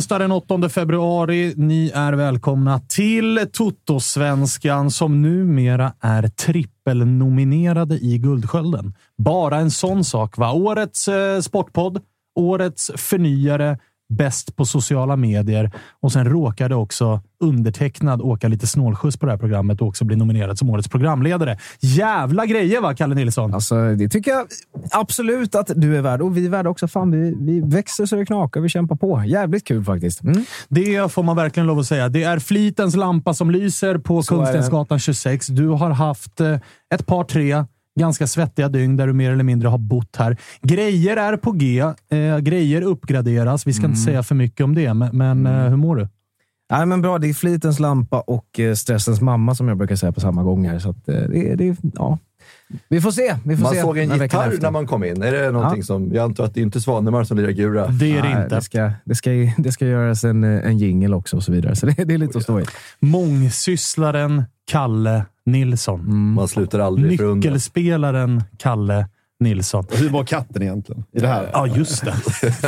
Onsdag den 8 februari. Ni är välkomna till Toto-svenskan som numera är trippelnominerade i Guldskölden. Bara en sån sak, va? Årets eh, sportpodd, årets förnyare, bäst på sociala medier och sen råkade också undertecknad åka lite snålskjuts på det här programmet och också bli nominerad som årets programledare. Jävla grejer va, Kalle Nilsson? Alltså, det tycker jag absolut att du är värd. Och vi är värda också. Fan, vi, vi växer så det knakar. Vi kämpar på. Jävligt kul faktiskt. Mm. Det får man verkligen lov att säga. Det är flitens lampa som lyser på. Kungstensgatan 26. Du har haft eh, ett par, tre ganska svettiga dygn där du mer eller mindre har bott här. Grejer är på G. Eh, grejer uppgraderas. Vi ska Mm. inte säga för mycket om det, men, men eh, hur mår du? Nej, men bra. Det är flitens lampa och eh, stressens mamma som jag brukar säga på samma gång. Här, så att, eh, det, det, ja. Vi får se. Vi får Man se såg en gitarr när man kom in. Är det någonting Ja. som... Jag antar att det inte är Svanemar som lirar Gura. Det är det Nej, inte. Det ska, det, ska, det ska göras en, eh, en jingle också och så vidare. Så det, det är lite att stå i. Mångsysslaren Kalle Nilsson. Mm. Man slutar aldrig förundras. Nyckelspelaren Kalle Nilsson. Hur var katten egentligen i det här? Ja, just det.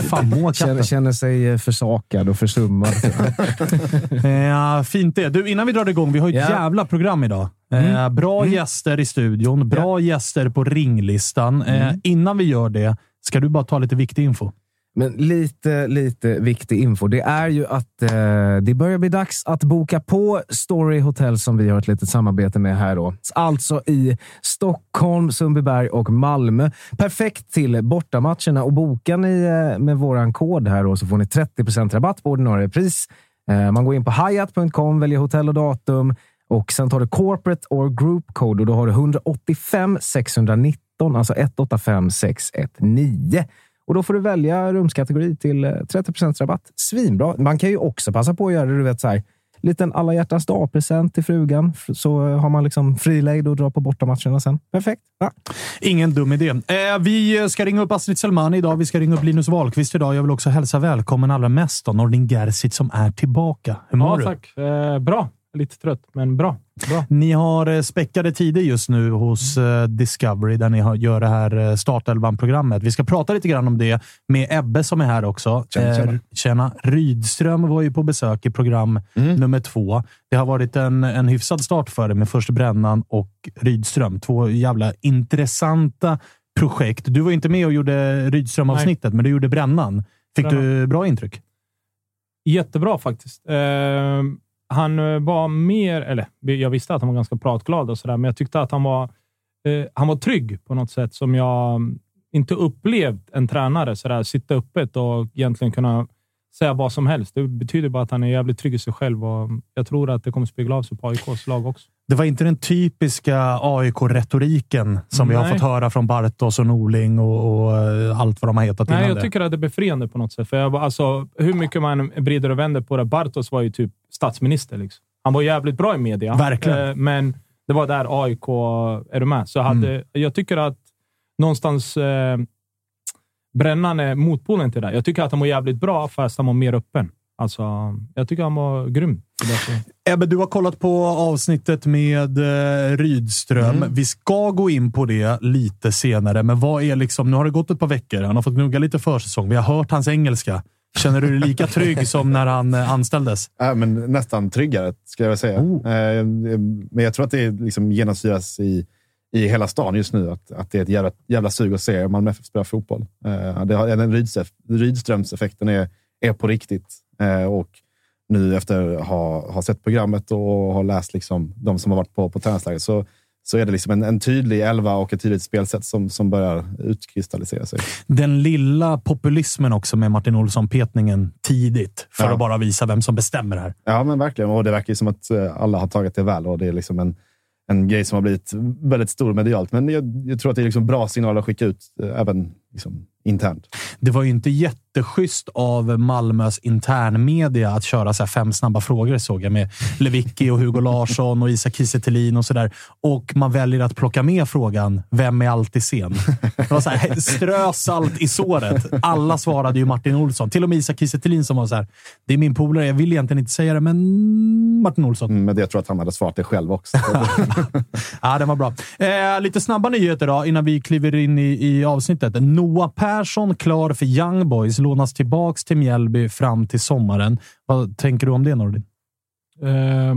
Fan, må Känner, katten. känner sig eh, försakad och försummad. Ja, fint det. Du, innan vi drar igång, vi har ett Ja. jävla program idag. Eh, bra gäster i studion, bra gäster på ringlistan. Eh, innan vi gör det, ska du bara ta lite viktig info? Men lite, lite viktig info. Det är ju att eh, det börjar bli dags att boka på Story Hotel som vi har ett litet samarbete med här. Då. Alltså i Stockholm, Sundbyberg och Malmö. Perfekt till bortamatcherna. Och bokar ni eh, med våran kod här då, så får ni 30% rabatt på ordinarie pris. Eh, man går in på hyatt.com, väljer hotell och datum och sen tar du corporate or group code och då har du 185 619, alltså 185 619. Och då får du välja rumskategori till eh, 30% rabatt. Svinbra. Man kan ju också passa på att göra det, du vet, så här, liten alla hjärtans dag-present till frugan. Så eh, har man liksom frilejd och drar på bortamatcherna sen. Perfekt. Ja. Ingen dum idé. Eh, vi ska ringa upp Astrid Selmani idag. Vi ska ringa upp Linus Wahlqvist idag. Jag vill också hälsa välkommen allra mest då, Nordin Gerzic som är tillbaka. Hur mår Ja, du? tack. Eh, bra. Lite trött, men bra. bra. Ni har eh, späckade tider just nu hos eh, Discovery där ni har, gör det här eh, Startelvan-programmet. Vi ska prata lite grann om det med Ebbe som är här också. Tjena, tjena. Tjena. Rydström var ju på besök i program Mm. nummer två. Det har varit en, en hyfsad start för det med först Brännan och Rydström. Två jävla intressanta projekt. Du var inte med och gjorde Rydström-avsnittet, men du gjorde Brännan. Fick du bra intryck? Jättebra faktiskt. Eh, han eh, var mer, eller jag visste att han var ganska pratglad och sådär, men jag tyckte att han var, eh, han var trygg på något sätt som jag mm, inte upplevt en tränare sådär, sitta öppet och egentligen kunna säga vad som helst. Det betyder bara att han är jävligt trygg i sig själv och mm, jag tror att det kommer spegla av sig på AIKs lag också. Det var inte den typiska AIK-retoriken som Nej. vi har fått höra från Bartos och Norling och, och eh, allt vad de har hetat Nej, innan jag det. tycker att det är befriande på något sätt. För jag, alltså, hur mycket man vrider och vänder på det. Bartos var ju typ statsminister. Liksom. Han var jävligt bra i media. Verkligen. Eh, men det var där AIK... Är du med? Så jag, hade, mm. jag tycker att någonstans... Eh, Brännan är motpolen till det. Jag tycker att han var jävligt bra, fast han var mer öppen. Alltså, jag tycker han var grym. Ebbe, du har kollat på avsnittet med eh, Rydström. Mm. Vi ska gå in på det lite senare, men vad är liksom... Nu har det gått ett par veckor. Han har fått gnugga lite försäsong. Vi har hört hans engelska. Känner du dig lika trygg som när han eh, anställdes? Äh, men nästan tryggare, ska jag säga. Oh. Eh, men jag tror att det liksom genomsyras i i hela stan just nu. Att, att det är ett jävla, jävla sug att se Malmö FF spela fotboll. Den Rydströmseffekten är, är på riktigt. Eh, och nu efter att ha, ha sett programmet och ha läst liksom, de som har varit på, på träningsläger så, så är det liksom en, en tydlig elva och ett tydligt spelsätt som, som börjar utkristallisera sig. Den lilla populismen också med Martin Olsson-petningen tidigt för ja. att bara visa vem som bestämmer här. Ja, men verkligen. Och det verkar ju som att eh, alla har tagit det väl och det är liksom en en grej som har blivit väldigt stor medialt. Men jag, jag tror att det är liksom bra signaler att skicka ut, eh, även liksom internt. Det var ju inte jätteschysst av Malmös internmedia att köra så fem snabba frågor, såg jag, med Lewicki och Hugo Larsson och Isak Kiese Och så där. Och man väljer att plocka med frågan “Vem är alltid sen?” Det var så här, strö salt i såret. Alla svarade ju Martin Olsson. Till och med Isak Kiese som var så här, “Det är min polare, jag vill egentligen inte säga det, men Martin Olsson”. Mm, men jag tror att han hade svarat det själv också. ja, den var bra. Eh, lite snabba nyheter då, innan vi kliver in i, i avsnittet. Noah Persson klar för Young Boys, lånas tillbaka till Mjällby fram till sommaren. Vad tänker du om det, Nordin? Eh,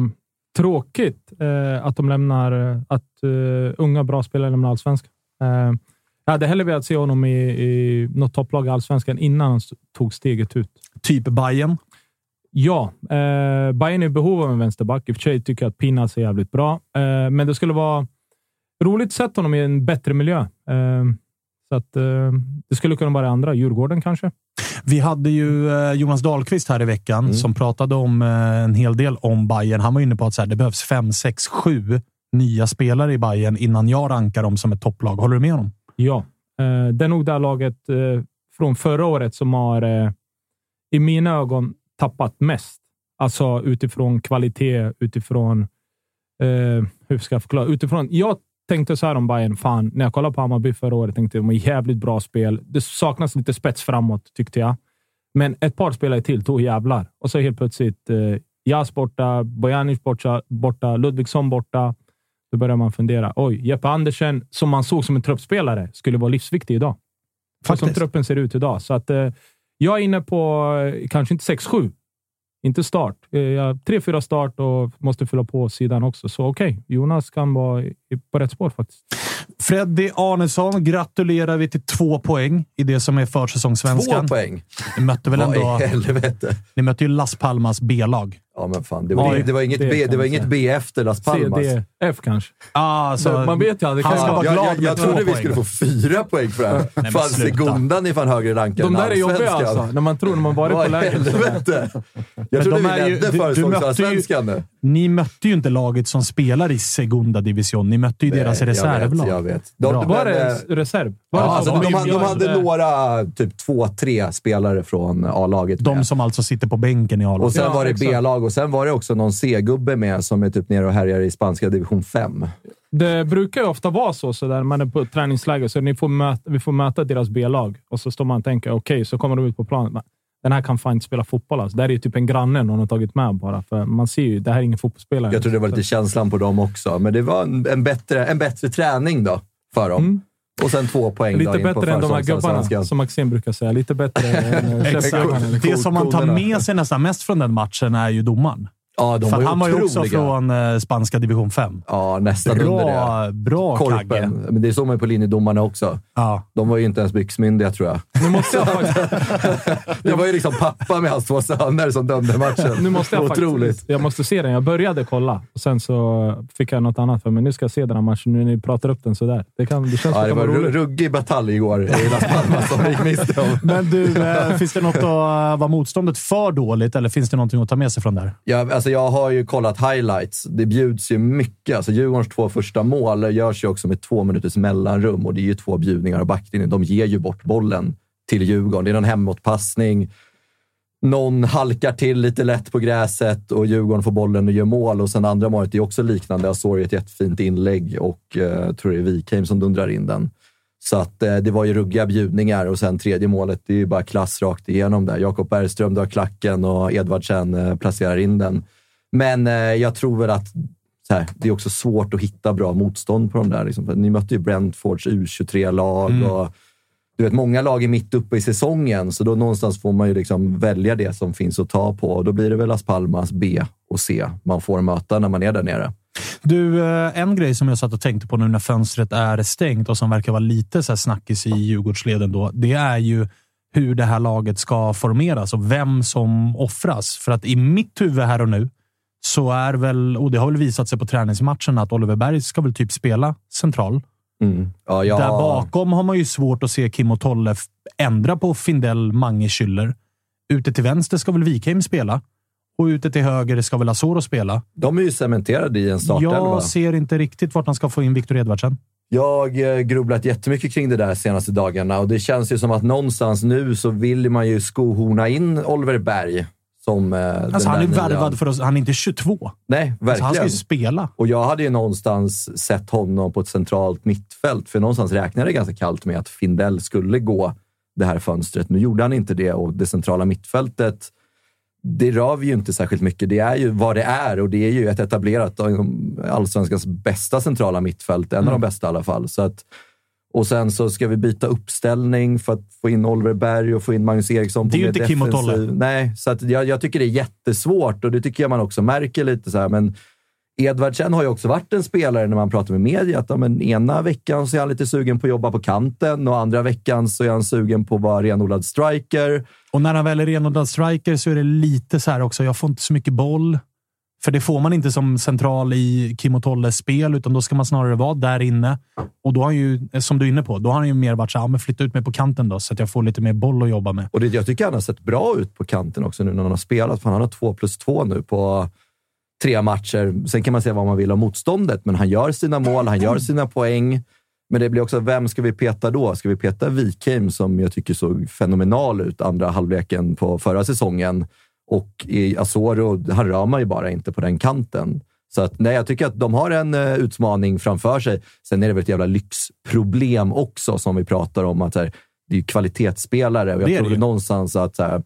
tråkigt eh, att de lämnar, att uh, unga bra spelare lämnar allsvenskan. Eh, jag hade hellre velat se honom i, i något topplag i allsvenskan innan han tog steget ut. Typ Bayern? Ja, eh, Bayern är i behov av en vänsterback. I och för sig tycker jag att Pinas är jävligt bra, eh, men det skulle vara roligt att se honom i en bättre miljö. Så att, eh, det skulle kunna vara andra. Djurgården kanske? Vi hade ju eh, Jonas Dahlqvist här i veckan mm. som pratade om eh, en hel del om Bayern. Han var inne på att så här, det behövs fem, sex, sju nya spelare i Bayern innan jag rankar dem som ett topplag. Håller du med honom? Ja, det är nog det laget från förra året som har, i mina ögon, tappat mest. Alltså utifrån kvalitet, utifrån... Eh, hur ska jag förklara? Utifrån, jag tänkte så här om Bayern. Fan, när jag kollade på Hammarby förra året tänkte jag att de var jävligt bra spel. Det saknas lite spets framåt, tyckte jag. Men ett par spelare till, tog jävlar. Och så helt plötsligt eh, Jas borta, Bojanic borta, borta, Ludvigsson borta. Då börjar man fundera. Oj, Jeppe Andersen, som man såg som en truppspelare, skulle vara livsviktig idag. Faktiskt. Som truppen ser ut idag. Så att, eh, jag är inne på eh, kanske inte 6-7, inte start. Eh, tre, fyra start och måste fylla på sidan också. Så okej, okay, Jonas kan vara på rätt spår faktiskt. Freddy Arnesson gratulerar vi till två poäng i det som är försäsongssvenskan. Två poäng? Ni mötte väl ändå... Vad i helvete? Ni mötte ju Las Palmas B-lag. Ja, men fan. Det var, det, det var inget, B, det var inget B efter Las Palmas. CDF kanske. Ah, så man vet ju aldrig. Han ska vara glad jag, jag, jag trodde vi skulle få fyra poäng för det här. Nej, fan, Segundan är fan högre rankad De där är jobbiga alltså. När man tror när man varit på läger. Jag trodde vi ledde försäsongsallsvenskan nu. Ni mötte ju inte laget som spelar i Segunda Division. Ni mötte ju Nej, deras reservlag. Jag vet. Jag vet. De, var det reserv? Var ja, alltså, de, de, de, hade några, typ två, tre spelare från A-laget. De som alltså sitter på bänken i A-laget. Och sen var det B-lag och sen var det också någon C-gubbe med som är typ nere och härjar i spanska division 5. Det brukar ju ofta vara så, så där man är på träningsläger, så ni får möta, vi får möta deras B-lag och så står man och tänker okej, okay, så kommer de ut på planen. Den här kan fan inte spela fotboll. Alltså. Det här är ju typ en granne någon har tagit med bara. För man ser ju, det här är ingen fotbollsspelare. Jag tror det var lite känslan på dem också, men det var en, en bättre, en bättre träning då för dem. Mm. Och sen två poäng Lite bättre än de här gubbarna, som Maxim brukar säga. Lite bättre än Det som man tar med sig nästan mest från den matchen är ju domaren. Ja, de var han var ju också från eh, spanska division 5. Ja, nästan under Bra, det. bra Kagge. Korpen. Men det såg man ju på linjedomarna också. Ja. De var ju inte ens byxmyndiga, tror jag. Nu måste jag faktiskt, Det var ju liksom pappa med hans två söner som dömde matchen. nu måste jag Otroligt. faktiskt, jag måste se den. Jag började kolla och sen så fick jag något annat för mig. Nu ska jag se den här matchen nu när ni pratar upp den sådär. Det, kan, det känns Ja, som det var roligt. ruggig batalj igår i Las Palmas som vi gick miste om. Men du, eh, finns det något att... eh, Var motståndet för dåligt eller finns det någonting att ta med sig från där? Jag, alltså Alltså, jag har ju kollat highlights. Det bjuds ju mycket. Alltså Djurgårdens två första mål görs ju också med två minuters mellanrum och det är ju två bjudningar av backlinjen. De ger ju bort bollen till Djurgården. Det är någon hemåtpassning. Någon halkar till lite lätt på gräset och Djurgården får bollen och gör mål. Och sen andra målet är också liknande. Jag såg ett jättefint inlägg och eh, jag tror det är Wikheim som dundrar in den. Så att eh, det var ju ruggiga bjudningar och sen tredje målet, det är ju bara klass rakt igenom där. Jakob Bergström drar klacken och Edvardsen eh, placerar in den. Men eh, jag tror väl att här, det är också svårt att hitta bra motstånd på de där. Liksom. Ni mötte ju Brentfords U23-lag Mm. och du vet, många lag är mitt uppe i säsongen, så då någonstans får man ju liksom välja det som finns att ta på. Då blir det väl Las Palmas B och C man får möta när man är där nere. Du, eh, en grej som jag satt och tänkte på nu när fönstret är stängt och som verkar vara lite så här snackis i Djurgårdsleden då, det är ju hur det här laget ska formeras och vem som offras. För att i mitt huvud här och nu så är väl, och det har väl visat sig på träningsmatchen, att Oliver Berg ska väl typ spela central. Mm. Ja, jag, Där bakom har man ju svårt att se Kim och Tolle ändra på Findell, Mange, Schüller. Ute till vänster ska väl Wikheim spela och ute till höger ska väl Asoro spela. De är ju cementerade i en startelva. Jag ser inte riktigt vart han ska få in Viktor Edvardsen. Jag eh, grubblat jättemycket kring det där senaste dagarna och det känns ju som att någonstans nu så vill man ju skohorna in Oliver Berg som eh, Alltså, han är värvad för oss. Han är inte 22. Nej, Alltså, verkligen. han ska ju spela. Och jag hade ju någonstans sett honom på ett centralt mittfält, för någonstans räknade jag ganska kallt med att Findell skulle gå det här fönstret. Nu gjorde han inte det och det centrala mittfältet, det rör vi ju inte särskilt mycket. Det är ju vad det är och det är ju ett etablerat, allsvenskans bästa centrala mittfält. En av Mm. de bästa i alla fall. Så att, och sen så ska vi byta uppställning för att få in Oliver Berg och få in Magnus Eriksson. Det är på ju inte Kim och Tolle. defensiv- Nej, så att jag, jag tycker det är jättesvårt och det tycker jag man också märker lite så här. Men Edvardsen har ju också varit en spelare när man pratar med media. Att, ja, men ena veckan så är han lite sugen på att jobba på kanten och andra veckan så är han sugen på att vara renodlad striker. Och när han väl är renodlad striker så är det lite så här också. Jag får inte så mycket boll. För det får man inte som central i Kim och Tolles spel, utan då ska man snarare vara där inne. Och då har han ju, eh, som du är inne på, då har han ju mer varit så här, ah, men flytta ut mig på kanten då, så att jag får lite mer boll att jobba med. Och det, jag tycker han har sett bra ut på kanten också nu när han har spelat. För han har två plus två nu på tre matcher. Sen kan man säga vad man vill om motståndet, men han gör sina mål, han gör sina poäng. Men det blir också, vem ska vi peta då? Ska vi peta Wikheim som jag tycker såg fenomenal ut andra halvleken på förra säsongen? Och i Asoro, han rör man ju bara inte på den kanten. Så att, nej, jag tycker att de har en eh, utmaning framför sig. Sen är det väl ett jävla lyxproblem också som vi pratar om. att här, Det är ju kvalitetsspelare och jag Det tror det någonstans att så här,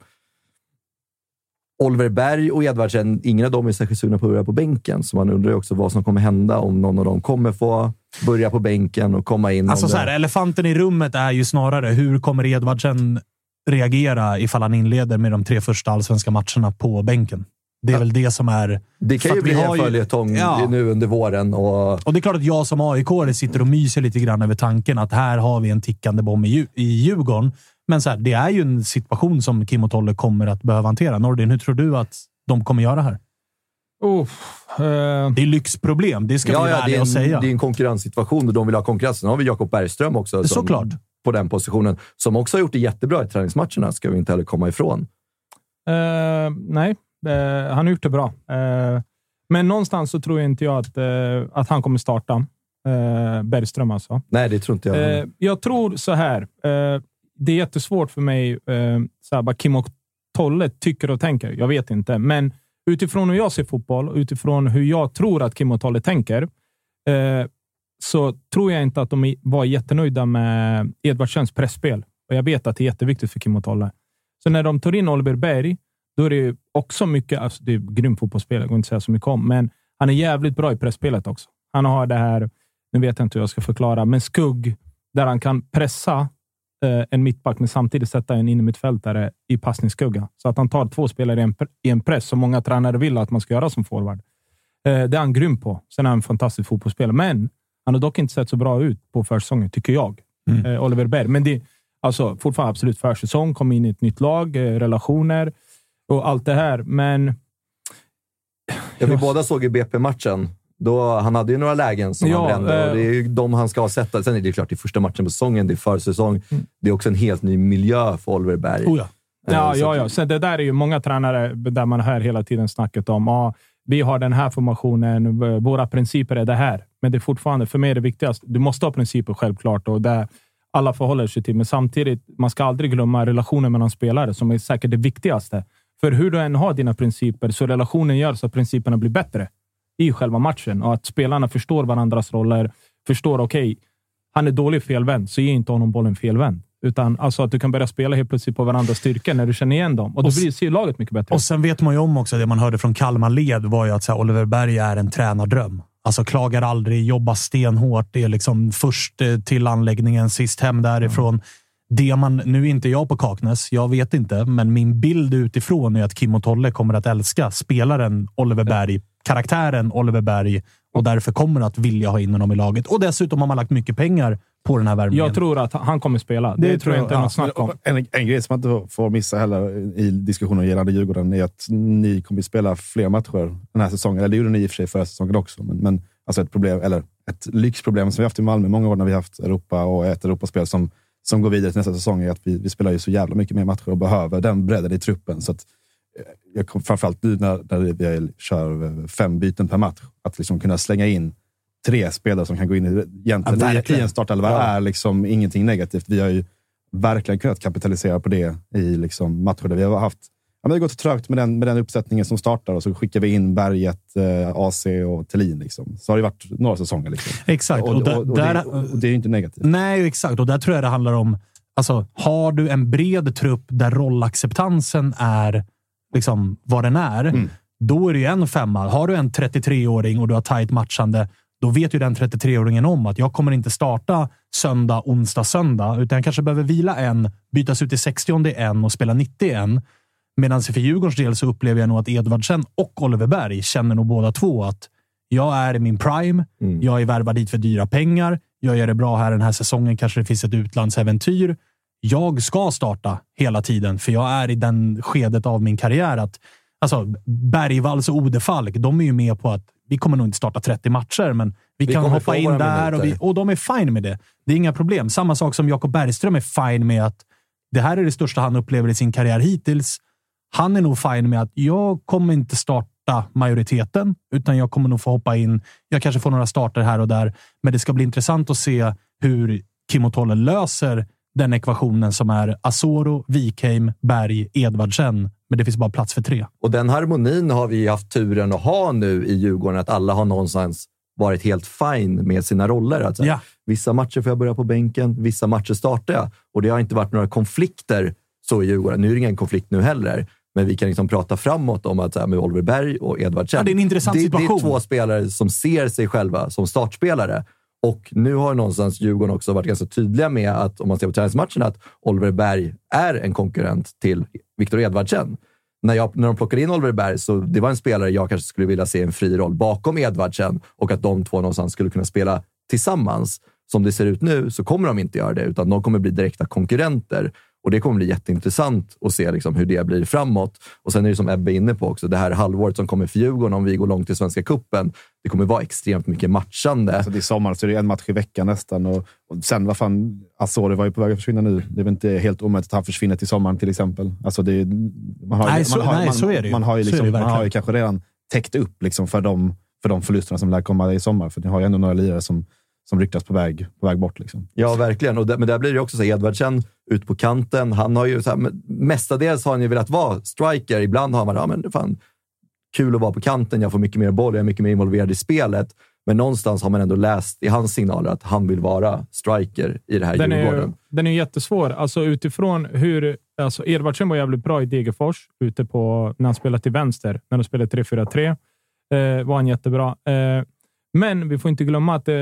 Oliver Berg och Edvardsen, ingen av dem är särskilt sugna på att börja på bänken. Så man undrar ju också vad som kommer hända om någon av dem kommer få börja på bänken och komma in. Alltså så här, elefanten i rummet är ju snarare hur kommer Edvardsen reagera ifall han inleder med de tre första allsvenska matcherna på bänken? Det är väl det som är... det kan ju att vi bli har en följetong Ja. nu under våren. Och, Och det är klart att jag som aik sitter och myser lite grann över tanken att här har vi en tickande bomb i, i Djurgården. Men så här, det är ju en situation som Kim och Tolle kommer att behöva hantera. Nordin, hur tror du att de kommer göra här? Uff, eh, Det är lyxproblem. Det ska vi vara är, ärliga och säga. det är en konkurrenssituation och de vill ha konkurrens. Sen har vi Jakob Bergström också. som- Såklart. På den positionen. Som också har gjort det jättebra i träningsmatcherna, ska vi inte heller komma ifrån. Eh, nej, eh, han har gjort det bra. Eh, men någonstans så tror jag inte jag att, att han kommer starta. Bergström alltså. Nej, det tror inte jag. Jag tror så här. Det är jättesvårt för mig, eh, så här, vad Kim och Tolle tycker och tänker. Jag vet inte, men utifrån hur jag ser fotboll utifrån hur jag tror att Kim och Tolle tänker, så tror jag inte att de var jättenöjda med Edvardsens pressspel. Och jag vet att det är jätteviktigt för Kim och Tolle. Så när de tar in Oliver Berg, då är det också mycket, alltså det är grym fotbollsspelare, jag går inte att säga så mycket om, men han är jävligt bra i pressspelet också. Han har det här, nu vet jag inte hur jag ska förklara, men skugg, där han kan pressa eh, en mittback, men samtidigt sätta en innermittfältare i passningsskugga. Så att han tar två spelare i en, i en press som många tränare vill att man ska göra som forward. Eh, det är han grym på. Sen är han en fantastisk fotbollsspelare, men han har dock inte sett så bra ut på försäsongen, tycker jag. Mm. Eh, Oliver Berg. Men det alltså fortfarande absolut försäsong, kom in i ett nytt lag, eh, relationer och allt det här. Men Ja, vi båda såg ju BP-matchen. Då, han hade ju några lägen som Ja, han brände eh, och det är ju de han ska sätta. Sen är det klart, det är första matchen på säsongen, det är försäsong. Det är också en helt ny miljö för Oliver Berg. Oh ja. Ja, så ja, att- ja. Så det där är ju många tränare där man hör hela tiden snacket om ah, vi har den här formationen, våra principer är det här. Men det är fortfarande, för mig är det viktigast. Du måste ha principer självklart och det alla förhåller sig till. Men samtidigt, man ska aldrig glömma relationen mellan spelare som är säkert det viktigaste. För hur du än har dina principer så relationen gör så att principerna blir bättre i själva matchen och att spelarna förstår varandras roller. Förstår, okej, han är dålig felvänd, så ge inte honom bollen felvänd. Utan alltså att du kan börja spela helt plötsligt på varandras styrkor när du känner igen dem. Och då blir ser laget mycket bättre. Och sen vet man ju om också, det man hörde från Kalmar led var ju att så Oliver Berg är en tränardröm. Alltså klagar aldrig, jobbar stenhårt. Det är liksom först eh, till anläggningen, sist hem därifrån. Det man, nu är inte jag på Kaknäs, jag vet inte, men min bild utifrån är att Kim och Tolle kommer att älska spelaren Oliver Berg, karaktären Oliver Berg och därför kommer att vilja ha in honom i laget. Och dessutom har man lagt mycket pengar på den här värvningen. Jag tror att han kommer spela. Det, tror jag inte är något snack om. En, en grej som man inte får missa heller i diskussionen gällande Djurgården är att ni kommer att spela fler matcher den här säsongen. Eller det gjorde ni i och för sig förra säsongen också, men, men alltså ett problem, eller ett lyxproblem som vi haft i Malmö många år när vi haft Europa och ett Europaspel som, som går vidare till nästa säsong är att vi, vi spelar ju så jävla mycket mer matcher och behöver den bredden i truppen. Så att, eh, jag kom, framförallt nu när, när vi kör fem byten per match, att liksom kunna slänga in tre spelare som kan gå in i, egentligen Ja, i, en startelva Ja. är liksom ingenting negativt. Vi har ju verkligen kunnat kapitalisera på det i liksom matcher där vi har haft Ja, men det har gått trögt med den, med den uppsättningen som startar och så skickar vi in Berget, eh, AC och Thelin. Liksom. Så har det varit några säsonger. Liksom. Exakt. Och, Och där- och, det, och det är inte negativt. Nej, exakt. Och där tror jag det handlar om... Alltså, har du en bred trupp där rollacceptansen är liksom vad den är, Mm. då är det ju en femma. Har du en 33-åring och du har tajt matchande, då vet ju den 33-åringen om att jag kommer inte starta söndag, onsdag, söndag, utan jag kanske behöver vila en, bytas ut i 60 en och spela 90 en. Medan för Djurgårdens del så upplever jag nog att Edvardsen och Oliver Berg känner nog båda två att jag är i min prime. Mm. Jag är värvad dit för dyra pengar. Jag gör det bra här den här säsongen. Kanske det finns ett utlandsäventyr. Jag ska starta hela tiden, för jag är i den skedet av min karriär att alltså, Bergvalls och Odefalk, de är ju med på att vi kommer nog inte starta 30 matcher, men vi, Vi kan hoppa in där och, vi, och de är fine med det. Det är inga problem. Samma sak som Jakob Bergström är fine med att det här är det största han upplever i sin karriär hittills. Han är nog fine med att jag kommer inte starta majoriteten, utan jag kommer nog få hoppa in. Jag kanske får några starter här och där, men det ska bli intressant att se hur Kim och Tolle löser den ekvationen som är Asoro, Wikheim, Berg, Edvardsen. Men det finns bara plats för tre. Och den harmonin har vi haft turen att ha nu i Djurgården, att alla har någonstans varit helt fine med sina roller. Att så här, Ja. Vissa matcher får jag börja på bänken, vissa matcher startar jag. Och det har inte varit några konflikter så i Djurgården. Nu är det ingen konflikt nu heller, men vi kan liksom prata framåt om att så här, med Oliver Berg och Edvardsen. Ja, det är en intressant det, situation. Det är två spelare som ser sig själva som startspelare. Och nu har någonstans Djurgården också varit ganska tydliga med att, om man ser på träningsmatcherna, att Oliver Berg är en konkurrent till Viktor Edvardsen. När, jag, när de plockade in Oliver Berg så det var en spelare jag kanske skulle vilja se en fri roll bakom Edvardsen och att de två någonstans skulle kunna spela tillsammans. Som det ser ut nu så kommer de inte göra det, utan de kommer bli direkta konkurrenter. Och det kommer bli jätteintressant att se liksom hur det blir framåt. Och sen är det som Ebbe är inne på också, det här halvåret som kommer för Djurgården om vi går långt i Svenska Cupen. Det kommer vara extremt mycket matchande. Alltså, det är sommar, så det är en match i veckan nästan. Och, och sen, vad fan, Asori var ju på väg att försvinna nu. Det är väl inte helt omöjligt att han försvinner till sommaren till exempel. Alltså, det man har, Nej, man så- har, nej, man, så är det ju. Man har ju, liksom, man har ju kanske redan täckt upp liksom, för, de, för de förlusterna som lär komma i sommar. För ni har ju ändå några lirare som, som ryktas på väg, på väg bort. Liksom. Ja, verkligen. Och där, men där blir det också så Edvardsen ut på kanten. Han har ju så här, mestadels har han ju velat vara striker. Ibland har man, ja men fan, kul att vara på kanten. Jag får mycket mer boll, jag är mycket mer involverad i spelet. Men någonstans har man ändå läst i hans signaler att han vill vara striker i det här Den är, ju, Djurgården. den är jättesvår. Alltså utifrån hur... Alltså Edvardsen var jävligt bra i Degerfors ute på, när han spelade till vänster. När de spelade 3-4-3 eh, var han jättebra. Eh, men vi får inte glömma att eh,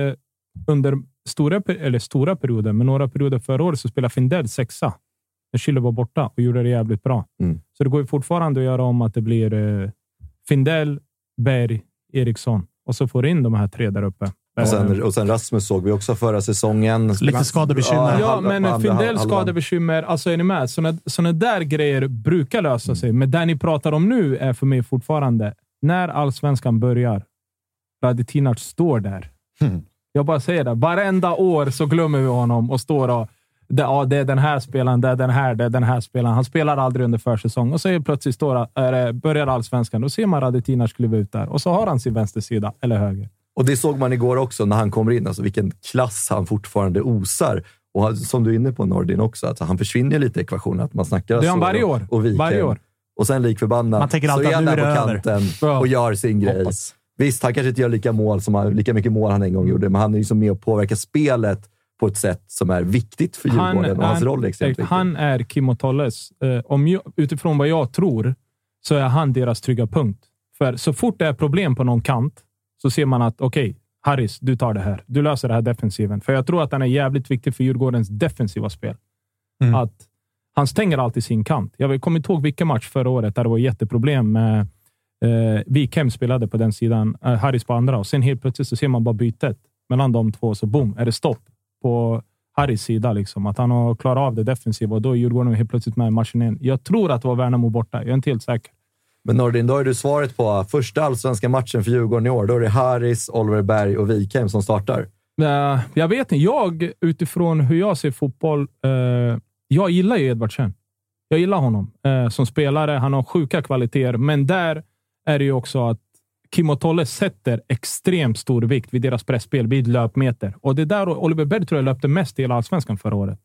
under stora, eller stora perioder, men några perioder förra året så spelade Findell sexa. När Schüller var borta och gjorde det jävligt bra. Mm. Så det går ju fortfarande att göra om att det blir eh, Findell, Berg, Eriksson och så får du in de här tre där uppe. Och Eh, sen, och sen Rasmus såg vi också förra säsongen. Lite skadebekymmer. Ja, men halvan. skadebekymmer, alltså är ni med? Såna, såna där grejer brukar lösa sig. Men det ni pratar om nu är för mig fortfarande, när allsvenskan börjar, Radetinac står där. Jag bara säger det. Varenda år så glömmer vi honom och står och det, ja, det är den här spelaren, det är den här, det är den här spelaren. Han spelar aldrig under försäsong och så är plötsligt står, är, det- börjar allsvenskan. Då ser man Radetinac kliva ut där och så har han sin vänstersida, eller höger. Och det såg man igår också när han kommer in. Alltså vilken klass han fortfarande osar. Och som du är inne på Nordin också, att han försvinner lite i ekvationen. Att man snackar Det är han varje och- år. Och. Varje år. Och sen lik förbannat Man tänker så är han där är på över. kanten och gör sin grej. Hoppas. Visst, han kanske inte gör lika, mål som han, lika mycket mål han en gång gjorde, men han är liksom med och påverkar spelet på ett sätt som är viktigt för Djurgården och hans roll är extremt viktig. Han är Kim och Tolles. Eh, om jag, utifrån vad jag tror så är han deras trygga punkt. För så fort det är problem på någon kant så ser man att okej, Harris, du tar det här. Du löser det här defensiven. För jag tror att han är jävligt viktig för Djurgårdens defensiva spel. Mm. Att han stänger alltid sin kant. Jag kommer inte ihåg vilken match förra året där det var jätteproblem med eh, Wikheim spelade på den sidan, eh, Harris på andra och sen helt plötsligt så ser man bara bytet mellan de två så boom, är det stopp på Harrys sida. Liksom. Att han har klarat av det defensiva och då är Djurgården helt plötsligt med i matchen igen. Jag tror att det var Värnamo borta. Jag är inte helt säker. Men Nordin, då har du svaret på första allsvenska matchen för Djurgården i år. Då är det Harris, Oliver Berg och Wikheim som startar. Eh, jag vet inte. Jag, utifrån hur jag ser fotboll, eh, jag gillar ju Edvardsen. Jag gillar honom eh, som spelare. Han har sjuka kvaliteter, men där är det ju också att Kim och Tolle sätter extremt stor vikt vid deras pressspel, vid löpmeter. Och det är där Oliver Berg tror jag löpte mest i hela allsvenskan förra året.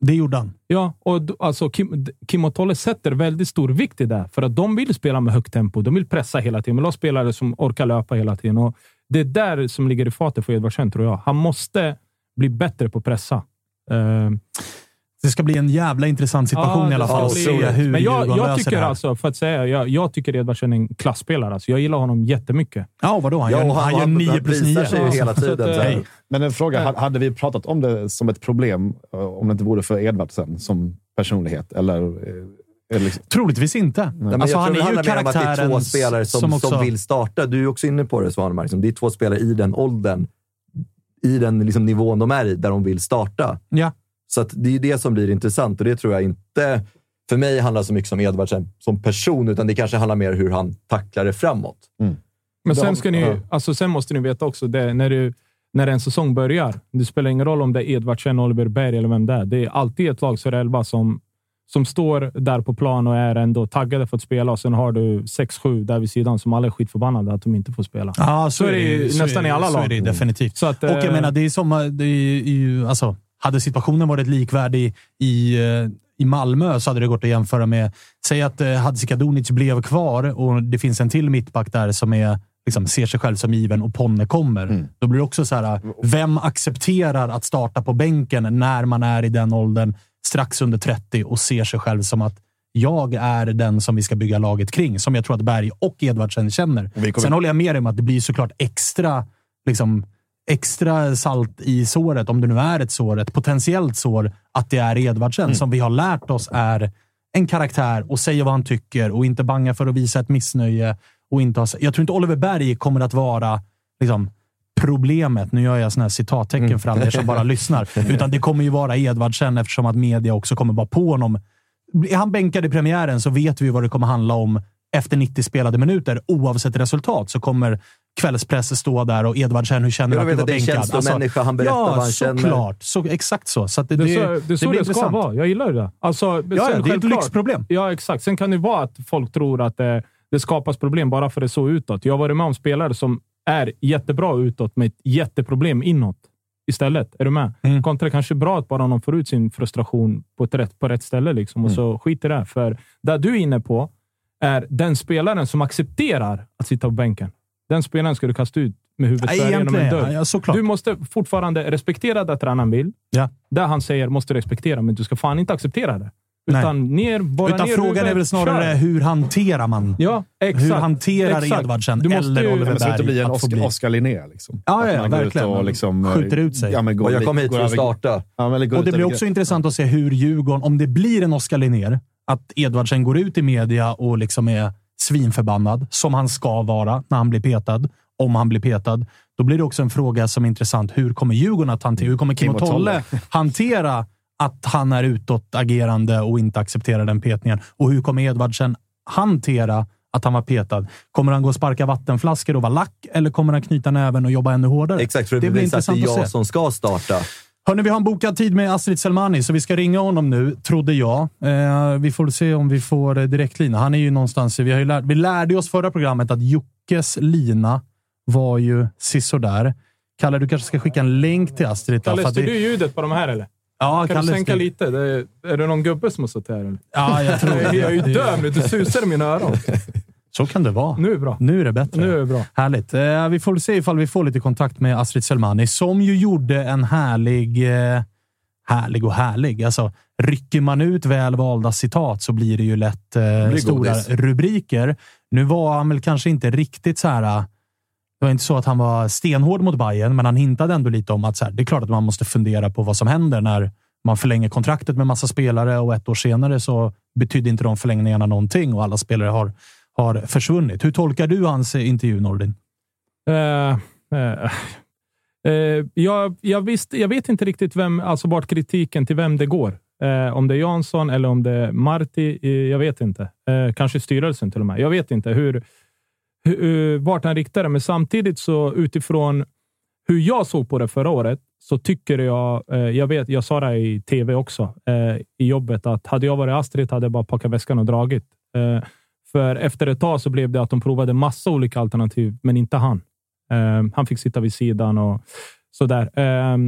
Det gjorde han. Ja, och alltså Kim, Kim och Tolle sätter väldigt stor vikt i det. För att de vill spela med högt tempo. De vill pressa hela tiden. De har spelare som orkar löpa hela tiden. Och det är där som ligger i fatet för Edvardsen, tror jag. Han måste bli bättre på att pressa. Eh, Det ska bli en jävla intressant situation i alla fall. att se hur Men jag, jag löser tycker det här. alltså, för att säga, jag, jag tycker Edvardsen är en klassspelare. Alltså, jag gillar honom jättemycket. Ja, vadå? Han Ja, han, han- gör han 9 plus 9. visar sig ju hela Så att, tiden. eh. Men en fråga. Ja. ha- Hade vi pratat om det som ett problem eh, om det inte vore för Edvardsen som personlighet? Eller, eller liksom, Troligtvis inte. Nej, men alltså, jag han tror det är ju handlar mer om att det är två spelare som, som, också... vill starta. Du är också inne på det, Svanemark. Liksom. Det är två spelare i den åldern, i den liksom, nivån de är i, där de vill starta. Ja. Så att det är det som blir intressant och det tror jag inte för mig handlar så mycket om Edvardsen som person, utan det kanske handlar mer hur han tacklar det framåt. Men sen, ska ni, alltså, sen måste ni veta också, det, när, du, när en säsong börjar, det spelar ingen roll om det är Edvardsen, Oliver Berg eller vem det är. Det är alltid ett lag, så det elva som, som står där på plan och är ändå taggade för att spela. Och sen har du sex, sju där vid sidan som alla är skitförbannade att de inte får spela. Ja, Så är det ju så nästan är i alla så lag. är det definitivt. Så att, Och jag eh, menar, det är som... Det är ju, alltså, hade situationen varit likvärdig i, eh, i Malmö så hade det gått att jämföra med... Säg att eh, Hadzikadunic blev kvar och det finns en till mittback där som är, liksom, ser sig själv som given och Ponne kommer. Då blir det också så här, vem accepterar att starta på bänken när man är i den åldern, strax under 30 och ser sig själv som att jag är den som vi ska bygga laget kring, som jag tror att Berg och Edvardsen känner. Sen håller jag med dig om att det blir såklart extra liksom, extra salt i såret, om det nu är ett sår, ett potentiellt sår, att det är Edvardsen som vi har lärt oss är en karaktär och säger vad han tycker och inte banga för att visa ett missnöje. Och inte ha, jag tror inte Oliver Berg kommer att vara liksom, problemet. Nu gör jag såna här citattecken för alla er som bara lyssnar. Utan det kommer ju vara Edvardsen eftersom att media också kommer vara på honom. Är han bänkad i premiären så vet vi vad det kommer handla om efter 90 spelade minuter. Oavsett resultat så kommer kvällspress stå där och Edvardsen, hur känner du Jag att du vet var att det är bänkad? Alltså, han berättar ja, vad han känner. såklart. Så, exakt så. så att det, Det, det, är så, det är så blir det, ska vara. Jag gillar det. Alltså, Ja, sen ja, det är ett lyxproblem. Ja, exakt. Sen kan det vara att folk tror att det, det skapas problem bara för det är så utåt. Jag har varit med om spelare som är jättebra utåt med ett jätteproblem inåt istället. Är du med? Mm. Kontra kanske bra att bara någon får ut sin frustration på, ett rätt, på rätt ställe liksom, och Mm. så skiter det. För det du är inne på är den spelaren som accepterar att sitta på bänken. Den spelaren ska du kasta ut med huvudet före genom en dörr. ja, såklart. Du måste fortfarande respektera det tränaren vill. Ja. Det han säger måste du respektera, men du ska fan inte acceptera det. Utan ner, Utan ner frågan huvudet, är väl snarare kör. hur hanterar man? Ja, exakt. Hur hanterar Exakt. Edvardsen Du måste eller ju- Oliver Det Berg bli en att få Oscar, bli? Oscar Linné. Liksom. Ja, Att ja, man går ut verkligen. Och liksom, eh, Skjuter ut sig. Ja, men går Och jag kom hit går för att över- starta. Ja, men Och det blir också intressant att se hur Djurgården, om det blir en Oskar Linnér, att Edvardsen går ut i media och liksom är svinförbannad, som han ska vara när han blir petad, om han blir petad. Då blir det också en fråga som är intressant. Hur kommer Djurgården att hantera? Hur kommer Kim och Tolle hantera att han är utåtagerande och inte accepterar den petningen? Och hur kommer Edvardsen hantera att han var petad? Kommer han gå och sparka vattenflaskor och vara lack eller kommer han knyta näven och jobba ännu hårdare? Exakt, för det, blir blir så att det är intressant att jag se. som ska starta. Hörni, vi har en bokad tid med Astrid Selmani, så vi ska ringa honom nu, trodde jag. Eh, vi får se om vi får eh, direktlina. Han är ju någonstans... Vi, har ju lärt, vi lärde oss förra programmet att Jockes lina var ju sisådär. Kalle, du kanske ska skicka en länk till Astrid. Kalle, styr det- du ljudet på de här eller? Ja, kan Kalle du sänka styr. lite? Det är, är det någon gubbe som har suttit här? Eller? Ja, jag tror det. Jag är ju döv nu. Det susar i mina öron. Så kan det vara. Nu är det bra. Nu är det bättre. Nu är det bra. Härligt. Eh, vi får se ifall vi får lite kontakt med Astrid Selmani, som ju gjorde en härlig... Eh, härlig och härlig. Alltså, rycker man ut väl valda citat så blir det ju lätt eh, blir stora godis. rubriker. Nu var han väl kanske inte riktigt så här... eh, Det var inte så att han var stenhård mot Bayern, men han hintade ändå lite om att så här, det är klart att man måste fundera på vad som händer när man förlänger kontraktet med massa spelare och ett år senare så betydde inte de förlängningarna någonting och alla spelare har, har försvunnit. Hur tolkar du hans intervju, Nordin? Uh, uh. Uh, jag, jag, visst, jag vet inte riktigt vem, alltså vart kritiken till vem det går. Uh, om det är Jansson eller om det är Marti. Uh, jag vet inte. Kanske styrelsen till och med. Jag vet inte hur, hur, vart han riktar det, men samtidigt så utifrån hur jag såg på det förra året så tycker jag, jag vet, jag sa det i tv också i jobbet, att hade jag varit Astrid hade jag bara packat väskan och dragit. För efter ett tag så blev det att de provade massa olika alternativ, men inte han. Eh, han fick sitta vid sidan och sådär. Eh,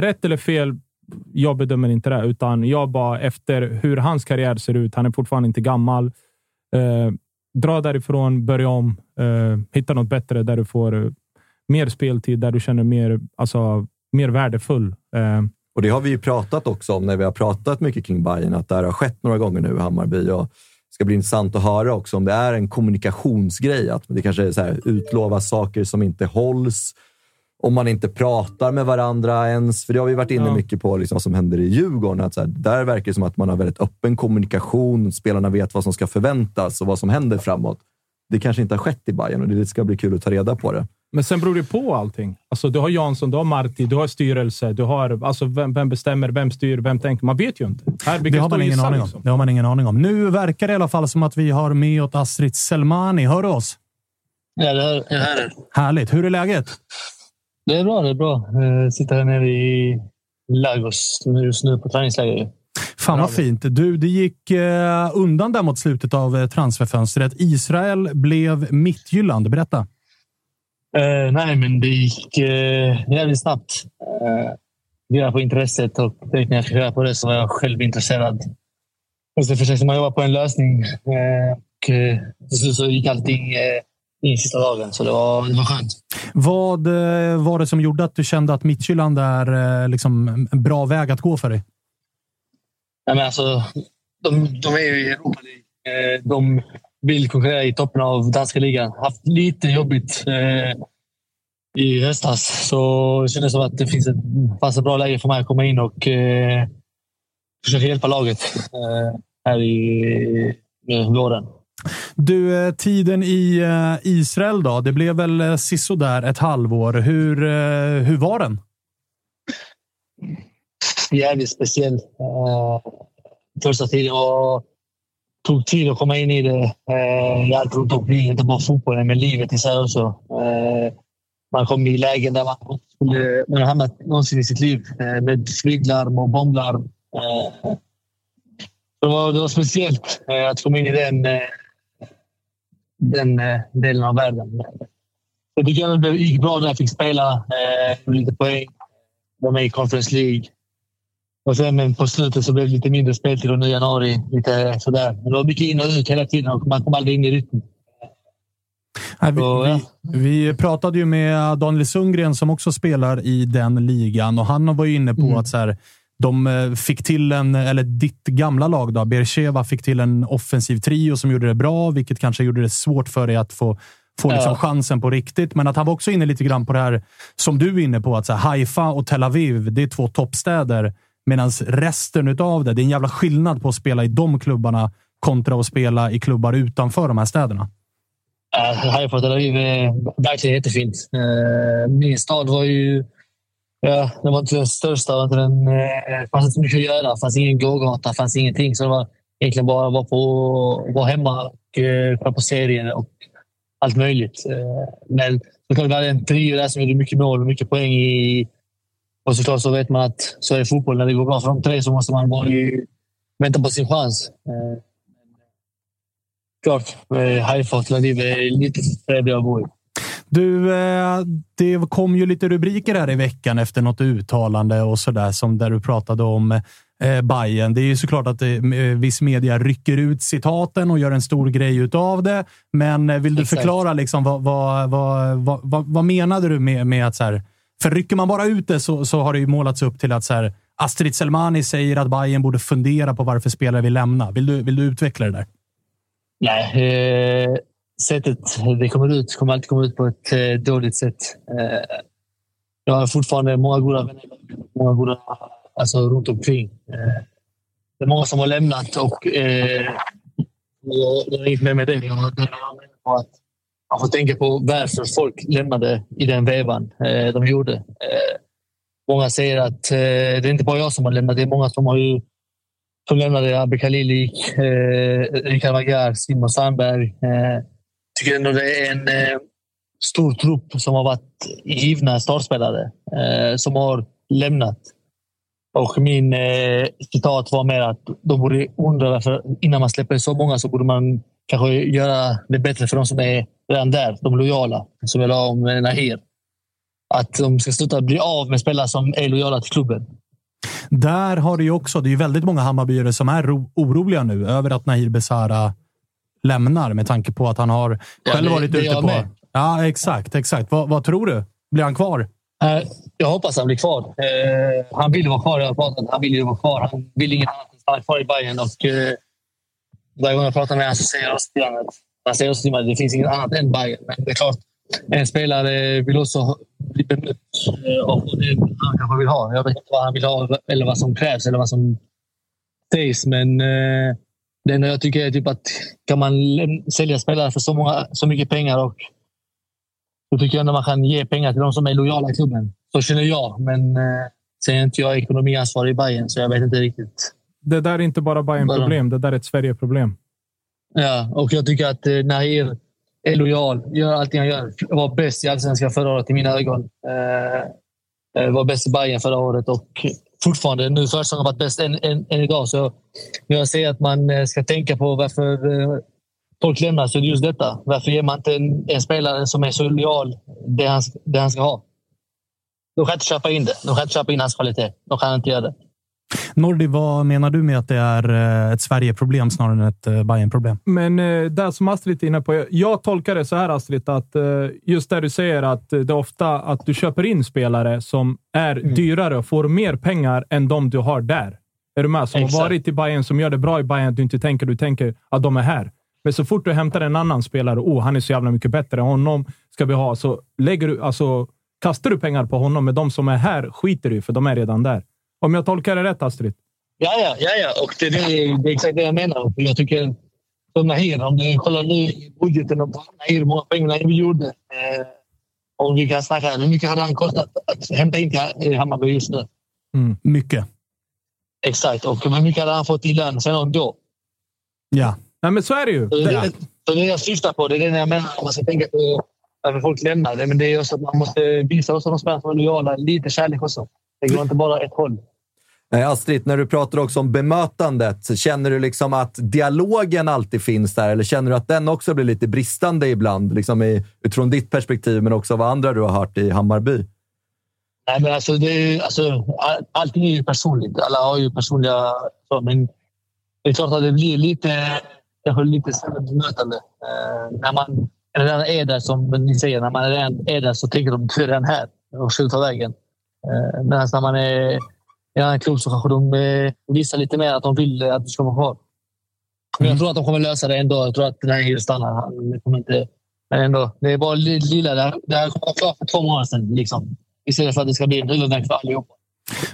rätt eller fel, jag bedömer inte det, utan jag bara efter hur hans karriär ser ut. Han är fortfarande inte gammal. Eh, dra därifrån, börja om, eh, hitta något bättre där du får eh, mer speltid, där du känner mer, alltså, mer värdefull. Eh, Och det har vi ju pratat också om när vi har pratat mycket kring Bayern att det här har skett några gånger nu i Hammarby. Och ska bli intressant att höra också om det är en kommunikationsgrej. Att det kanske är så här, utlovas saker som inte hålls. Om man inte pratar med varandra ens. För det har vi varit inne Ja. mycket på, liksom, vad som händer i Djurgården. Att så här, där verkar det som att man har väldigt öppen kommunikation. Spelarna vet vad som ska förväntas och vad som händer framåt. Det kanske inte har skett i Bayern och det ska bli kul att ta reda på det. Men sen beror det på allting. Alltså, du har Jansson, du har Marti, du har styrelse. Du har, alltså, vem, vem bestämmer? Vem styr? Vem tänker? Man vet ju inte. Här, Det har, man ingen aning om. liksom. det har man ingen aning om. Nu verkar det i alla fall som att vi har med åt Astrid Selmani. Hör du oss? Ja, det hör, jag hör. Härligt. Hur är läget? Det är bra. Det är bra. Jag sitter här nere i Lagos just nu på träningsläger. Fan vad fint. Du, det gick eh, undan där mot slutet av eh, transferfönstret. Israel blev Mittjylland. Berätta. Eh, nej, men det gick uh, jävligt snabbt. Uh, Grilla på intresset och direkt när jag fick reda på det så var jag själv intresserad. Och så försökte man jobba på en lösning. Uh, och uh, slut så gick allting uh, in sista dagen, så det var, det var skönt. Vad eh, var det som gjorde att du kände att Mittjylland är eh, liksom en bra väg att gå för dig? Nej, men alltså, de, de är ju i Europa League. Eh, De vill konkurrera i toppen av danska ligan. Haft lite jobbigt eh, i höstas. Så det kändes som att det finns ett, fanns ett bra läge för mig att komma in och eh, försöka hjälpa laget eh, här i våren. Du, eh, tiden i eh, Israel då? Det blev väl eh, sisådär ett halvår. Hur, hur var den? jävligt speciell. Uh, första tiden och tog tid att komma in i det. Eh, jag tror dock inte bara fotbollen, men livet i sig också. Eh, man kom i lägen där man skulle man har hamnat någonsin i sitt liv eh, med flyglarm och bomblarm. Eh, det, var, det var speciellt eh, att komma in i den, eh, den eh, delen av världen. Jag tycker att det gick bra när jag fick spela. eh, lite poäng. Var med i Conference League. Och sen men på slutet så blev det lite mindre speltid och nu i januari. Lite sådär. Men det var mycket in och ut hela tiden och man kom aldrig in i rytmen. Nej, vi, Så, ja. vi, vi pratade ju med Daniel Sundgren som också spelar i den ligan och han var ju inne på Mm. att så här, de eh, fick till en, eller ditt gamla lag då, Bercheva fick till en offensiv trio som gjorde det bra, vilket kanske gjorde det svårt för dig att få, få liksom Ja. chansen på riktigt. Men att han var också inne lite grann på det här som du är inne på, att så här, Haifa och Tel Aviv, det är två toppstäder. Medan resten utav det, det är en jävla skillnad på att spela i de klubbarna kontra att spela i klubbar utanför de här städerna. Ja, Haifa Tel Aviv är eh, verkligen jättefint. Eh, min stad var ju... Ja, den var inte den största. Det var inte den, eh, fanns inte så mycket att göra. Det fanns ingen gågata, fanns ingenting. Så det var egentligen bara att vara, på, vara hemma och kolla på serier och allt möjligt. Men såklart, vi hade en trio där som gjorde mycket mål och mycket poäng. i och såklart så vet man att så är fotboll. När det går bra för de tre så måste man bara vänta på sin chans. Uh, klart, eh, Haifa och Tel Aviv är lite trevliga att bo i. Du, eh, det kom ju lite rubriker här i veckan efter något uttalande och så där som där du pratade om eh, Bayern. Det är ju såklart att eh, viss media rycker ut citaten och gör en stor grej utav det. Men eh, vill du Exakt. förklara liksom vad, vad, vad, vad, vad, vad menade du med, med att så här? För rycker man bara ut det så, så har det ju målats upp till att så här, Astrid Selmani säger att Bayern borde fundera på varför spelare vill lämna. Vill du, vill du utveckla det där? Nej, eh, sättet det kommer ut kommer alltid komma ut på ett eh, dåligt sätt. Eh, jag har fortfarande många goda vänner, många goda alltså, runt omkring. Eh, det är många som har lämnat och eh, jag jag har inget mer med det. Jag har på att man får tänka på varför folk lämnade i den vevan eh, de gjorde. Eh, många säger att eh, det är inte bara jag som har lämnat. Det är många som har ju som lämnade Abbe Khalilik, eh, Rikard Magyar, Simon Sandberg. Eh, tycker ändå det är en eh, stor trupp som har varit givna startspelare eh, som har lämnat. Och min eh, citat var mer att de borde undra varför innan man släpper så många så borde man kanske göra det bättre för de som är redan där, de lojala. Som jag la om Nahir. Att de ska sluta bli av med spelare som är lojala till klubben. Där har det ju också, det är ju väldigt många Hammarbyare som är ro, oroliga nu över att Nahir Besara lämnar med tanke på att han har Ja, själv det- varit det ute på... med. Ja, exakt. exakt. Vad, vad tror du? Blir han kvar? Eh, Jag hoppas han blir kvar. Eh, Han vill vara kvar. Jag har pratat. Han vill ju vara kvar. Han vill inget annat än att stanna kvar i Bayern. Och, eh, varje gång jag pratar med honom så säger jag att, till mig att det finns inget annat än Bayern. Men det är klart, en spelare vill också bli bemött eh, och få det han kanske vill ha. Jag vet inte vad han vill ha eller vad som krävs eller vad som sägs. Men eh, det enda jag tycker är typ att kan man sälja spelare för så, många, så mycket pengar och då tycker jag ändå man kan ge pengar till de som är lojala i klubben. Så känner jag, men eh, sen är inte jag ekonomiansvarig i Bayern så jag vet inte riktigt. Det där är inte bara Bayern-problem. Det där är ett Sverige-problem. Ja, och jag tycker att eh, Nahir är lojal, gör allting han gör. Var bäst i allsvenskan förra året i mina ögon. Eh, eh, var bäst i Bayern förra året och fortfarande nu försäsongen har varit bäst än, än, än idag. Så när jag säger att man eh, ska tänka på varför eh, folk lämnar så är det just detta. Varför ger man inte en, en spelare som är så lojal det han, det han ska ha? De kan inte köpa in det. De kan inte köpa in hans kvalitet. De kan inte göra det. Nordi, vad menar du med att det är eh, ett Sverige-problem snarare än ett eh, Bayern-problem? Men eh, det som Astrid är inne på. Jag tolkar det så här Astrid, att just där du säger att det är ofta att du köper in spelare som är dyrare och får mer pengar än de du har där. Är du med? Som Exakt. har varit i Bayern, som gör det bra i Bayern. Du inte tänker, du tänker att de är här. Men så fort du hämtar en annan spelare, oh, han är så jävla mycket bättre, honom ska vi ha, så lägger du, alltså, kastar du pengar på honom. Men de som är här skiter du för de är redan där. Om jag tolkar det rätt, Astrid? Ja, ja, ja, ja. Och det, det, det är exakt det jag menar. Och Jag tycker som Nahir, om du kollar nu i budgeten och på Nahir, hur många pengar Nahir gjorde. Eh, om vi kan snacka, hur mycket hade han kostat att hämta in till Hammarby just nu? Mycket. Exakt. Och hur mycket hade han fått i lön sen och då? Ja. Nej, men så är det ju. Så det, är- så det jag syftar på, det är det jag menar. Man ska tänka på varför folk lämnar. Det, men det är också att man måste visa också de spelarna som är lojala lite kärlek också. Det går inte bara ett håll. Astrid, när du pratar också om bemötandet, känner du liksom att dialogen alltid finns där? Eller känner du att den också blir lite bristande ibland? Liksom i, utifrån ditt perspektiv, men också vad andra du har hört i Hammarby. Nej, men alltså, det är, alltså, all, allting är ju personligt. Alla har ju personliga... Så, men det är klart att det blir lite, kanske lite sämre bemötande. Eh, när man redan är där, som ni säger, när man redan är där så tänker de att du är redan här och ska ta vägen. Eh, Medan när man är i en annan klubb så kanske de eh, visar lite mer att de vill eh, att du ska vara kvar. Men jag tror att de kommer lösa det ändå. Jag tror att den här stannar. Han kommer inte... Men ändå, det är bara li- lilla. Det här, det här kom klart för två månader sedan. Liksom. Istället för att det ska bli en huvudvärk för allihopa.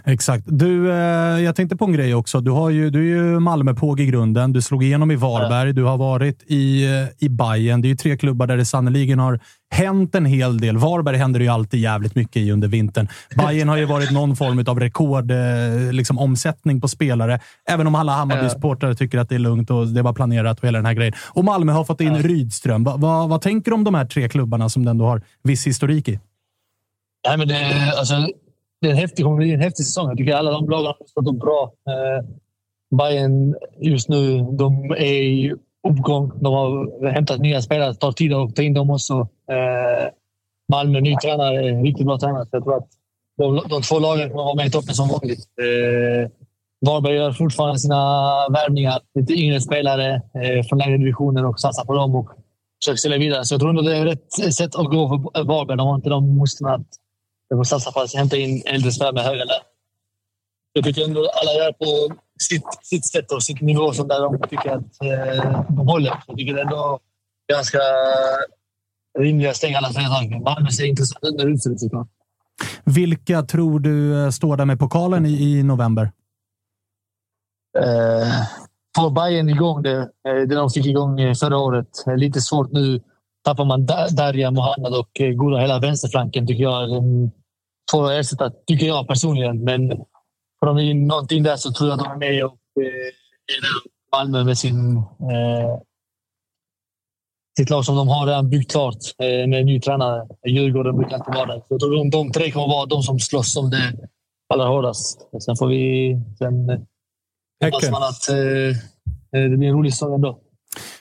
Exakt. Du, eh, jag tänkte på en grej också. Du, har ju, du är ju Malmöpåg i grunden. Du slog igenom i Varberg. Du har varit i, eh, i Bayern. Det är ju tre klubbar där det sannoliken har hänt en hel del. Varberg händer det ju alltid jävligt mycket i under vintern. Bayern har ju varit någon form av rekord, eh, liksom omsättning på spelare. Även om alla Hammarby-supportrar tycker att det är lugnt och det var planerat och hela den här grejen. Och Malmö har fått in Rydström. Va, va, vad tänker du om de här tre klubbarna som du ändå har viss historik i? Nej, men det, alltså, det är en häftig, kommer bli en häftig säsong. Jag tycker alla de lagen har stått bra. Eh, Bayern just nu, de är i uppgång. De har hämtat nya spelare. Det tar tid att ta in dem också. Eh, Malmö, ny tränare, riktigt bra tränare. Så jag tror att de, de två lagen kommer vara med i toppen som vanligt. Eh, Varberg gör fortfarande sina värvningar. Lite yngre spelare eh, från lägre divisioner och satsar på dem och försöker sälja vidare. Så jag tror ändå det är rätt sätt att gå för Varberg. De har inte de musklerna att de får satsa på att hämta in äldre spelare med höga lön. Jag tycker ändå alla gör på sitt, sitt sätt och sitt nivå som där de tycker att eh, de håller. Jag tycker det ändå ganska rimliga steg alla tre lag. Malmö ser intressant ut såklart. Vilka tror du eh, står där med pokalen i, i november? Eh, får Bayern igång det, eh, det de fick igång förra året. Lite svårt nu. Tappar man Da- Darja, Mohammad och Gula hela vänsterflanken tycker jag en svår att ersätta, tycker jag personligen. Men får de in någonting där så tror jag att de är med och eh. Malmö med sin eh, sitt lag som de har redan byggt klart eh, med en ny tränare. Djurgården brukar alltid vara där. Så jag tror de, de tre kommer vara de som slåss om det allra hårdast. Sen får vi... Sen, eh, hoppas man att eh, eh, det blir en rolig säsong ändå.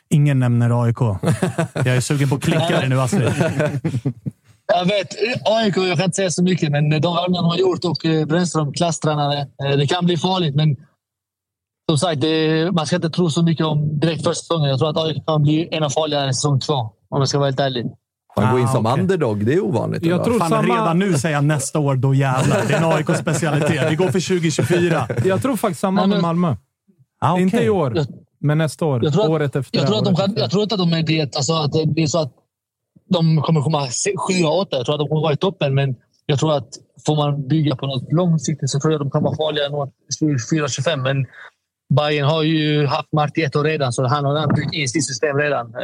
Ingen nämner AIK. Jag är sugen på att klicka det nu, Astrid. Jag vet, AIK, jag kan inte säga så mycket, men de värvningar de har gjort och eh, Brännström, klasstränare. eh, Det kan bli farligt, men som sagt, det, man ska inte tro så mycket om direkt första säsongen. Jag tror att AIK kan bli ena farligare än säsong två, om jag ska vara helt ärlig. Man går in Ah, som okej. underdog. Det är ovanligt. Jag tror Fan, samma- redan nu säger jag nästa år, då jävlar. Det är en AIK-specialitet. Vi går för 2024. Jag tror faktiskt samma Nej, men- med Malmö. Ah, okej. Inte i år, Jag- men nästa år. Jag tror att- året efter. Jag tror, att de jag tror inte att de är det, alltså att det blir så att de kommer komma sjua, åtta. Jag tror att de kommer vara i toppen, men jag tror att får man bygga på något långsiktigt så tror jag att de kan vara farliga nå 24-25. Men Bayern har ju haft Marti ett år redan, så han har byggt in sitt system redan. Eh,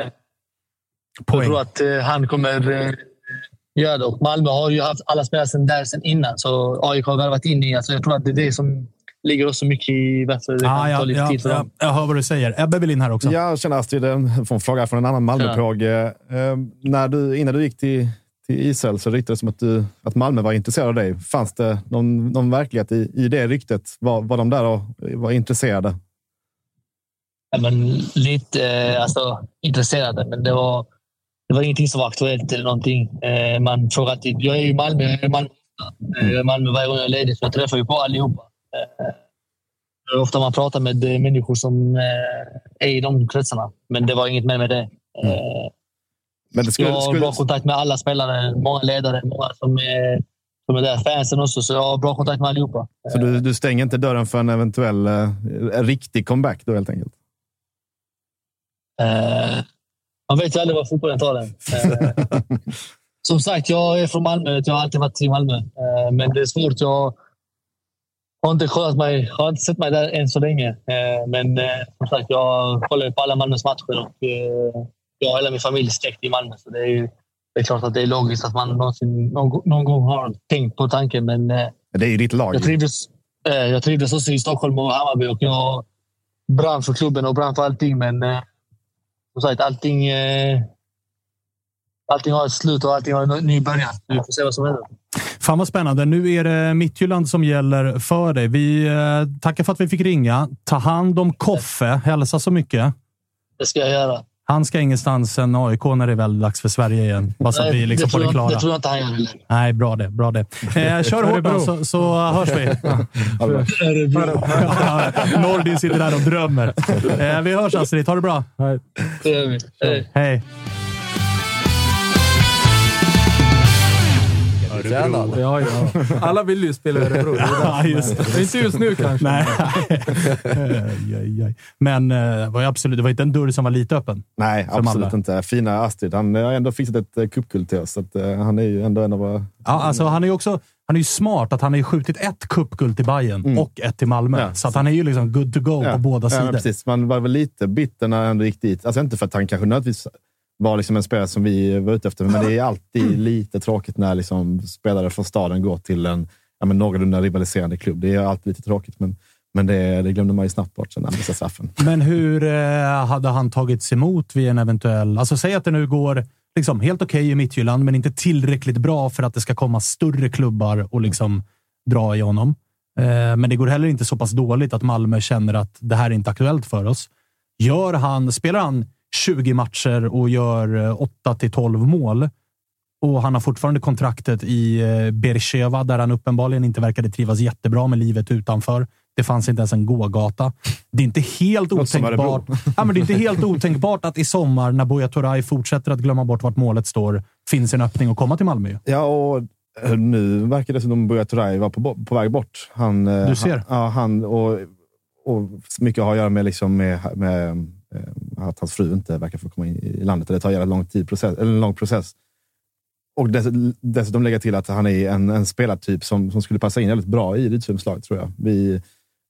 Jag Poäng. tror att eh, han kommer eh, göra det. Och Malmö har ju haft alla spelare sedan där sedan innan, så AIK har värvat in i. Alltså jag tror att det är det som ligger också mycket i varför det kan Ah, ta ja, lite ja, tid för ja, jag hör vad du säger. Ebbe vill in här också. Jag känner Astrid, en får en fråga från en annan Malmöpåg. Eh, när du, innan du gick till, till Israel så ryktades det som att, du, att Malmö var intresserad av dig. Fanns det någon, någon verklighet i, i det ryktet? Var, var de där och var intresserade? Ja, men lite eh, alltså, intresserade, men det var, det var ingenting som var aktuellt eller någonting. Eh, man frågar alltid. Jag är i Malmö. Jag är i Malmö, jag är i Malmö varje gång jag är ledig, så jag träffar ju på allihopa. Eh, det är ofta man pratar med eh, människor som eh, är i de kretsarna, men det var inget mer med det. Eh, Men det skulle, jag har skulle, bra kontakt med alla spelare, många ledare, många som är, som är där. Fansen också, så jag har bra kontakt med allihopa. så du, du stänger inte dörren för en eventuell eh, riktig comeback då helt enkelt? Eh, man vet ju aldrig var fotbollen tar en. Eh, som sagt, jag är från Malmö. Jag har alltid varit i Malmö. Eh, men det är svårt. Jag har inte kollat mig. har inte sett mig där än så länge. Eh, men eh, som sagt, jag kollar på alla Malmös matcher och eh, jag och hela min familj släkt i Malmö. Så det är, det är klart att det är logiskt att man någonsin, någon, någon gång har tänkt på tanken. Men Det är ju ditt lag. jag trivdes, jag trivdes också i Stockholm och Hammarby och jag brann för klubben och brann för allting. Men som sagt, allting, allting har ett slut och allting har en ny början. Vi får se vad som händer. Fan vad spännande. Nu är det Midtjylland som gäller för dig. Vi eh, tackar för att vi fick ringa. Ta hand om Koffe. Hälsa så mycket. Det ska jag göra. Han ska ingenstans än AIK när det är väl dags för Sverige igen. Bara så att vi liksom det, får tror det jag, klara. det tror jag inte han gör. Nej, bra det. Bra det. Eh, kör hårt då, så, så hörs vi. Nordin sitter där och drömmer. Eh, vi hörs Astrid. Ha det bra. Det gör vi. Hej. Hej. Örebro-tränad. Ja, ja. Alla vill ju spela i Örebro. Det är det Ja, just det. Inte just nu kanske. Nej. Aj, aj, aj. Men eh, var ju absolut, det var inte en dörr som var lite öppen. Nej, absolut inte. Fina Astrid. Han har ändå fixat ett eh, cupguld till oss, så att, eh, han är ju ändå en av våra... Ja, alltså, han är ju också han är ju smart att han har ju skjutit ett cupguld till Bayern och ett till Malmö. Mm. Ja. Så att han är ju liksom good to go på båda ja, sidor. men precis. Man var väl lite bitter när han ändå gick dit. Alltså inte för att han kanske nödvändigtvis var liksom en spelare som vi var ute efter, men det är alltid lite tråkigt när liksom spelare från staden går till en ja, men någorlunda rivaliserande klubb. Det är alltid lite tråkigt, men, men det, det glömde man ju snabbt bort sen när missade straffen. Men hur eh, hade han tagits emot vid en eventuell... Alltså säg att det nu går liksom, helt okej i Midtjylland, men inte tillräckligt bra för att det ska komma större klubbar och liksom dra i honom. Eh, men det går heller inte så pass dåligt att Malmö känner att det här är inte aktuellt för oss. Gör han, spelar han 20 matcher och gör eh, 8 till 12 mål och han har fortfarande kontraktet i eh, Beersheva där han uppenbarligen inte verkade trivas jättebra med livet utanför. Det fanns inte ens en gågata. Det är inte helt otänkbart. Ja, men det är inte helt otänkbart att i sommar, när Buya Turay fortsätter att glömma bort vart målet står, finns en öppning att komma till Malmö. Ja, och eh, nu verkar det som att Buya Turay var på, på väg bort. Han, eh, Du ser. Han, ja, han och, och mycket har att göra med, liksom med, med eh, Eh, att hans fru inte verkar få komma in i landet. Det tar en jävla lång, tid, process, eller en lång process. Och dess, dessutom lägga till att han är en, en spelartyp typ som, som skulle passa in väldigt bra i Rydströms lag, tror jag. Vi,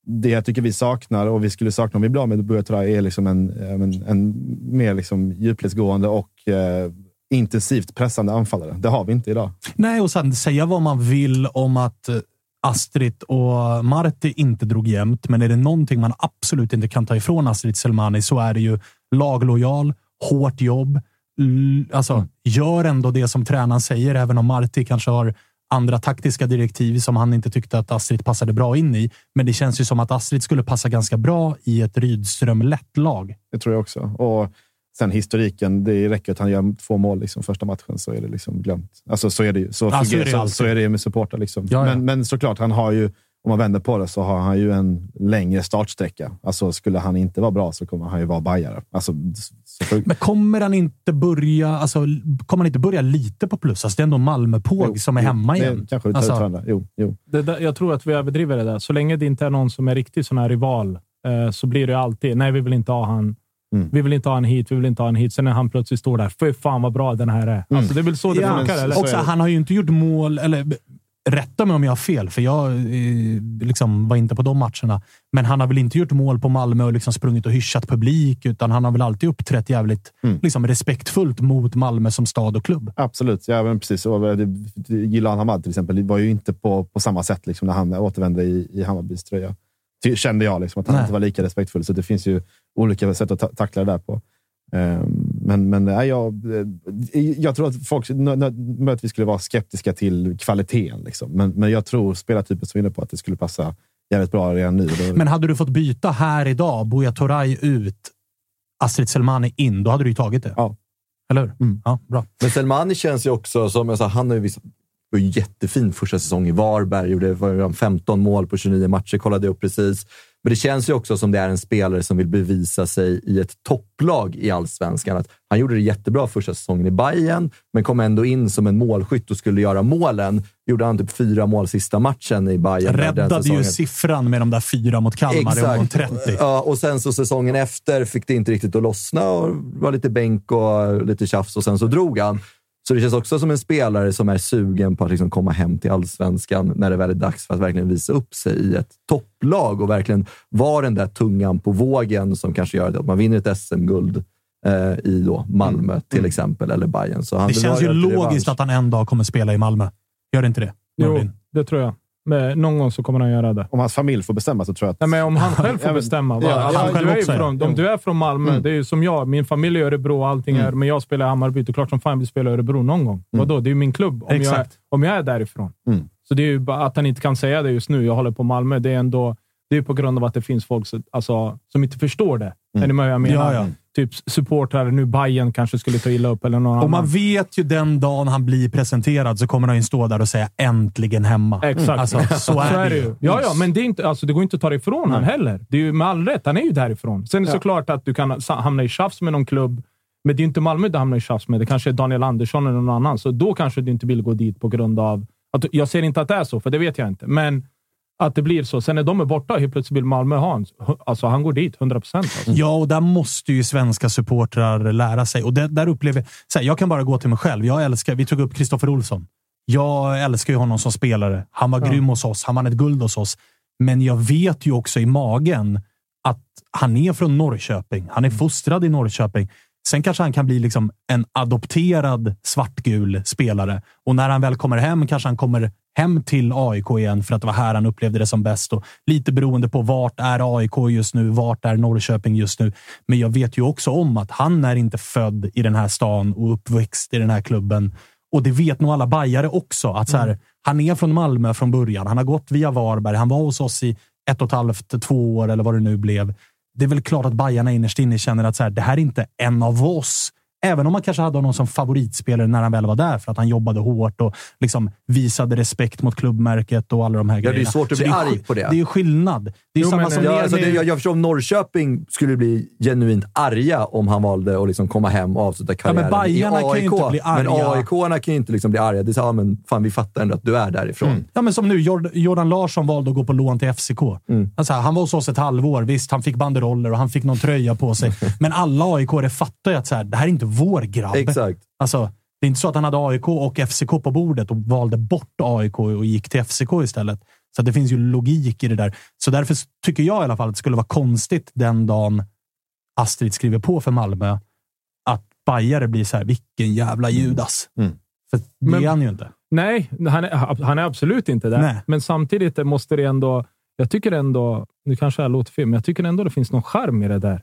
det jag tycker vi saknar, och vi skulle sakna om vi blir av med Buya Turay, är liksom en, eh, en, en mer liksom djupledsgående och eh, intensivt pressande anfallare. Det har vi inte idag. Nej, och sen säga vad man vill om att eh, Astrid och Marti inte drog jämnt, men är det någonting man absolut inte kan ta ifrån Astrid Selmani så är det ju laglojal, hårt jobb. Alltså, gör ändå det som tränaren säger, även om Marti kanske har andra taktiska direktiv som han inte tyckte att Astrid passade bra in i. Men det känns ju som att Astrid skulle passa ganska bra i ett Rydström-lätt lag. Det tror jag också. Och sen historiken, det räcker att han gör två mål liksom första matchen så är det liksom glömt. Alltså så är det ju. Så, Ja, så är det så, så är det ju med supportrar. Liksom. Ja, ja. Men, men såklart, han har ju, om man vänder på det, så har han ju en längre startsträcka. Alltså skulle han inte vara bra så kommer han ju vara bajare. Alltså, Men kommer han inte börja, alltså, kommer han inte börja lite på plus? Alltså, det är ändå Malmöpåg Jo, som är jo, hemma det igen. Kanske vi tar Alltså-. Jo, jo. Det där, jag tror att vi överdriver det där. Så länge det inte är någon som är riktigt sån här rival eh, så blir det alltid, nej, vi vill inte ha han. Mm. Vi vill inte ha han hit, vi vill inte ha han hit. Sen när han plötsligt står där, fy fan vad bra den här är. Alltså, det är väl så det Ja, funkar, eller? så Också, han har ju inte gjort mål, eller rätta mig om jag har fel, för jag eh, liksom var inte på de matcherna. Men han har väl inte gjort mål på Malmö och liksom sprungit och hyschat publik, utan han har väl alltid uppträtt jävligt Mm. liksom, respektfullt mot Malmö som stad och klubb. Absolut, ja, men precis. Det- Gillan Hamad till exempel var ju inte på, på samma sätt liksom, när han återvände i, i Hammarbys tröja. Kände jag liksom, att han Nej. inte var lika respektfull. Så det finns ju olika sätt att ta tackla det där på. Ehm, men men nej, jag, eh, jag tror att folk möjligtvis skulle vara skeptiska till kvaliteten. Liksom. Men, men jag tror spelartypen som är inne på att det skulle passa jävligt bra redan nu. Då, Men hade du fått byta här idag, Buya Turay ut, Astrid Selmani in, då hade du ju tagit det. Ja. Eller hur? Mm. Ja, bra. Men Selmani känns ju också som, jag sa, han har ju visat, var jättefin första säsong i Varberg. Gjorde var ju 15 mål på 29 matcher, kollade jag upp precis. Men det känns ju också som det är en spelare som vill bevisa sig i ett topplag i allsvenskan. Att han gjorde det jättebra första säsongen i Bayern, men kom ändå in som en målskytt och skulle göra målen. Gjorde han typ fyra mål sista matchen i Bayern. Räddade ju siffran med de där fyra mot Kalmar i omgång 30. Ja, och sen så säsongen efter fick det inte riktigt att lossna och var lite bänk och lite tjafs och sen så drog han. Så det känns också som en spelare som är sugen på att liksom komma hem till allsvenskan när det väl är dags för att verkligen visa upp sig i ett topplag och verkligen vara den där tungan på vågen som kanske gör att man vinner ett SM-guld eh, i då Malmö till exempel, eller Bayern. Så han Det känns ju logiskt revansch. att han en dag kommer spela i Malmö. Gör det inte det? Jo, Nordin? det tror jag. Men någon gång så kommer han göra det. Om hans familj får bestämma så tror jag att... Nej, men om han själv får bestämma. ja, va? han själv du, är ju också, ja. från, om du är från Malmö, Mm. det är ju som jag. Min familj är Örebro och allting är, men jag spelar i Hammarby. Det är klart som fan jag vill spela i Örebro någon gång. Vadå? Det är ju min klubb om, jag, är- Exakt. om jag är därifrån. Mm. Så det är ju bara att han inte kan säga det just nu. Jag håller på Malmö. Det är ändå det är på grund av att det finns folk som- alltså, som inte förstår det. Är ni med vad jag menar? Ja, ja. Typ supportrar, nu Bayern kanske skulle ta illa upp eller någon Och man annan. vet ju den dagen han blir presenterad så kommer han ju stå där och säga äntligen hemma. Exakt. Alltså, så är, det ju. Ja, ja, men det, är inte, alltså, det går inte att ta det ifrån han heller. Det är ju med all rätt. Han är ju därifrån. Sen är det såklart att du kan hamna i tjafs med någon klubb, men det är inte Malmö du hamnar i tjafs med. Det kanske är Daniel Andersson eller någon annan. Så då kanske du inte vill gå dit på grund av Att, jag ser inte att det är så, för det vet jag inte. Men att det blir så. Sen när de är borta helt plötsligt vill Malmö ha honom. Alltså, han går dit 100 procent. Alltså. Ja, och där måste ju svenska supportrar lära sig. Och det, där upplever här, Jag kan bara gå till mig själv. Jag älskar, vi tog upp Kristoffer Olsson. Jag älskar ju honom som spelare. Han var Ja. grym hos oss. Han vann ett guld hos oss. Men jag vet ju också i magen att han är från Norrköping. Han är fostrad i Norrköping. Sen kanske han kan bli liksom en adopterad svartgul spelare. Och när han väl kommer hem kanske han kommer hem till AIK igen för att det var här han upplevde det som bäst. Och lite beroende på vart är AIK just nu, vart är Norrköping just nu. Men jag vet ju också om att han är inte född i den här stan och uppväxt i den här klubben. Och det vet nog alla bajare också. Att så här, Han är från Malmö från början. Han har gått via Varberg. Han var hos oss i ett och ett halvt, två år eller vad det nu blev. Det är väl klart att bajarna innerst inne känner att så här, det här är inte en av oss. Även om man kanske hade honom som favoritspelare när han väl var där för att han jobbade hårt och liksom visade respekt mot klubbmärket och alla de här Ja, det är grejerna. svårt att Så bli är arg på det. Det är skillnad. Det är Jo, samma men, som ja, alltså, det, jag, jag förstår om Norrköping skulle bli genuint arga om han valde att liksom komma hem och avsluta karriären Bajarna i kan ju AIK. inte bli Men arga. AIK-arna kan ju inte liksom bli arga. Det är så, ja, men fan, vi fattar ändå att du är därifrån. Ja, men som nu. Jord- Jordan Larsson valde att gå på lån till FCK. Mm. Alltså, han var hos oss ett halvår. Visst, han fick banderoller och han fick någon tröja på sig. men alla aik fattar ju att så här, det här är inte vår grabb. Exakt. Alltså, det är inte så att han hade AIK och FCK på bordet och valde bort AIK och gick till FCK istället. Så att det finns ju logik i det där. Så därför tycker jag i alla fall att det skulle vara konstigt den dagen Astrid skriver på för Malmö att bajare blir så här, vilken jävla Judas. Mm. För det Men- är han ju inte. Nej, han är, han är absolut inte det. Nej. Men samtidigt måste det ändå... Jag tycker ändå... Nu kanske jag låter fel, men jag tycker ändå det finns någon charm i det där.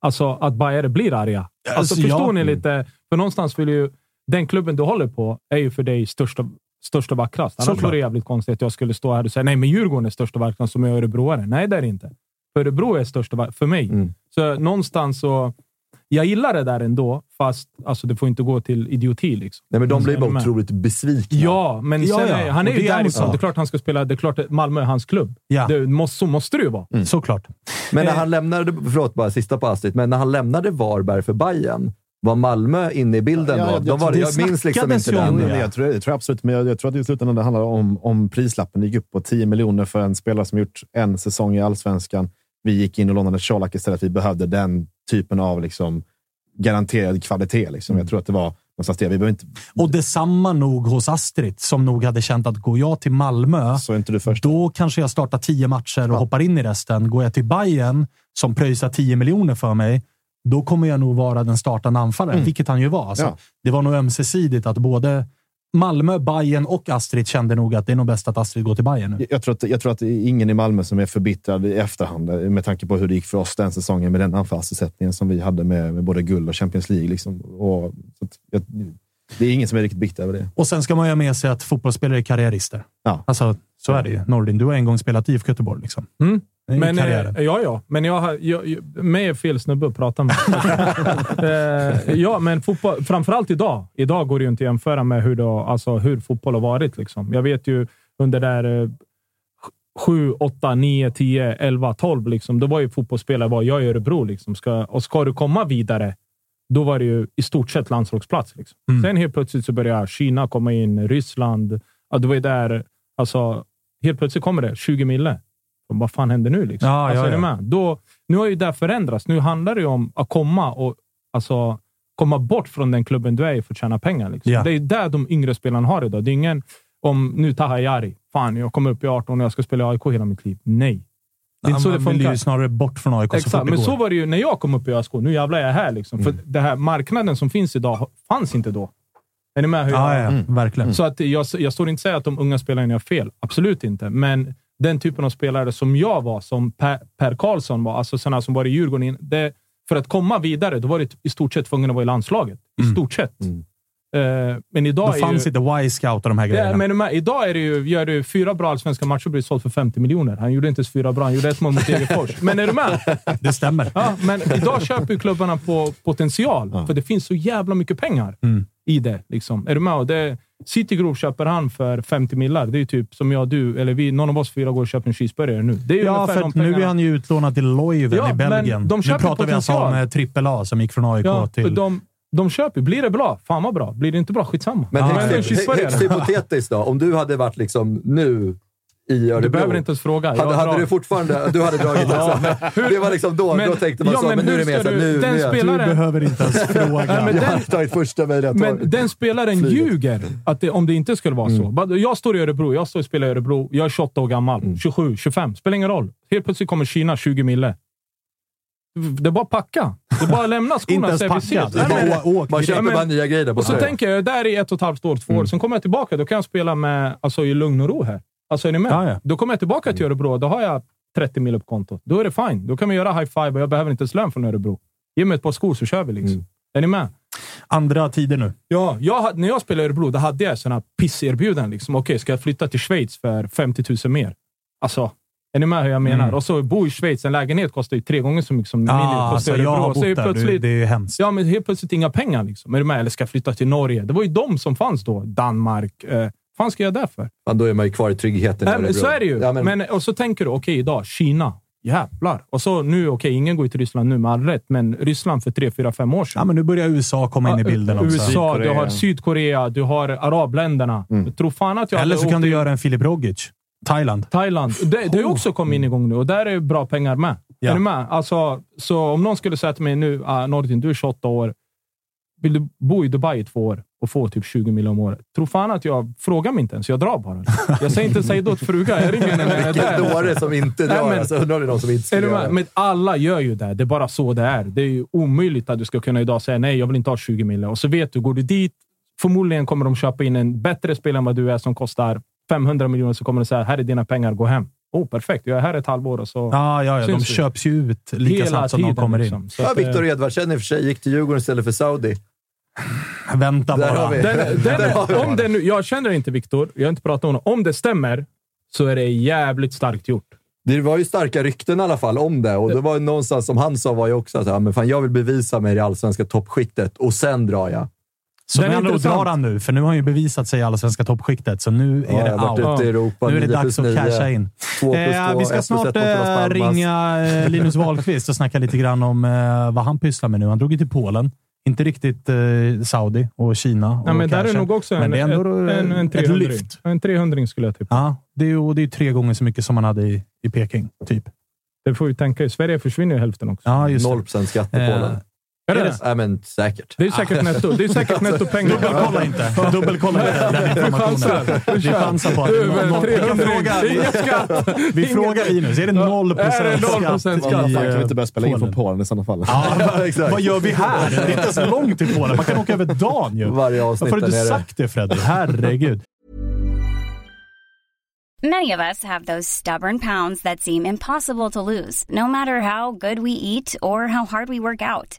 Alltså att bajare blir arga. Alltså, Alltså, förstår ja. ni lite? För någonstans vill ju... Den klubben du håller på är ju för dig största, störst och vackrast. Annars vore det jävligt konstigt att jag skulle stå här och säga nej, men Djurgården är störst och vackrast som är örebroare. Nej, det är det inte. Örebro är störst och vackrast för mig. Mm. Så någonstans så... Jag gillar det där ändå, fast alltså, det får inte gå till idioti. Liksom. Nej, men de blir bara med? otroligt besvikna. Ja, men Ja, sen ja. Är, han är ju därifrån. så. Det är klart han ska spela. Det är klart Malmö är hans klubb. Ja. Det måste, så måste det ju vara. Mm. Såklart. Men när Eh. han lämnade, förlåt bara sista på Astrid, men när han lämnade Varberg för Bayern var Malmö inne i bilden Ja, då? jag- De var, det jag minns liksom inte den. det. Jag tror, jag tror absolut, men jag, jag tror att i slutändan det handlar om, om prislappen. Det gick upp på 10 miljoner för en spelare som gjort en säsong i allsvenskan. Vi gick in och lånade Colak istället. Vi behövde den typen av liksom, garanterad kvalitet. Liksom. Jag tror att det var någonstans det. Vi behöver inte... Och detsamma nog hos Astrid, som nog hade känt att går jag till Malmö, Så inte du först. då kanske jag startar tio matcher och hoppar in i resten. Går jag till Bayern som pröjsar 10 miljoner för mig, då kommer jag nog vara den startande anfallaren, vilket han ju var. Alltså, Ja. Det var nog ömsesidigt att både Malmö, Bayern och Astrid kände nog att det är nog bäst att Astrid går till Bayern nu. Jag tror, att, jag tror att det är ingen i Malmö som är förbittrad i efterhand med tanke på hur det gick för oss den säsongen med den anfallsbesättningen som vi hade med, med både guld och Champions League. Liksom. Och, jag, det är ingen som är riktigt bitter över det. Och sen ska man ju ha med sig att fotbollsspelare är karriärister. Ja. Alltså, så är det ju. Nordin, du har en gång spelat i IFK Göteborg. Liksom. Mm. Men, karriären. eh, ja, ja. Men jag. Jag, jag, mig är fel snubbe att prata med. eh, ja, men fotboll, framförallt idag. Idag går det ju inte att jämföra med hur, har- alltså, hur fotboll har varit. Liksom. Jag vet ju under där eh, 7, 8, 9, 10, 11, 12. Liksom, då var ju fotbollsspelare var jag i Örebro. Liksom. Ska, och ska du komma vidare, då var det ju i stort sett landslagsplats. Liksom. Mm. Sen helt plötsligt så börjar Kina komma in, Ryssland. Ja, det var ju där... Alltså, helt plötsligt kommer det 20 mille. Vad fan händer nu? Liksom? Ja, alltså, ja, är ja. med? Då, nu har ju det förändrats. Nu handlar det ju om att komma och alltså, komma bort från den klubben du är i för att tjäna pengar. Liksom. Ja. Det är där de yngre spelarna har idag. Det är ingen om nu Taha Jari. Fan, jag kommer upp i 18 och jag ska spela i AIK hela mitt liv. Nej. Det är inte så det man vill funkar. ju snarare bort från AIK så Exakt, fort det men går. så var det ju när jag kom upp i ÖSK. Nu jävlar är jag här. Liksom. För det här marknaden som finns idag fanns inte då. Är ni med? Hur Ja, jag, ja, verkligen. så att jag, jag står inte och säger att de unga spelarna gör fel. Absolut inte. Men den typen av spelare som jag var, som Per, per Karlsson var, alltså sådana som var i Djurgården. Det, för att komma vidare, då var det i stort sett tvungen att vara i landslaget. I stort sett. Eh, men idag Då fanns ju, inte Y-scout och de här Ja, grejerna. men här, idag är det ju, gör du fyra bra allsvenska matcher och blir såld för 50 miljoner. Han gjorde inte ens fyra bra, han gjorde ett mål mot Degerfors. Men är du med? Det stämmer. Ja, men idag köper ju klubbarna på potential, för det finns så jävla mycket pengar Mm. i det. Liksom. Är du med? Och det, City Group köper han för 50 millar. Det är ju typ som jag, du, eller vi, någon av oss fyra går och köper en cheeseburgare nu. Det är Ja, ungefär för nu är han ju utlånad till Leuven Ja, i Belgien. de nu pratar vi alltså om eh, trippel A som gick från AIK ja, till de, De köper. Blir det bra, fan vad bra. Blir det inte bra, skitsamma. Men högst hypotetiskt då, om du hade varit liksom nu i Örebro. Du behöver inte ens fråga. Jag Hade, hade du fortfarande... Du hade dragit också. men Det var liksom då, Men- då tänkte man ja, så, men men, nu är hur det så här, du- nu... den nu spelar- Du behöver inte ens fråga. Nej, men jag den- hade tagit första möjliga Men den spelaren Flyget. ljuger att det, om det inte skulle vara så. Bara, Jag står i Örebro, jag står och spelar i Örebro. Jag är 28 år gammal. 27, 25. Spelar ingen roll. Helt plötsligt kommer Kina 20 mille. Det är bara att packa. Det är bara att lämna skorna och säga vi ses. Det är Nej, bara men- å- åk. Man köper men- bara nya grejer där Och så tänker jag, jag är där i ett och ett halvt år, två år. Sen kommer jag tillbaka. Då kan jag spela med, alltså, i lugn och ro här. Alltså, är ni med? Ja, ja. Då kommer jag tillbaka till Örebro. Då har jag 30 mil på kontot. Då är det fine. Då kan vi göra high five och jag behöver inte ens lön från Örebro. Ge mig ett par skor så kör vi. liksom. Är ni med? Andra tider nu. Ja, jag, när jag spelade i Örebro, då hade jag sådana pisserbjudanden. Liksom. Okej, ska jag flytta till Schweiz för 50 000 mer? Alltså, är ni med hur jag menar? Mm. Och så bo i Schweiz. En lägenhet kostar ju tre gånger så mycket som min Ah, kostar alltså, jag har Så bott där. Du, det är hemskt. Ja, men helt plötsligt inga pengar. Liksom. Är du med? Eller ska jag flytta till Norge? Det var ju de som fanns då. Danmark. Eh, fan ska jag där för? Men då är man ju kvar i tryggheten Nej, men så är det ju. Ja, men, men, och så tänker du, okej, idag, Kina. Jävlar. Och så nu, okej, ingen går ju till Ryssland nu med all rätt, men Ryssland för tre, fyra, fem år sedan. Ja, men nu börjar USA komma in i bilden också. USA, du har Sydkorea, du har arabländerna. Jag tror fan att jag Eller så kan du göra en Filip Rogic. Thailand. Thailand. Det, det har också kommit in igång nu och där är bra pengar med. Ja. Är du med? Alltså, så om någon skulle säga till mig nu, uh, Nordin, du är 28 år. Vill du bo i Dubai i två år och få typ 20 miljoner om året? Tror fan att jag frågar mig inte ens. Jag drar bara. Jag säger inte säg då till frugan. Jag ringer henne när jag är Vilken dåre som inte Nej, drar. men- alltså, undrar om det är någon som inte Är skulle göra. Men alla gör ju det. Det är bara så det är. Det är ju omöjligt att du ska kunna idag säga nej, jag vill inte ha 20 miljoner. Och så vet du, går du dit, förmodligen kommer de köpa in en bättre spelare än vad du är som kostar 500 miljoner. Så kommer de säga, här är dina pengar, gå hem. Oh, perfekt. Jag är här ett halvår och så... Ja, ja, ja. De vi. köps ju ut lika snabbt som de kommer in. liksom. Så Ja, att, eh, Viktor Edvardsen i och för sig gick till Djurgården istället för Saudi. Vänta bara. Den, den, om det nu, jag känner inte Viktor, jag har inte pratat om honom. Om det stämmer så är det jävligt starkt gjort. Det var ju starka rykten i alla fall om det och det var ju någonstans som han sa var ju också att ja, men fan, jag vill bevisa mig i det allsvenska toppskiktet och sen drar jag. Så Den är med andra ord intressant. drar han nu, för nu har han ju bevisat sig i allsvenska toppskiktet. Så nu är Ja, det har varit out. ute i Europa. Nu är det 9 dags att 9, casha in. 2 plus Eh, 2, vi ska 1 plus snart 1 mot Las eh, ringa eh, Linus Wahlqvist och snacka lite grann om eh, vad han pysslar med nu. Han drog ju till Polen. Inte riktigt eh, Saudi och Kina. Och Ja, men där är nog också Men en, det är ändå en, en, en ett 300 lyft. En 300 skulle jag tippa. Ja, det är ju det är tre gånger så mycket som man hade i, i Peking. Typ. Det får vi tänka. I Sverige försvinner ju hälften också. Ja, just det. 0 procent skatt på Eh, Polen. Är det? Nej, men säkert. Det är säkert netto. Det är säkert nettopengar. Dubbelkolla inte. Dubbelkolla inte den informationen. Vi chansar på att det är noll- vi kan 300. fråga- Ingen skatt. Vi Ingen- frågar Linus. Är det 0 Är det 0% skatt? kan vi eh, inte börja spela in Polen? från Polen i sådana fall? Ja, Exakt. vad gör vi här? Det är inte ens långt till Polen. Man kan åka över dagen ju. Varje avsnitt Varför har du där inte sagt det Fredrik? Herregud. Many of us have those stubborn pounds that seem impossible to lose, no matter how good we eat or how hard we work out.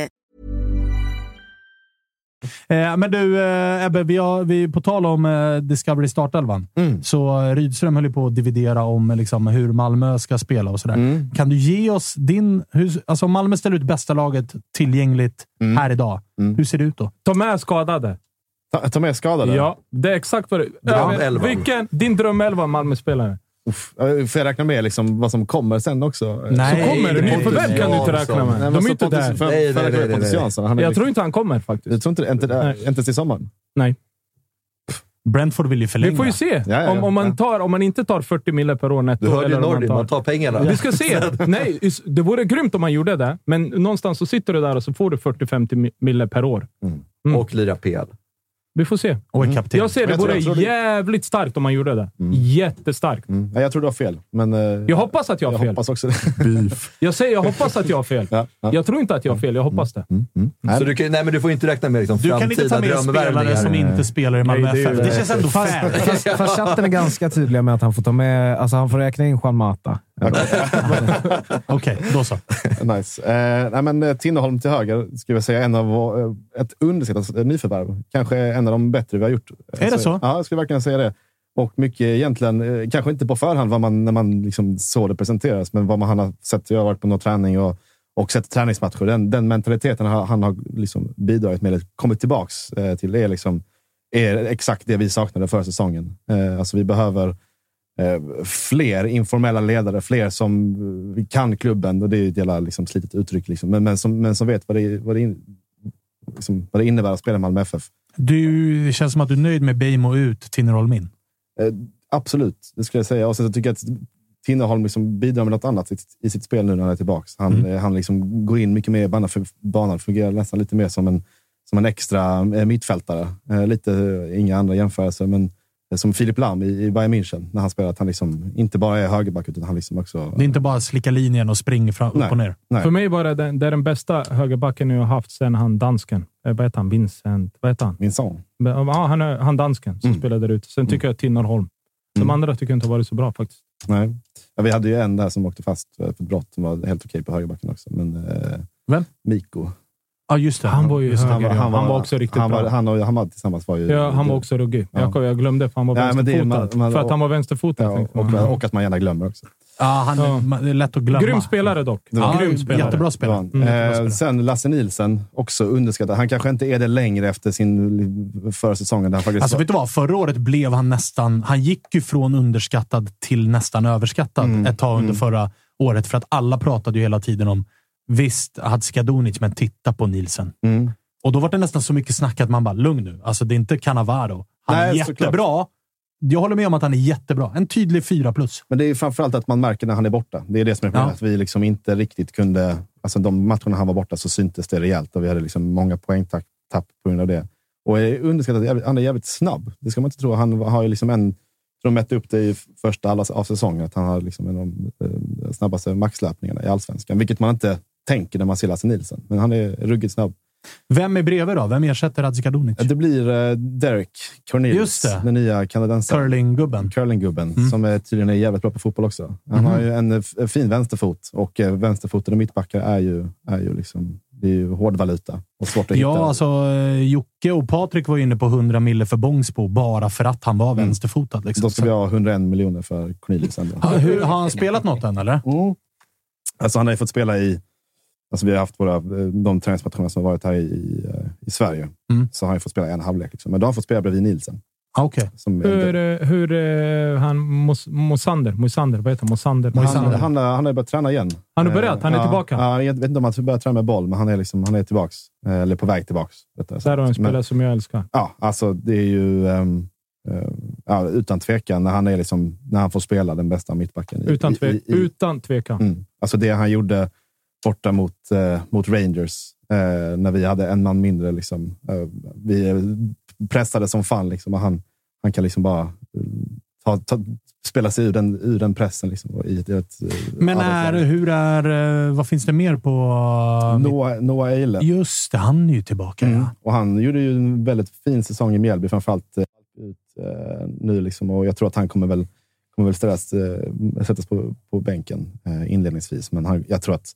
Eh, men du, eh, Ebbe, vi har, vi, på tal om eh, Discovery startelvan. Mm. Så eh, Rydström höll ju på att dividera om eh, liksom, hur Malmö ska spela och sådär. Mm. Kan du ge oss din... Hur, alltså om Malmö ställer ut bästa laget tillgängligt Mm. här idag, hur ser det ut då? Ta med skadade. Ta, ta med skadade? Ja, det är exakt vad det Drömelvan. Vilken? Din drömelva Malmö-spelare? Uff. Får jag räkna med liksom vad som kommer sen också? Nej, Så kommer det. nej, Nyförvärv kan du inte räkna med. Nej, De är inte Pontus- där. för- Nej, nej, nej, nej. Jansson, han är Jag liksom- tror inte han kommer faktiskt. Jag tror inte, inte, till sommaren. Nej. Brentford vill ju förlänga. Vi får ju se. Ja, ja, ja. Om, om, man tar, om man inte tar 40 mille per år netto. Du hörde Nordin, man man tar pengarna. Vi ska se. Nej, det vore grymt om man gjorde det, men någonstans så sitter du där och så får du 40-50 mi- mille per år. Mm. Och lira PL. Vi får se. Och är kapten. Jag ser det vore det- jävligt starkt om man gjorde det. Jättestarkt. Mm. Ja, jag tror du har fel, men... eh, Jag hoppas att jag har jag fel. hoppas också det. Jag säger jag hoppas att jag har fel. Ja, ja. Jag tror inte att jag har fel. Jag hoppas det. Nej, Så du, kan, nej, men du får inte räkna med liksom, Du kan inte ta med spelare som inte spelar i Malmö Nej, det FF. Det känns ändå fair. Fast, fast chatten är ganska tydliga med att han får ta med... Alltså han får räkna in Juan Mata. Okej, då så. nice. Eh, nej, men, eh, Tinnerholm till höger, skulle jag säga, en av, eh, ett underskattat nyförvärv. Kanske en av de bättre vi har gjort. Är det så? Ja, jag skulle verkligen säga det. Och mycket egentligen, eh, kanske inte på förhand vad man, när man liksom såg det presenteras, men vad man har sett. Jag har varit på någon träning och, och sett träningsmatcher. Den, den mentaliteten han, han har liksom bidragit med, kommit tillbaks eh, till, är, liksom, är exakt det vi saknade förra säsongen. Eh, alltså vi behöver eh, fler informella ledare, fler som eh, kan klubben. Och det är ett jävla liksom, slitet uttryck, liksom. men, men, som, men som vet vad det, vad det, in, liksom, vad det innebär att spela i Malmö FF. Du, det känns som att du är nöjd med Beijmo ut, Tinnerholm in. Eh, absolut, det skulle jag säga. Och sen så tycker jag att Tinnerholm liksom bidrar med något annat i, i sitt spel nu när han är tillbaka. Han, eh, han liksom går in mycket mer i banan, för banan fungerar nästan lite mer som en, som en extra eh, mittfältare. Eh, lite, eh, inga andra jämförelser, men som Filip Lam i, i Bayern München när han spelar. Att han liksom inte bara är högerback, utan han liksom också... Det är inte bara slicka linjen och spring fram, upp Nej. och ner. Nej. För mig var det den, det är den bästa högerbacken jag har haft sedan han dansken. Eh, vad heter han? Vincent? Vad heter han? Min son. Ja, han, är, han dansken som Mm. spelade där ute. Sen tycker jag Tinnerholm. De Mm. andra tycker jag inte har varit så bra faktiskt. Nej. Ja, vi hade ju en där som åkte fast för för brott som var helt okej på högerbacken också. Men, eh, Vem? Mikko. Ja, just det. Han var ju Just det. höger, ja. Han var också riktigt han bra. Var, han, och, han var tillsammans var ju... Ja, han var också ruggig. Ja. Jag, jag glömde för han var Ja, vänsterfotad. man- man- för att han var vänsterfotad. Ja, och, man. och att man gärna glömmer också. Ja, han, Ja. man- Det är lätt att glömma. Grym spelare dock. Var- Grym spelare. Jättebra spelare. Mm, jättebra eh, sen Lasse Nilsen, också underskattad. Han kanske inte är det längre efter sin förra säsongen. Där han faktiskt Alltså, var- vet du vad? Förra året blev han nästan... Han gick ju från underskattad till nästan överskattad Mm. ett tag under Mm. förra året. För att alla pratade ju hela tiden om visst, Hadzikadunic, men titta på Nielsen. Mm. Och då var det nästan så mycket snack att man bara, lugn nu. Alltså, det är inte Cannavaro. Han Nej, är såklart. Jag håller med om att han är jättebra. En tydlig fyra plus. Men det är framförallt att man märker när han är borta. Det är det som är problemet. Ja. Att vi liksom inte riktigt kunde... Alltså de matcherna han var borta så syntes det rejält och vi hade liksom många poängtapp tapp på grund av det. Och är underskattat, han är jävligt snabb. Det ska man inte tro. Han har ju liksom en... De mätte upp det i första av säsongen, att han har liksom en av de eh, snabbaste maxlöpningarna i allsvenskan. Vilket man inte tänker när man ser Lasse Nilsson. Men han är ruggigt snabb. Vem är bredvid då? Vem ersätter Hadzikadunic? Det blir eh, Derek Cornelius, den nya kanadensaren. Curlinggubben. Curlinggubben, Mm. som är tydligen är jävligt bra på fotboll också. Han Mhm. har ju en, eh, f- fin vänsterfot och eh, vänsterfotade mittbackar är ju, är ju, liksom, det är ju hårdvaluta och svårt att hitta. Ja, alltså eh, Jocke och Patrik var inne på 100 mille för Bångsbo bara för att han var vänsterfotad. Liksom. Då ska vi ha 101 miljoner för Cornelius ändå. Ha, hur, har han spelat något än, eller? Mm. Alltså han har ju fått spela i... Alltså vi har haft våra, eh, de träningsmatcherna som har varit här i, eh, i Sverige. Mm. Så har han fått spela en halvlek. Liksom. Men då har han fått spela bredvid Nielsen. Ah. Som Hur, eh, hur eh, han, Mos, Mosander, Moisander, vad heter han? Mosander? han, han, han, har börjat träna igen. Han har börjat? Han är Eh, tillbaka? Ja, jag vet inte om han börjar träna med boll, men han är, liksom, han är tillbaka. Eh, Eller på väg tillbaka. Där har en spelare som jag älskar. Ja, alltså det är ju eh, ja, utan tvekan när han, är liksom, när han får spela den bästa mittbacken. i- Utan, tve, i, i, utan tvekan. Mm. Alltså det han gjorde borta mot, eh, mot Rangers, eh, när vi hade en man mindre. Liksom, eh, vi pressade som fan liksom, och han, han kan liksom bara ta, ta, spela sig ur den, ur den pressen. Liksom, i ett, i ett, Men är, hur är... Vad finns det mer på... Noah, Noah Eile. Just det, han är ju tillbaka. Mm. Ja. Och han gjorde ju en väldigt fin säsong i Mjällby, framförallt ut, eh, nu. Liksom, och jag tror att han kommer väl, kommer väl ställas, eh, sättas på, på bänken eh, inledningsvis. Men han, jag tror att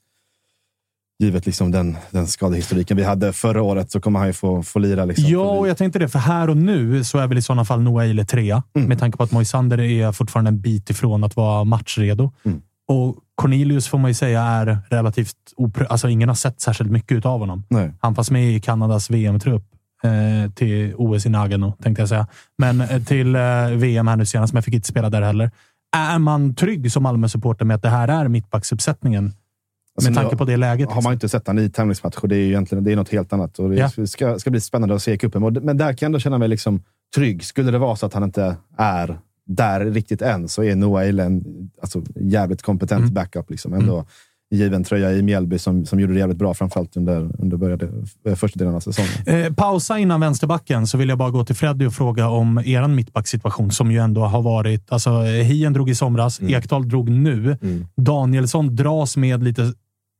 givet liksom den, den skadehistoriken vi hade förra året så kommer han ju få, få lira. Liksom, Ja, och jag tänkte det. För här och nu så är väl i sådana fall Noah Eile trea. Mm. Med tanke på att Moisander är fortfarande en bit ifrån att vara matchredo. Mm. Och Cornelius får man ju säga är relativt oprö... Alltså ingen har sett särskilt mycket av honom. Nej. Han fanns med i Kanadas VM-trupp eh, till OS i Nagano, tänkte jag säga. Men eh, till eh, VM här nu senast, men jag fick inte spela där heller. Är man trygg som Malmö-supporter med att det här är mittbacksuppsättningen? Alltså, med tanke på det läget. Har man inte sett han i tävlingsmatcher. Det är ju egentligen det är något helt annat. Och det Ja. ska, ska bli spännande att se i cupen. Men där kan jag ändå känna mig liksom trygg. Skulle det vara så att han inte är där riktigt än, så är Noah Eile en alltså, jävligt kompetent Mm. backup. Liksom. Ändå given tröja i Mjällby som, som gjorde det jävligt bra, framförallt under, under började, eh, första delen av säsongen. Eh, pausa innan vänsterbacken så vill jag bara gå till Freddy och fråga om er mittbacksituation som ju ändå har varit... Alltså, eh, Hien drog i somras, Mm. Ekdal drog nu. Danielsson dras med lite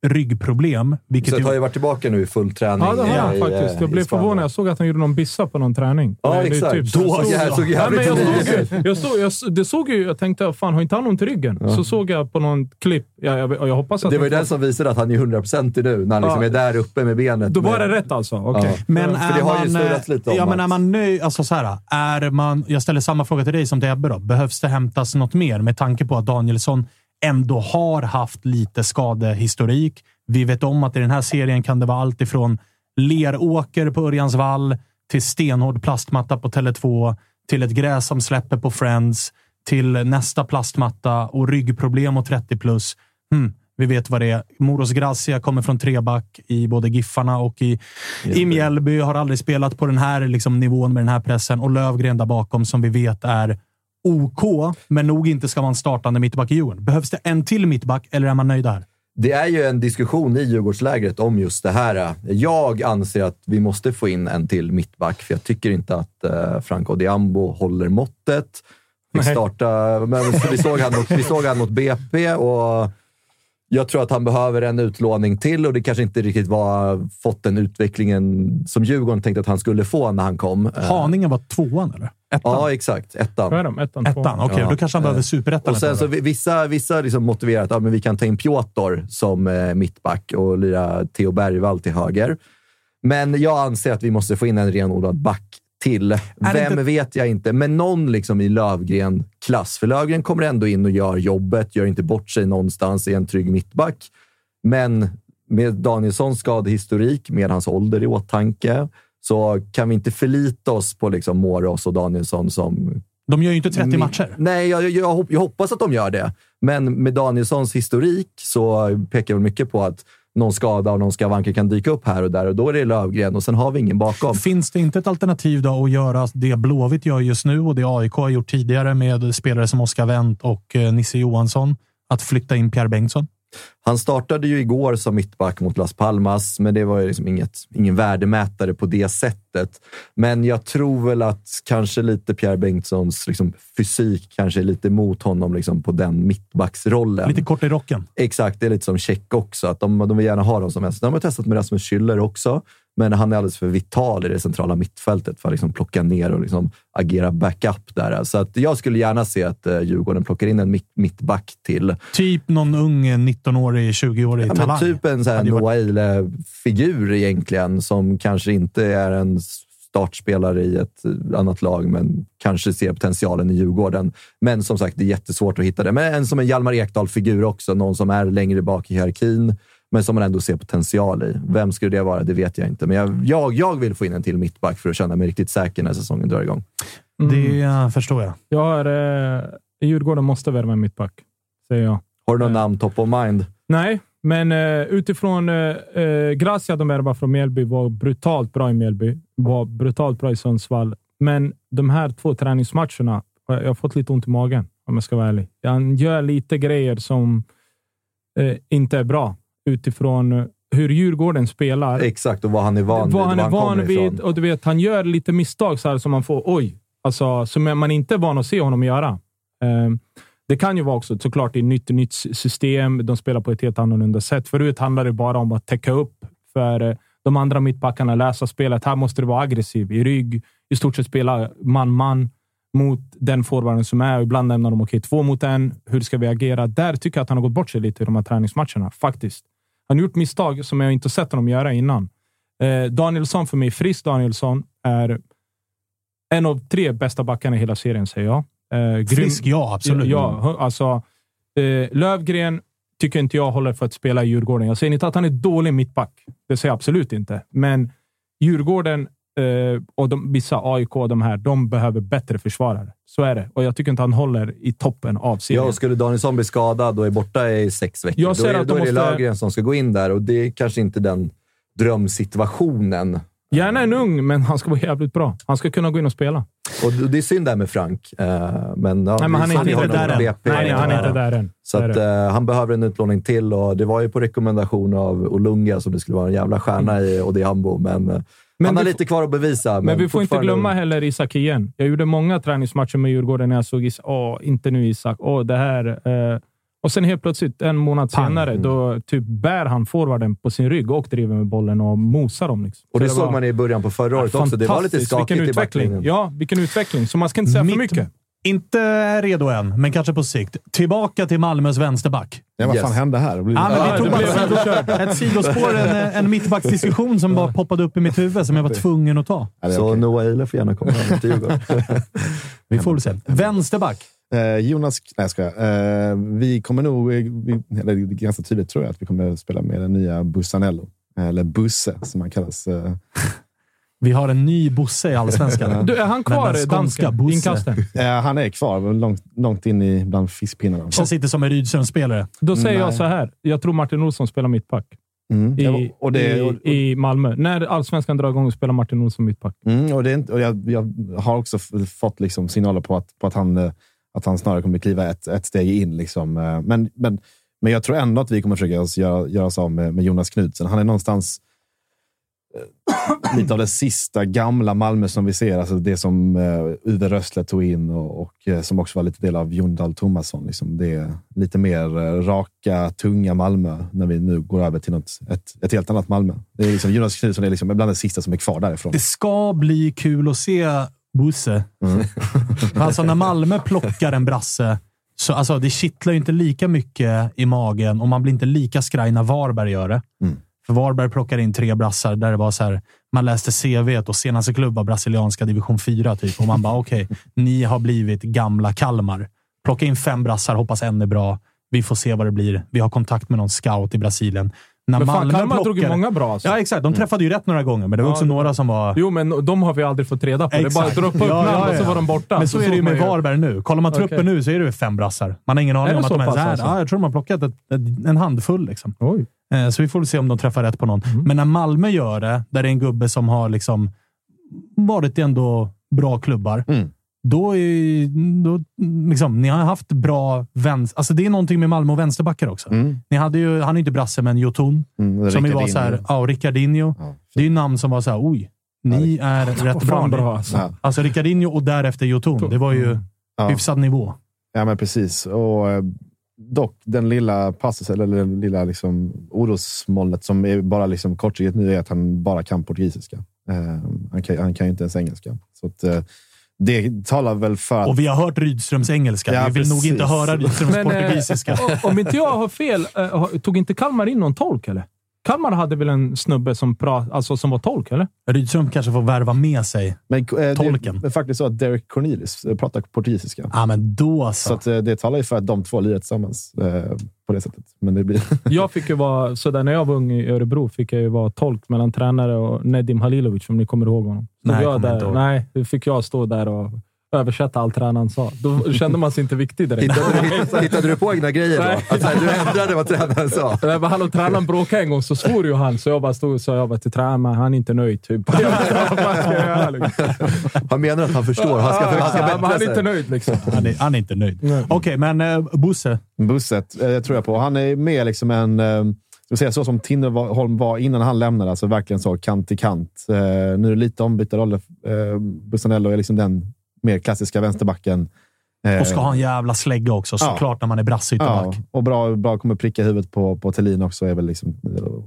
ryggproblem. Vilket Så ju, har ju varit tillbaka nu i full träning. Ja, det har han i, faktiskt. eh, Jag blev förvånad. Jag såg att han gjorde någon bissa på någon träning. Ja, är exakt. typ- Då jag såg Nej, jävligt men jag såg, jag såg, jag, det såg ju, jag tänkte, fan har inte han ont i ryggen? Så såg jag på någon klipp. Jag, jag, jag hoppas att Det var ju den som visade att han är 100% nu, när han liksom Ja. är där uppe med benet. Då var med, det rätt alltså? Okej. Ja. men För är det har ju man, snurrats lite om ja, men är man nöjd? Alltså så här, är man, jag ställer samma fråga till dig som till Ebbe. Då. Behövs det hämtas något mer med tanke på att Danielsson ändå har haft lite skadehistorik? Vi vet om att i den här serien kan det vara allt ifrån leråker på Örjans vall till stenhård plastmatta på Tele2 till ett gräs som släpper på Friends till nästa plastmatta och ryggproblem och 30 plus. Hmm, vi vet vad det är. Moros Gracia kommer från treback i både Giffarna och i, i Mjällby. Har aldrig spelat på den här liksom, nivån med den här pressen. Och Lövgren där bakom som vi vet är OK, men nog inte ska vara en startande mittback i Djurgården. Behövs det en till mittback eller är man nöjd där? Det är ju en diskussion i Djurgårdslägret om just det här. Jag anser att vi måste få in en till mittback, för jag tycker inte att eh, Franco Diambo håller måttet. Vi, starta, men vi, såg han mot, vi såg han mot BP och jag tror att han behöver en utlåning till och det kanske inte riktigt var fått den utvecklingen som Djurgården tänkte att han skulle få när han kom. Eh, Haninge var tvåan, eller? Ettan? Ja, exakt. Ettan. Vad är de? Ettan, tvåan? Ettan, okej. Ja. Då kanske han behöver Eh, superettan. Och sen så vissa, vissa liksom motiverar att ja, men vi kan ta in Piotr som eh, mittback och lira Theo Bergvall till höger. Men jag anser att vi måste få in en renodlad back till. Vem inte- vet jag inte, men någon liksom i Lövgren-klass. För Lövgren kommer ändå in och gör jobbet, gör inte bort sig någonstans i en trygg mittback. Men med Danielssons skadehistorik, med hans ålder i åtanke, så kan vi inte förlita oss på liksom Måros och Danielsson som De gör ju inte 30 min- matcher. Nej, jag, jag, jag hoppas att de gör det. Men med Danielssons historik så pekar väl mycket på att någon skada och någon skavanker kan dyka upp här och där och då är det Lövgren och sen har vi ingen bakom. Finns det inte ett alternativ då att göra det Blåvitt gör just nu och det AIK har gjort tidigare med spelare som Oskar Wendt och eh, Nisse Johansson? Att flytta in Pierre Bengtsson? Han startade ju igår som mittback mot Las Palmas, men det var ju liksom inget, ingen värdemätare på det sättet. Men jag tror väl att kanske lite Pierre Bengtssons liksom, fysik kanske är lite mot honom liksom, på den mittbacksrollen. Lite kort i rocken. Exakt, det är lite som Tjeck också. Att de, de vill gärna ha honom som helst. De har testat med Rasmus Schüller också, men han är alldeles för vital i det centrala mittfältet för att liksom plocka ner och liksom agera backup där. Så att jag skulle gärna se att eh, Djurgården plockar in en mitt, mittback till. Typ någon ung eh, 19-årig, 20-årig Ja, talang. typ en varit- Noah Eile-figur egentligen, som kanske inte är en startspelare i ett annat lag, men kanske ser potentialen i Djurgården. Men som sagt, det är jättesvårt att hitta det. Men en som en Hjalmar Ekdal-figur också, någon som är längre bak i hierarkin, men som man ändå ser potential i. Vem skulle det vara? Det vet jag inte, men jag, jag, jag vill få in en till mittback för att känna mig riktigt säker när säsongen drar igång. Det eh, förstår jag. Jag har, eh, Djurgården måste värva en mittback, säger jag. Har du något namn top of mind? Nej, men eh, utifrån eh, eh, Gracia de värvade från Mjällby var brutalt bra i Mjällby. Var brutalt bra i Sundsvall. Men de här två träningsmatcherna, har jag har fått lite ont i magen om jag ska vara ärlig. Han gör lite grejer som eh, inte är bra utifrån hur Djurgården spelar. Exakt, och vad han är van vad vid. han är van vid. ifrån. Och du vet, han gör lite misstag så här som man får oj, alltså, som man inte är van att se honom göra. Eh, det kan ju vara också såklart i ett nytt, nytt system. De spelar på ett helt annorlunda sätt. Förut handlade det bara om att täcka upp för eh, de andra mittbackarna, läsa spelet. Här måste det vara aggressiv i rygg. I stort sett spela man-man mot den forwarden som är. Ibland nämner de okej, två mot en. Hur ska vi agera? Där tycker jag att han har gått bort sig lite i de här träningsmatcherna, faktiskt. Han har gjort misstag som jag inte sett honom göra innan. Eh, Danielsson för mig, Frisk Danielsson, är en av tre bästa backarna i hela serien, säger jag. Eh, Frisk, ja, absolut. Ja, alltså, eh, Lövgren tycker inte jag håller för att spela i Djurgården. Jag säger inte att han är dålig mittback. Det säger jag absolut inte. Men Djurgården eh, och de, vissa AIK och de här, de behöver bättre försvarare. Så är det. Och jag tycker inte han håller i toppen av Ja, serien. och skulle Danielsson bli skadad och är borta i sex veckor, Jag då är, att då de är det måste- Löfgren som ska gå in där och det är kanske inte den drömsituationen. Gärna en ung, men han ska vara jävligt bra. Han ska kunna gå in och spela. Och det är synd där med Frank. eh, Men, ja, Nej, men han är inte där än. BP. Nej, han är inte där än. Så Det att, det. eh, han behöver en utlåning till och det var ju på rekommendation av Olunga som det skulle vara en jävla stjärna i Odiambo, men, eh, Men han har lite kvar att bevisa. Men, Men vi får inte glömma heller Isak igen. Jag gjorde många träningsmatcher med Djurgården när jag såg Isak. Åh, inte nu Isak. Åh, det här. Eh. Och sen helt plötsligt, en månad Pang. senare, Mm. då typ bär han forwarden på sin rygg och driver med bollen och mosar dem. Liksom. Och det, Så såg man i början på förra året också. Det var lite skakigt Vilken i utveckling. backlinjen. Ja, vilken utveckling. Så man ska inte säga för Mitt- mycket. Inte redo än, men kanske på sikt. Tillbaka till Malmös vänsterback. Ja, vad fan hände här? Blir- Ja, men vi tog bara ett, sido, ett sidospår, en, en mittbacksdiskussion som bara poppade upp i mitt huvud som jag var tvungen att ta. Så. Noah Eilef får gärna komma hem till Djurgården. Vi får väl se. Vänsterback. Eh, Jonas... Nej, jag skojar. Eh, vi kommer nog... eh, Vi, eller det är ganska tydligt tror jag att vi kommer att spela med den nya Bussanello. Eller Busse, som han kallas. Vi har en ny Bosse i Allsvenskan. Du, är han kvar, skånska dansken? Inkasten? eh, han är kvar, men långt, långt in i bland fiskpinnarna. Känns inte som en Rydström-spelare. Då säger jag Nej. så här. Jag tror Martin Olsson spelar mittback Mm. i, och det, och, i, i Malmö. När Allsvenskan drar igång spelar Martin Olsson mittback. Mm, och det är inte, och jag, jag har också fått liksom signaler på att, på att, han, eh, att han snarare kommer kliva ett, ett steg in. Liksom. Eh, Men, men, men jag tror ändå att vi kommer försöka oss göra, göra oss av med, med Jonas Knudsen. Han är någonstans lite av det sista gamla Malmö som vi ser. Alltså det som uh, Uwe Rössle tog in och, och eh, som också var lite del av Jon Dahl Tomasson. Liksom. Det är lite mer eh, raka, tunga Malmö när vi nu går över till något, ett, ett helt annat Malmö. Det är liksom, Jonas Knudsen är liksom bland det sista som är kvar därifrån. Det ska bli kul att se Bosse. Mm. alltså när Malmö plockar en brasse, så alltså, det kittlar ju inte lika mycket i magen och man blir inte lika skraj när Varberg gör det. Mm. För Varberg plockar in tre brassar där det var så här, man läste CV och senaste klubb var brasilianska division 4 typ. Och man bara, okej, ni har blivit gamla Kalmar. Plocka in fem brassar, hoppas en är bra. Vi får se vad det blir. Vi har kontakt med någon scout i Brasilien. När Men fan, Kalmar drog ju många bra. Alltså. Ja, exakt. De träffade ju rätt några gånger, men det var Ja, också det- några som var... Jo, men de har vi aldrig fått reda på. Det är bara Exakt. dra upp Ja, namn ja, och så var de borta. Men så, är det ju med Varberg nu. Kollar man truppen Okej. nu så är det ju fem brassar. Man har ingen aning om att så de ens är alltså? Ja, jag tror de har plockat ett, ett, en handfull. Liksom. Oj. Eh, Så vi får väl se om de träffar rätt på någon. Mm. Men när Malmö gör det, där det är en gubbe som har liksom varit i ändå bra klubbar, Mm. då är då, liksom, ni har haft bra vänster... Alltså det är någonting med Malmö och vänsterbackar också. Mm. Ni hade ju, han är inte brasse, men Jotun. Mm, som ju var så här, ja, Ricardinho. Ja. Det är ju namn som var så här, oj, ni är rätt bra. Bra alltså. Ja. Alltså Ricardinho och därefter Jotun. Det var ju Ja. hyfsad nivå. Ja, men precis. Och, eh, dock, den lilla passus, eller den lilla liksom, orosmolnet som är bara liksom kortsiktigt nu är att han bara kan portugisiska. Eh, han, kan, han kan ju inte ens engelska. Så att, eh, det talar väl för att... Och vi har hört Rydströms engelska. Ja, vi vill nog precis. inte höra Rydströms Men, eh, portugisiska. o- om inte jag har fel, eh, tog inte Kalmar in någon tolk eller? Kalmar hade väl en snubbe som, pra, alltså, som var tolk, eller? Rydström kanske får värva med sig. men, eh, det tolken. är faktiskt så att Derek Cornelius eh, pratar portugisiska. Ja, men då så. Så att, eh, det talar ju för att de två lirar tillsammans eh, på det sättet. Men det blir... Jag fick ju vara, så där när jag var ung i Örebro fick jag ju vara tolk mellan tränare och Nedim Halilovic, om ni kommer ihåg honom. Stod Nej, jag kommer där, inte ihåg. nej, fick jag stå där och översätta allt tränaren sa. Då kände man sig inte viktig direkt. Hittade, hittade, hittade du på egna grejer då? Nej. Att, så här, du ändrade vad tränaren sa? Nej, men han och tränaren bråkade en gång, så svor ju han. Så jag bara stod och sa jag bara till tränaren, han är inte nöjd. Typ. Jag vad ska jag göra, liksom. Han menar att han förstår. Han ska, han ska Ja, men han är inte nöjd. Liksom. Han är, han är inte nöjd. Okej, men eh, Bosse. Busset eh, tror jag på. Han är mer liksom en... Eh, säga, så som Tinnerholm var innan han lämnade, alltså verkligen så kant till kant. Eh, nu är det lite ombytta roller. Eh, Bussanello är liksom den mer klassiska vänsterbacken. Eh, Och ska ha en jävla slägga också, Ja. såklart, när man är brasse Ja, och bra, bra kommer pricka i huvudet på, på Thelin också. Är väl liksom,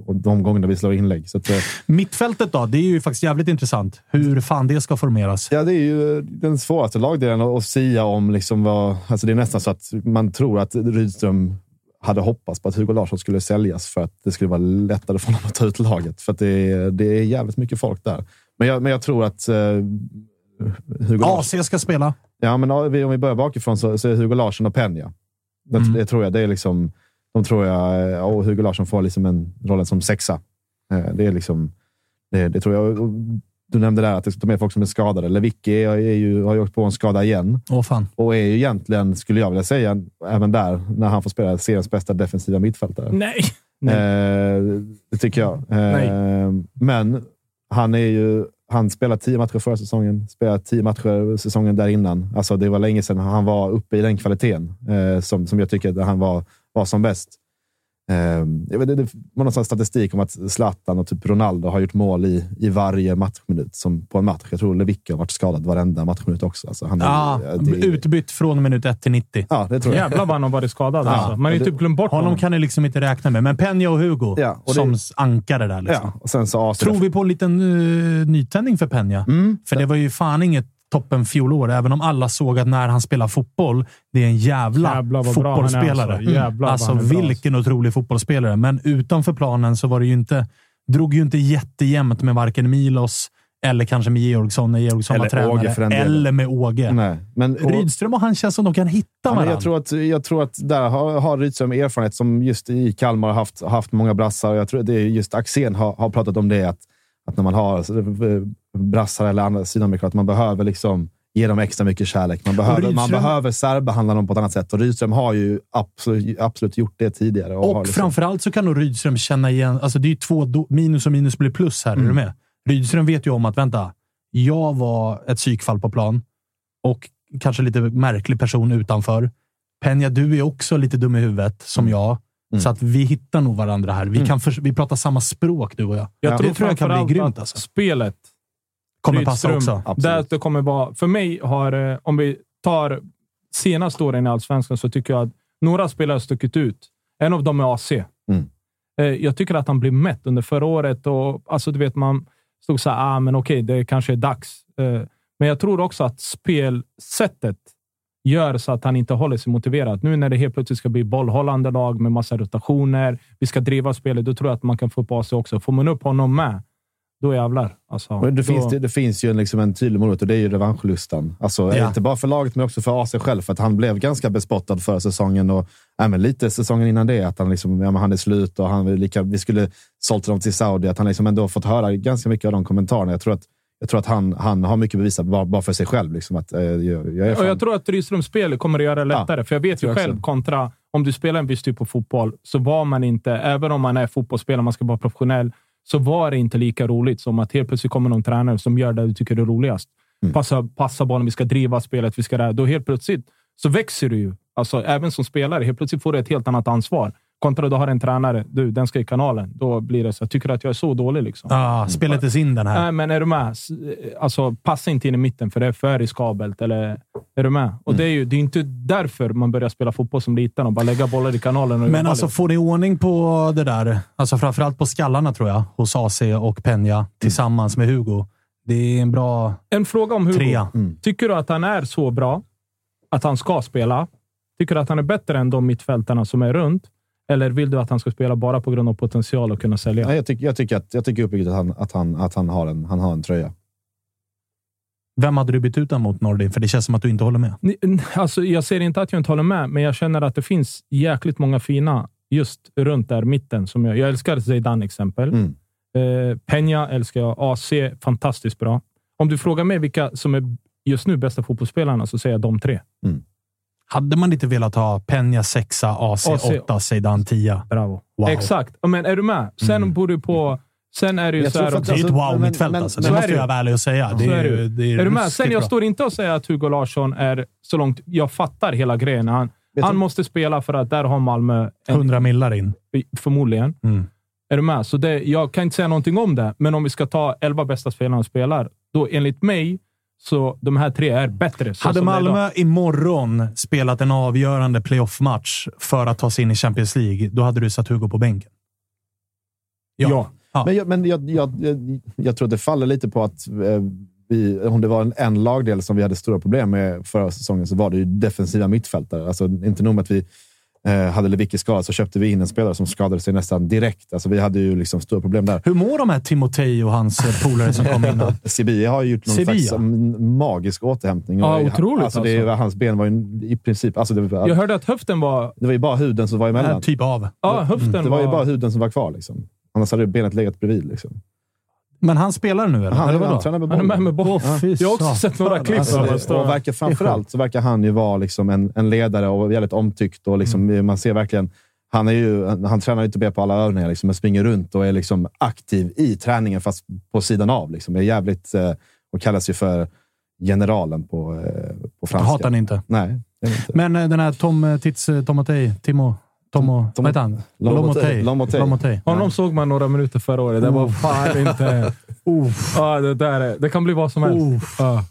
och de gångerna vi slår inlägg. Så att, eh, Mittfältet då? Det är ju faktiskt jävligt intressant. Hur fan det ska formeras. Ja, det är ju den svåraste lagdelen att sia om. Liksom vad, alltså det är nästan så att man tror att Rydström hade hoppats på att Hugo Larsson skulle säljas för att det skulle vara lättare för honom att ta ut laget. För att det är, det är jävligt mycket folk där. Men jag, men jag tror att Hugo Larsson... AC ska spela. Ja, men om vi börjar bakifrån så, så är Hugo Larsson och Peña. Det, Mm. det tror jag. Det är liksom, de tror jag... eh, Och Hugo Larsson får liksom en rollen som sexa. Eh, Det är liksom... Det, det tror jag. Du nämnde där att de är folk som är skadade. Lewicki är, är ju, har ju åkt på en skada igen. Åh fan. Och är ju egentligen, skulle jag vilja säga, även där, när han får spela seriens bästa defensiva mittfältare. Nej! Eh, det tycker jag. Eh, men han är ju... Han spelade tio matcher förra säsongen, spelade tio matcher säsongen där innan. Alltså det var länge sedan han var uppe i den kvaliteten eh, som, som jag tycker att han var, var som bäst. Eh, jag vet, det var någon sån statistik om att Zlatan och typ Ronaldo har gjort mål i, i varje matchminut som på en match. Jag tror Lewicki har varit skadad varenda matchminut också. Alltså han är, Ja, det, utbytt från minut 1 till 90. ja, det tror jag. Jävlar vad han har varit skadad. alltså. Man har ju det- typ glömt bort Honom honom. kan ni liksom inte räkna med, men Peña och Hugo Ja, och som ankare där. Liksom. Ja, och sen så. Tror vi på en liten uh, nytändning för Peña? Mm. För det var ju fan inget toppen fjolår, även om alla såg att när han spelar fotboll, det är en jävla Jävlar vad bra han är, fotbollsspelare. alltså. Jävlar vad alltså han är bra, vilken otrolig fotbollsspelare. Men utanför planen så var det ju inte, drog ju inte jättejämnt med varken Milos eller kanske med Georgsson när Georgsson Eller var tränare. Åge eller med Åge. Nej, men, och- Rydström och han känns som de kan hitta Ja, varandra. jag, tror att, jag tror att där har, har Rydström erfarenhet som just i Kalmar har haft, haft många brassar. Jag tror att det är just Axén har, har pratat om det, att, att när man har alltså, brassar eller andra sydamerikaner, att man behöver liksom ge dem extra mycket kärlek. Man behöver, man behöver särbehandla dem på ett annat sätt. Och Rydström har ju absolut, absolut gjort det tidigare. Och, Och liksom, framförallt så kan nog Rydström känna igen... Alltså det är ju två do, minus och minus blir plus här. Är Mm. du med? Rydström vet ju om att, vänta, jag var ett psykfall på plan och kanske lite märklig person utanför. Penja, du är också lite dum i huvudet, som Mm. jag. Så att vi hittar nog varandra här. Vi, kan för, vi pratar samma språk, du och jag. Jag det tror tror jag kan bli grymt. Alltså. spelet Kommer passa också. Där det kommer vara, för mig har, eh, om vi tar senaste åren i Allsvenskan, så tycker jag att några spelare har stuckit ut. En av dem är AC. Mm. Eh, Jag tycker att han blev mätt under förra året. Och, alltså, du vet, man stod så här, ah, men okej, det kanske är dags. Eh, Men jag tror också att spelsättet gör så att han inte håller sig motiverad. Nu när det helt plötsligt ska bli bollhållande lag med massa rotationer, vi ska driva spelet, då tror jag att man kan få upp AC också. Får man upp honom med, då jävlar. Alltså, Men det, då, finns, det, det finns ju en, liksom en tydlig morot och det är ju revanschlustan. Alltså, Ja. Inte bara för laget, men också för AC själv. För att han blev ganska bespottad förra säsongen och även lite säsongen innan det. Att han, liksom, ja, han är slut och han lika, vi skulle sålt honom till Saudi. Att han liksom ändå fått höra ganska mycket av de kommentarerna. Jag tror att, jag tror att han, han har mycket bevisat bara, bara för sig själv. Liksom, att, eh, jag, jag Och jag tror att Rydströms spel kommer att göra det lättare. för jag vet tror ju jag själv också. kontra om du spelar en viss typ av fotboll, så var man inte, även om man är fotbollsspelare, man ska vara professionell, så var det inte lika roligt som att helt plötsligt kommer någon tränare som gör det du tycker är roligast. Mm. Passa, passa bollen, vi ska driva spelet, vi ska det. Då helt plötsligt så växer du ju. Alltså, även som spelare. Helt plötsligt får du ett helt annat ansvar. Kontra du har en tränare. Du, den ska i kanalen. Då blir det så. Jag tycker att jag är så dålig. Liksom. Ah, spelet är sin den här. Nej, men är du med? S- Alltså, passa inte in i mitten, för det är för riskabelt. Eller, är du med? Och det är ju det är inte därför man börjar spela fotboll som liten och bara lägga bollar i kanalen. Och Men alltså, lite. får ni ordning på det där, alltså framförallt på skallarna tror jag, hos AC och Peña tillsammans med Hugo. Det är en bra En fråga om Hugo. trea. Tycker du att han är så bra att han ska spela? Tycker du att han är bättre än de mittfältarna som är runt? Eller vill du att han ska spela bara på grund av potential och kunna sälja? Nej, jag, tycker, jag tycker, att, jag tycker uppbyggt att, han, att, han, att han, har en, han har en tröja. Vem hade du bytt ut den mot Nordin? För det känns som att du inte håller med. Alltså, jag ser inte att jag inte håller med, men jag känner att det finns jäkligt många fina just runt där mitten. Som jag, jag älskar Zeidan exempel. Mm. Eh, Peña älskar jag. AC, fantastiskt bra. Om du frågar mig vilka som är just nu bästa fotbollsspelarna så säger jag de tre. Hade man inte velat ha Peña 6, AC, AC. 8, Zeidan 10? Bravo. Wow. Exakt. Men är du med? Sen bor du på... Sen är det ju Jag så här. Det är ett men- wow-mittfält alltså. så Det måste jag vara ärlig och säga. Det är, är ju- det är, Är du med? Sen jag bra. står inte och säger att Hugo Larsson är så långt... Jag fattar hela grejen. Han, han måste spela för att där har Malmö en, 100 millar in. förmodligen. Mm. Är du med? Så det, jag kan inte säga någonting om det, men om vi ska ta 11 bästa spelarna och spelar, då enligt mig så de här tre är bättre. Så Hade. Malmö imorgon spelat en avgörande playoff-match för att ta sig in i Champions League, då hade du satt Hugo på bänken. Ja. Ja. Men, jag, men jag, jag, jag, jag tror att det faller lite på att eh, vi, om det var en, en lagdel som vi hade stora problem med förra säsongen så var det ju defensiva mittfältare. Alltså, inte nog med att vi hade Lewicki skadad så köpte vi in en spelare som skadade sig nästan direkt. Alltså, vi hade ju liksom stora problem där. Hur mår de här Timotej och hans eh, polare som kom innan? Sevilla har ju gjort någon Sevilla. slags mm, magisk återhämtning. Ja, otroligt Alltså, det, alltså. Hans ben var ju i princip... Alltså, det, var, Jag hörde att höften var... det var ju bara huden som var emellan. Typ av. Ja, höften Det var ju var... bara huden som var kvar. Liksom. Annars hade benet legat bredvid. Liksom. Men han spelar nu, eller? Han, eller han tränar med Han är bollen. med med boll. Åh, fy Jag har också sett några klipp. Alltså, det, och verkar, framförallt så verkar han ju vara liksom en, en ledare och väldigt omtyckt. Och liksom, Mm. Man ser verkligen... Han, är ju, han tränar ju inte bara på alla övningar, liksom, men springer runt och är liksom aktiv i träningen, fast på sidan av. Liksom. Är jävligt, eh, och kallas ju för generalen på, eh, på franska. Hatar ni inte. Nej, det inte. Men eh, den här Tom eh, Tits eh, Tomotey, Timo, Tomo, Tom- vad heter han? Lomotey. Lomotey. Lomotey. Honom såg man några minuter förra året. Det var fan inte... Ja, det, där är, det kan bli vad som helst. Ja.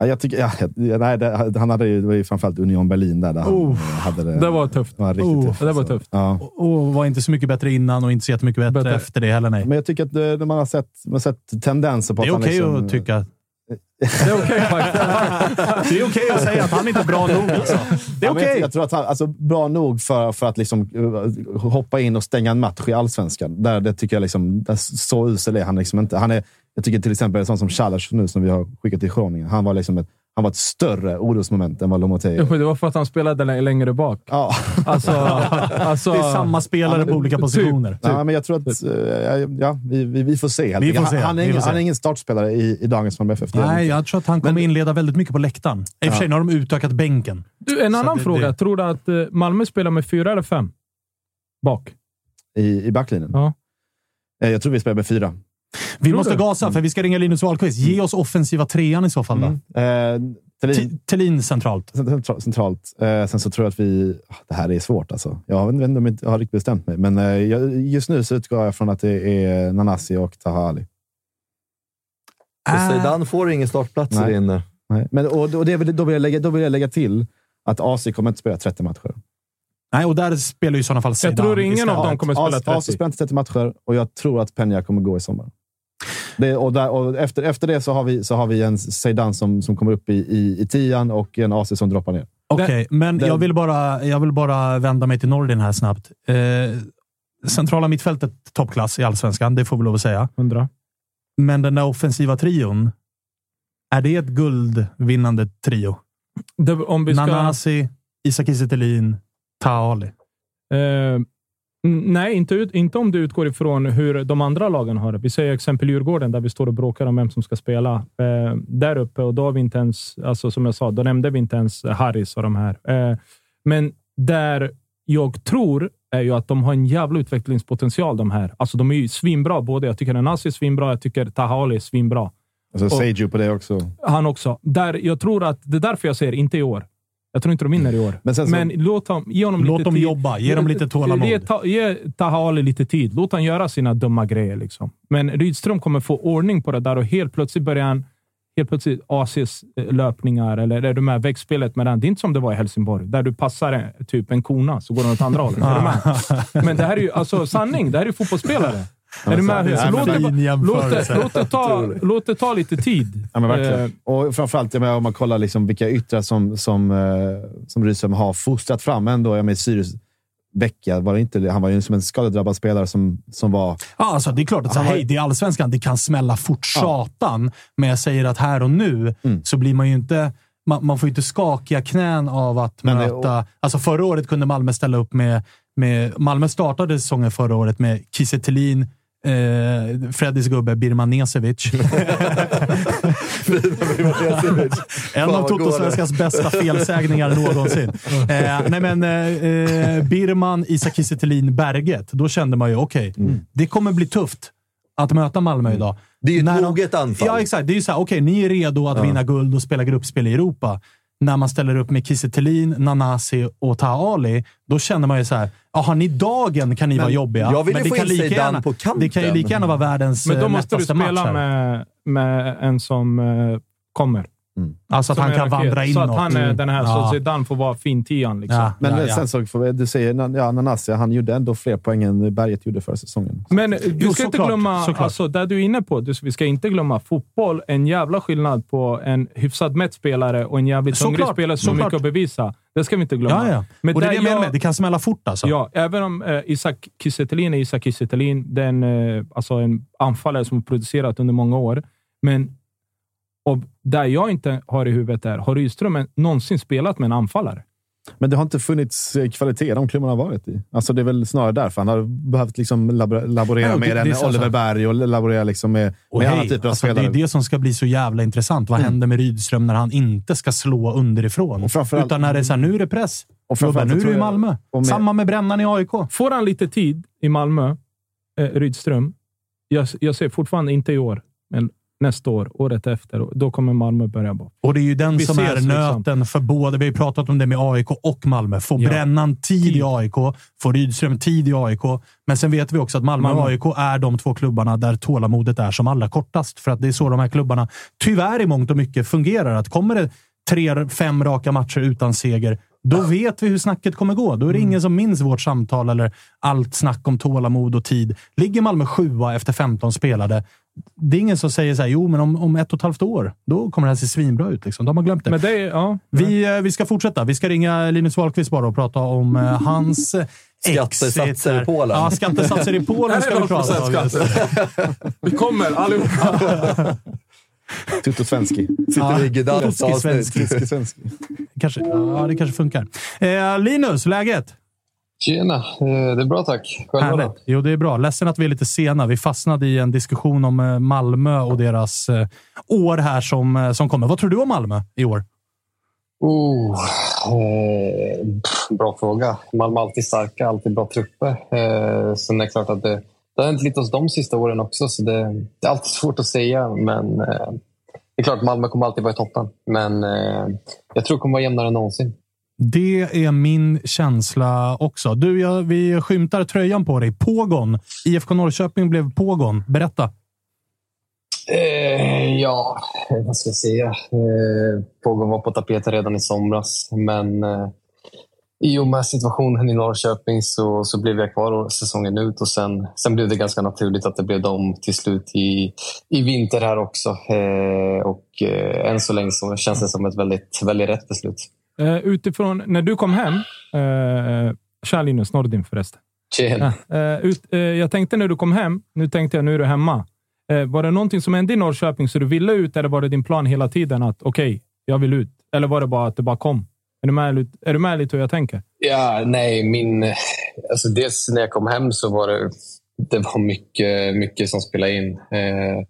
Ja, jag tycker, ja, ja, nej, det, han hade ju, det var ju framförallt Union Berlin där, där han Oh. eh, hade det. Det var tufft. Det var riktigt Oh, tufft. det var alltså. tufft. Ja. Och var inte så mycket bättre innan och inte så jättemycket bättre, Bättre. efter det heller. Nej. Men jag tycker att det, man, har sett, man har sett tendenser på Det är okej liksom, att tycka. Det är okej. Det är okej att säga att han inte är bra nog. Alltså. Det är Ja, men jag, okej. tror att han alltså, bra nog för, för att liksom, uh, hoppa in och stänga en match i allsvenskan. Där, det tycker jag liksom, där, så usel är han liksom inte. Han är, jag tycker till exempel en sån som Chalash nu, som vi har skickat till Groningen. Han var liksom ett, han var ett större orosmoment än vad Lomotey men Det var för att han spelade lä- längre bak. Ja. Alltså, alltså, Det är samma spelare på olika positioner. Ja, men jag tror att uh, ja, vi, vi, vi får se. Vi får se. Han, han, är Vi får ingen, se. han är ingen startspelare i, i dagens Malmö FF. Nej, jag tror att han kommer inleda väldigt mycket på läktaren. I och för sig, nu har de utökat bänken. Du, en Så annan det- fråga. det- Tror du att eh, Malmö spelar med fyra eller fem? Bak. I, I backlinjen? Ja. Eh, Jag tror vi spelar med fyra. Vi Tror måste du? gasa, för vi ska ringa Linus Wahlqvist. Ge oss offensiva trean i så fall. Mm. Eh, Thelin- T- Thelin centralt. Centra- centralt. Eh, sen så tror jag att vi... ah, Det här är svårt alltså. Jag vet inte om jag har riktigt bestämt mig, men eh, jag, just nu så utgår jag från att det är Nanasi och Taha Ali. Äh. Zidane får ingen startplats Nej. inne. Nej. Men, och, och det, då, vill jag lägga, då vill jag lägga till att AC kommer inte spela 30 matcher. Nej, och där spelar ju i sådana fall Jag Zidane tror ingen av dem kommer spela AC, AC 30. spelar inte 30 matcher och jag tror att Peña kommer gå i sommar. Det, och där, och efter, efter det så har vi, så har vi en Zeidan som, som kommer upp i, i, i tian och en AC som droppar ner. Okej, men den- jag, vill bara, jag vill bara vända mig till Nordin här snabbt. Eh, centrala mittfältet toppklass i allsvenskan, det får vi lov att säga. Hundra. Men den där offensiva trion, är det ett guldvinnande trio? Det, om vi ska... Nanasi, Isak Kiese Thelin, Taha Ali. Eh, nej, inte, inte om du utgår ifrån hur de andra lagen har det. Vi säger exempel Djurgården, där vi står och bråkar om vem som ska spela eh, där uppe. Och då har vi inte ens, alltså som jag sa, då nämnde vi inte ens Harris och de här. Eh, men där jag tror är ju att de har en jävla utvecklingspotential de här. Alltså de är ju svinbra båda. Jag tycker Nanasi är svinbra. Jag tycker Taha är svinbra. Alltså Seiju på det också. Han också. Där, jag tror att det är därför jag säger inte i år. Jag tror inte de vinner i år. Men sen så- låt, dem, ge honom Låt lite dem tid. jobba. Ge dem lite tålamod. Ge, ta, ge Taha Ali lite tid. Låt han göra sina dumma grejer. Liksom. Men Rydström kommer få ordning på det där och helt plötsligt börjar han Helt plötsligt ACs eh, löpningar eller är du med växtspelet med den. Det är inte som det var i Helsingborg, där du passar en- typ en kona så går den åt andra hållet. Med? Men det här är ju alltså sanning. Det här är ju fotbollsspelare. Är du med? Så låt, det, låt, låt, det ta, låt det ta lite tid. Ja, men verkligen. Eh, och framförallt jag menar, om man kollar liksom vilka yttrar som, som, eh, som Rydström har fostrat fram ändå. Jag menar, Sirius Becka var inte, han var ju som en skadedrabbad spelare som, som var... Ja, alltså, det är klart att så, Han var- hej, det är allsvenskan. Det kan smälla fort satan. Men jag säger att här och nu Mm. så blir man ju inte... Man, man får ju inte skakiga knän av att Men det- möta... Alltså förra året kunde Malmö ställa upp med... med Malmö startade säsongen förra året med Kiese eh, Freddys gubbe Birman Nesevic. en av Totosvenskans bästa felsägningar någonsin. Eh, nej men, eh, eh, Birman, Isak Kiese Berget. Då kände man ju, okej, det kommer bli tufft att möta Malmö idag. Det är ju ett moget anfall. Ja, exakt. Det är ju såhär, okej, ni är redo att vinna guld och spela gruppspel i Europa. När man ställer upp med Kiese Nanasi och Taha Ali, då känner man ju så här. Ja, har ni dagen kan ni vara jobbiga. jag vill ju men det få kan in lika gärna, på kanten. Det kan ju lika gärna vara världens Men då eh, måste du spela med, med en som eh, kommer. Alltså att Som han kan vandra Så inåt. att han är den här, Ja. så Zidane får vara fintian. Liksom. Ja. Men Ja, ja. sen så får vi, du säger, ja, Nanasi, han gjorde ändå fler poäng än Berget gjorde förra säsongen. Men du Jo, ska inte såklart, glömma, såklart. alltså, där du är inne på, du, vi ska inte glömma fotboll. En jävla skillnad på en hyfsat mätt spelare och en jävligt hungrig spelare som mycket att bevisa. Det ska vi inte glömma. Ja, ja. Men och det är det jag menar med. Det kan smälla fort alltså. Ja, även om eh, Isak Kiese Thelin är Isak Kiese Thelin. Det är en, eh, alltså en anfallare som har producerat under många år. Men och där jag inte har i huvudet är, har Rydström någonsin spelat med en anfallare? Men det har inte funnits eh, kvalitet i de klubbarna har varit i. Alltså det är väl snarare därför. Han har behövt liksom labor laborera Ja, det- med det så- Oliver Berg och laborera liksom med, Och med alla hej, typer av alltså, det spelare. är det som ska bli så jävla intressant. Vad Mm. händer med Rydström när han inte ska slå underifrån? Utan när det är så här, nu är det press. Och framförallt nu är du i Malmö. med- Samma med Brännan i AIK. Får han lite tid i Malmö, eh, Rydström, jag, jag ser fortfarande inte i år, men nästa år, året efter, då kommer Malmö börja bort. Och det är ju den Vi som är liksom. nöten för båda. Vi har ju pratat om det med AIK och Malmö. Får Ja. Brännan tid i AIK, får Rydström tid i AIK. Men sen vet vi också att Malmö och Malmö. AIK är de två klubbarna där tålamodet är som allra kortast. För att det är så de här klubbarna tyvärr i mångt och mycket fungerar. Att kommer det tre, fem raka matcher utan seger, då vet vi hur snacket kommer gå. Då är det Mm. ingen som minns vårt samtal eller allt snack om tålamod och tid. Ligger Malmö sjua efter 15 spelade, det är ingen som säger så här, jo, men om, om ett och ett halvt år, då kommer det här se svinbra ut. Liksom. De har glömt det. Men det ja, Vi, eh, vi ska fortsätta. Vi ska ringa Linus Wahlqvist bara och prata om eh, hans Skattesatser i Polen. Ja, skattesatser i Polen ska vi prata om. Vi kommer allihopa. Tutto Svenski. Sitter i Tutski svensk. Tutski Svenski. Kanske, ja, det kanske funkar. Eh, Linus, läget? Tjena, eh, det är bra tack. Härligt. Jo, det är bra. Ledsen att vi är lite sena. Vi fastnade i en diskussion om eh, Malmö och deras eh, år här som, som kommer. Vad tror du om Malmö i år? Oh, eh, bra fråga. Malmö är alltid starka, alltid bra trupper. Eh, sen är det klart att det, det har hänt lite hos de sista åren också, så det, det är alltid svårt att säga. Men eh, det är klart, Malmö kommer alltid vara i toppen. Men eh, jag tror det kommer vara jämnare än någonsin. Det är min känsla också. Du, jag, vi skymtar tröjan på dig. Pågon. IFK Norrköping blev Pågon. Berätta. Eh, ja, vad ska jag säga? Eh, Pågon var på tapeten redan i somras, men eh, i och med situationen i Norrköping så, så blev jag kvar säsongen ut och sen, sen blev det ganska naturligt att det blev dem till slut i, i vinter här också. Eh, och eh, än så länge så känns det som ett väldigt, väldigt rätt beslut. Eh, utifrån, när du kom hem, eh, tja Linus Nordin förresten. Tjena. Eh, ut, eh, jag tänkte när du kom hem, nu tänkte jag nu är du hemma. Eh, var det någonting som hände i Norrköping så du ville ut eller var det din plan hela tiden att okej, jag vill ut? Eller var det bara att det bara kom? Är du med, är du med lite hur jag tänker? Ja, nej, min... Alltså dels när jag kom hem så var det, det var mycket, mycket som spelade in. Eh,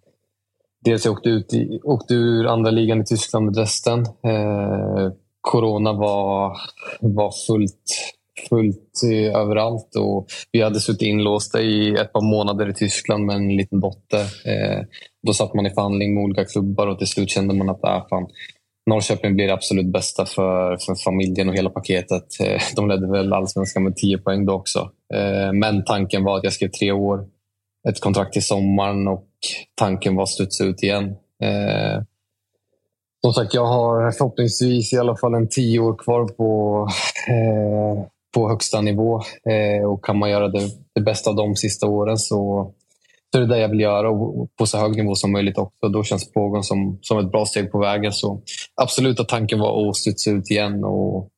dels jag åkte, ut i, åkte ur andra ligan i Tyskland med Dresden. Eh, corona var, var fullt, fullt överallt och vi hade suttit inlåsta i ett par månader i Tyskland med en liten dotter. Eh, då satt man i förhandling med olika klubbar och till slut kände man att äh, fan, Norrköping blir det absolut bästa för, för familjen och hela paketet. Eh, de ledde väl allsvenskan med 10 poäng då också. Eh, men tanken var att jag skrev tre år, ett kontrakt till sommaren och tanken var att studsa ut igen. Som sagt, jag har förhoppningsvis i alla fall en tio år kvar på, eh, på högsta nivå. Eh, Och kan man göra det, det bästa av de sista åren så, så är det det jag vill göra och på så hög nivå som möjligt också. Då känns pågång som, som ett bra steg på vägen. Så absolut att tanken var att studsa ut igen och,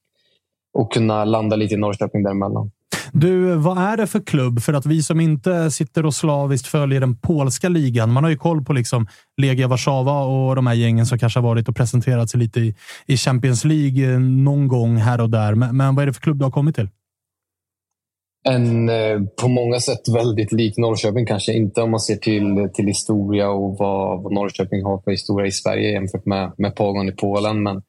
och kunna landa lite i Norrköping däremellan. Du, vad är det för klubb? För att vi som inte sitter och slaviskt följer den polska ligan, man har ju koll på liksom Legia Warszawa och de här gängen som kanske har varit och presenterat sig lite i, i Champions League eh, någon gång här och där. Men, men vad är det för klubb du har kommit till? En eh, på många sätt väldigt lik Norrköping, kanske inte om man ser till, till historia och vad, vad Norrköping har för historia i Sverige jämfört med, med Pogon i Polen. Men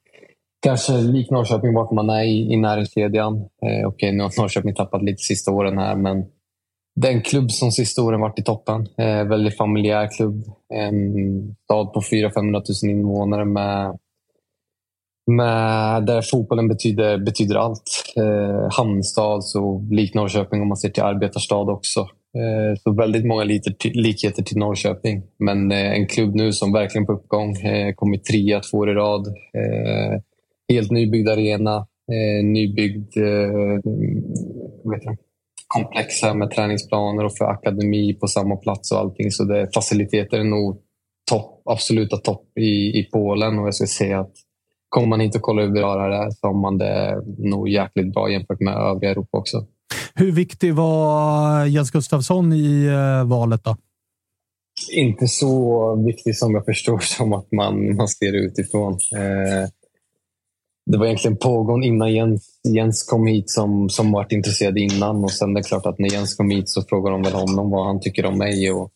kanske lik Norrköping vart man är i, i näringskedjan. Eh, Okej, nu har Norrköping tappat lite sista åren här, men det är en klubb som sista åren varit i toppen. Eh, väldigt familjär klubb. En stad på 400-500 000 invånare med med, där fotbollen betyder, betyder allt. Eh, hamnstad, så lik Norrköping om man ser till arbetarstad också. Eh, så väldigt många liter, likheter till Norrköping. Men eh, en klubb nu som verkligen är på uppgång. Eh, kommit trea två år i rad. Eh, helt nybyggd arena. Eh, nybyggd eh, vet jag, komplex här med träningsplaner och för akademi på samma plats och allting. Så det, faciliteter är nog topp, absoluta topp i, i Polen och jag skulle säga att kommer man hit och kollar hur bra det är så har man det nog jäkligt bra jämfört med övriga Europa också. Hur viktig var Jens Gustafsson i eh, valet då? Inte så viktig som jag förstår som att man, man ser det utifrån. Eh, det var egentligen pågående innan Jens, Jens kom hit som, som varit intresserad innan. Och sen det är klart att när Jens kom hit så frågade de väl honom vad han tycker om mig. Och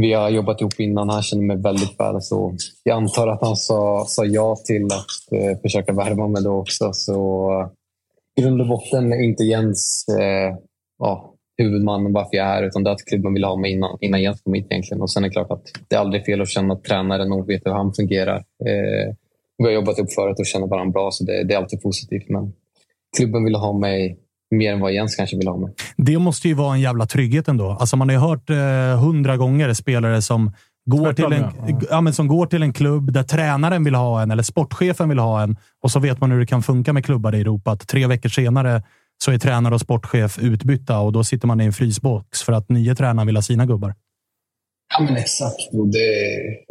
vi har jobbat ihop innan. Han känner mig väldigt väl. Så jag antar att han sa, sa ja till att eh, försöka värva mig då också. Så eh, i grund och botten är inte Jens eh, ja, huvudmannen varför jag är här, utan det är att klubben vill ha mig innan, innan Jens kom hit egentligen. Och sen är det klart att det är aldrig fel att känna att tränaren och vet hur han fungerar. Eh, vi har jobbat upp förut och känner varandra bra, så det, det är alltid positivt. Men klubben vill ha mig mer än vad Jens kanske vill ha mig. Det måste ju vara en jävla trygghet ändå. Alltså man har ju hört eh, hundra gånger spelare som går, till en, ja. men som går till en klubb där tränaren vill ha en eller sportchefen vill ha en och så vet man hur det kan funka med klubbar i Europa. Att tre veckor senare så är tränare och sportchef utbytta och då sitter man i en frysbox för att nya tränaren vill ha sina gubbar. Ja, men exakt. Och det,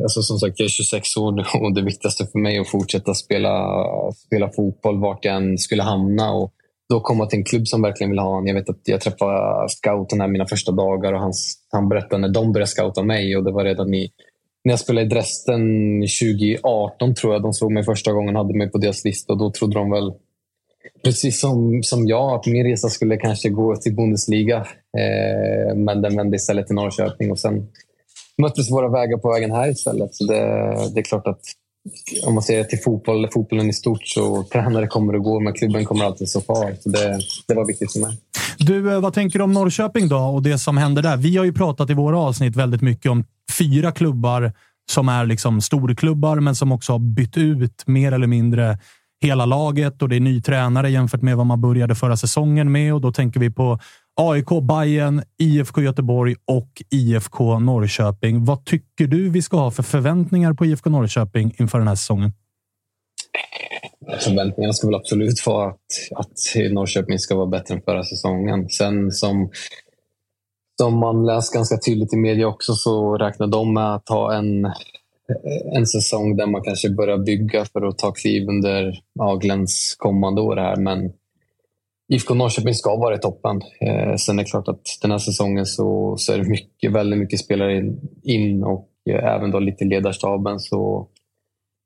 alltså som sagt, jag är 26 år nu och det viktigaste för mig är att fortsätta spela, spela fotboll vart jag än skulle hamna. Och då komma till en klubb som verkligen vill ha en. Jag vet att jag träffade scouten här mina första dagar och han, han berättade när de började scouta mig och det var redan i när jag spelade i Dresden 2018 tror jag de såg mig första gången och hade mig på deras lista. Då trodde de väl, precis som, som jag, att min resa skulle kanske gå till Bundesliga. Eh, men den vände istället till Norrköping. Och sen möttes våra vägar på vägen här istället. Så det, det är klart att om man ser till fotboll, fotbollen i stort så tränare kommer att gå, men klubben kommer alltid stå kvar. Så det, det var viktigt för mig. Du, eh, vad tänker du om Norrköping då och det som händer där? Vi har ju pratat i våra avsnitt väldigt mycket om fyra klubbar som är liksom storklubbar, men som också har bytt ut mer eller mindre hela laget och det är ny tränare jämfört med vad man började förra säsongen med. Och då tänker vi på AIK, Bayern, IFK Göteborg och IFK Norrköping. Vad tycker du vi ska ha för förväntningar på IFK Norrköping inför den här säsongen? Förväntningarna ska väl absolut vara att, att Norrköping ska vara bättre än förra säsongen. Sen som, som man läst ganska tydligt i media också så räknar de med att ha en, en säsong där man kanske börjar bygga för att ta kliv under Aglens kommande år. Här. Men IFK Norrköping ska vara i toppen. Eh, sen är det klart att den här säsongen så, så är det mycket, väldigt mycket spelare in, in och eh, även då lite ledarstaben. Så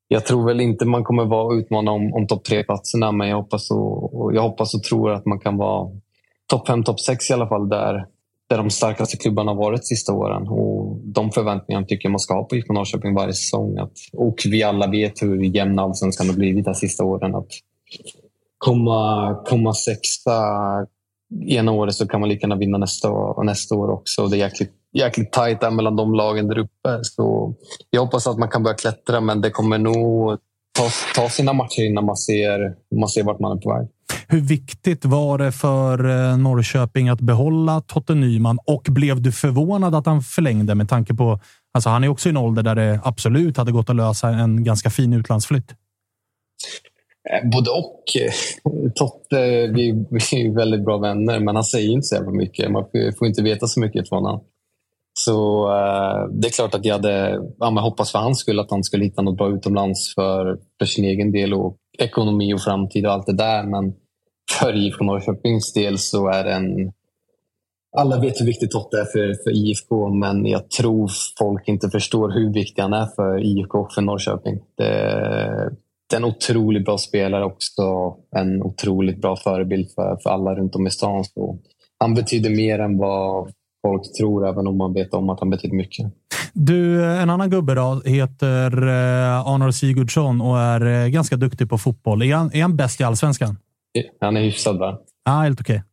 jag tror väl inte man kommer vara utmana om, om topp tre-platserna, men jag hoppas, och, och, jag hoppas och tror att man kan vara topp fem, topp sex i alla fall, där, där de starkaste klubbarna har varit de sista åren. Och de förväntningarna tycker jag man ska ha på IFK Norrköping varje säsong. Att, och vi alla vet hur jämn allsvenskan har blivit de sista åren. Att, komma, komma sexa ena året så kan man lika gärna vinna nästa och nästa år också. Det är jäkligt, jäkligt tajt där mellan de lagen där uppe. Så jag hoppas att man kan börja klättra, men det kommer nog ta, ta sina matcher innan man ser, man ser vart man är på väg. Hur viktigt var det för eh, Norrköping att behålla Totte Nyman och blev du förvånad att han förlängde med tanke på Alltså han är också i en ålder där det absolut hade gått att lösa en ganska fin utlandsflytt. Eh, både och. Totte, vi, är väldigt bra vänner, men han säger inte så jävla mycket. Man får inte veta så mycket från honom. Så uh, det är klart att jag hade ja, men hoppas för hans skull att han skulle hitta något bra utomlands för, för sin egen del och ekonomi och framtid och allt det där. Men för IFK Norrköpings del så är det en... Alla vet hur viktig Totte är för, för IFK, men jag tror folk inte förstår hur viktig han är för IFK och för Norrköping. Det, en otroligt bra spelare också. En otroligt bra förebild för, för alla runt om i stan. Så han betyder mer än vad folk tror, även om man vet om att han betyder mycket. Du, en annan gubbe då, heter eh, Arnor Sigurdsson och är eh, ganska duktig på fotboll. Är han, är han bäst i allsvenskan? Han är hyfsad, va? Ja, helt okej. Okay.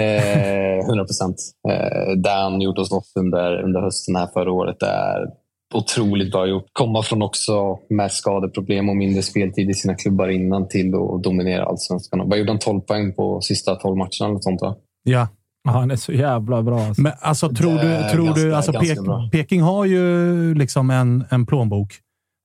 Eh, 100 procent. Eh, det han gjort hos oss under, under hösten här förra året är otroligt bra gjort. Komma från också med skadeproblem och mindre speltid i sina klubbar innan till att dominera allsvenskan. Vad gjorde han? 12 poäng på sista 12 matcherna eller sånt va? Ja. Han är så jävla bra. Alltså. Men alltså, tror du... Tror ganska, du alltså, Pek, Peking har ju liksom en, en plånbok.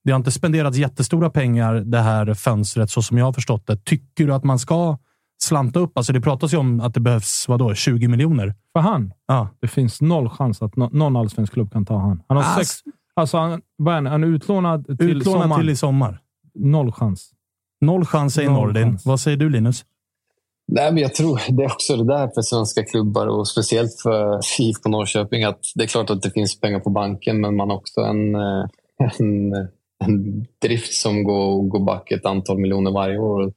Det har inte spenderats jättestora pengar det här fönstret, så som jag har förstått det. Tycker du att man ska slanta upp? Alltså det pratas ju om att det behövs vadå, 20 miljoner. För han? Ja. Det finns noll chans att någon allsvensk klubb kan ta han. Han har Ass. sex, Alltså, han, vad är han? han är utlånad till utlånad sommar. till i sommar. Noll chans. Noll chans säger Nordin. chans. Vad säger du Linus? Nej, men jag tror det är också det där för svenska klubbar och speciellt för IFK Norrköping. att Det är klart att det finns pengar på banken, men man har också en, eh, en, en drift som går, går back ett antal miljoner varje år.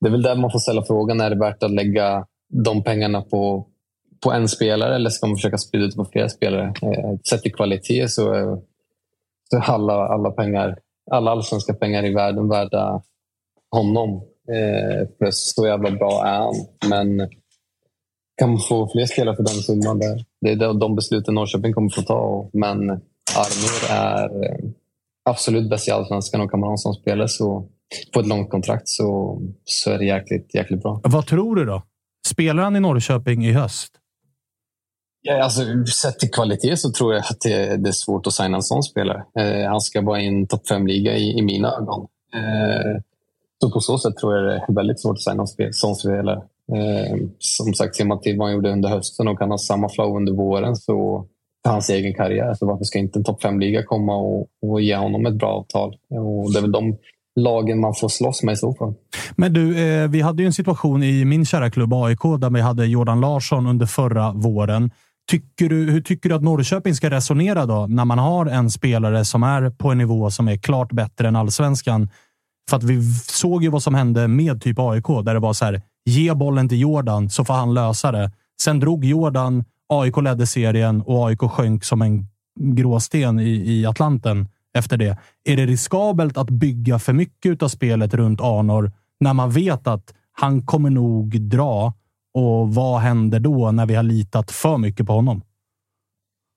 Det är väl där man får ställa frågan, är det värt att lägga de pengarna på, på en spelare eller ska man försöka sprida ut på flera spelare? Eh, sett i kvalitet så så alla, alla, pengar, alla allsvenska pengar i världen värda honom. Eh, plus så jävla bra är han. Men kan man få fler spelare för den summan? Där? Det är de besluten Norrköping kommer få ta. Men Armor är eh, absolut bäst i allsvenskan och kan man ha en sån spelare så på ett långt kontrakt så, så är det jäkligt, jäkligt bra. Vad tror du då? Spelar han i Norrköping i höst? Ja, alltså, sett till kvalitet så tror jag att det, det är svårt att signa en sån spelare. Eh, han ska vara i en topp fem-liga i, i, mina ögon. Eh, så på så sätt tror jag det är väldigt svårt att signa en sån spelare. Eh, som sagt, ser man till vad han gjorde under hösten och kan ha samma flow under våren så för hans egen karriär. Så varför ska inte en topp fem-liga komma och, och ge honom ett bra avtal? Och det är väl de lagen man får slåss med i så fall. Men du, eh, vi hade ju en situation i min kära klubb AIK där vi hade Jordan Larsson under förra våren. Tycker du, hur tycker du att Norrköping ska resonera då när man har en spelare som är på en nivå som är klart bättre än allsvenskan? För att vi såg ju vad som hände med typ AIK där det var så här. Ge bollen till Jordan så får han lösa det. Sen drog Jordan. AIK ledde serien och AIK sjönk som en gråsten i, i Atlanten efter det. Är det riskabelt att bygga för mycket av spelet runt Arnor när man vet att han kommer nog dra? Och vad händer då när vi har litat för mycket på honom?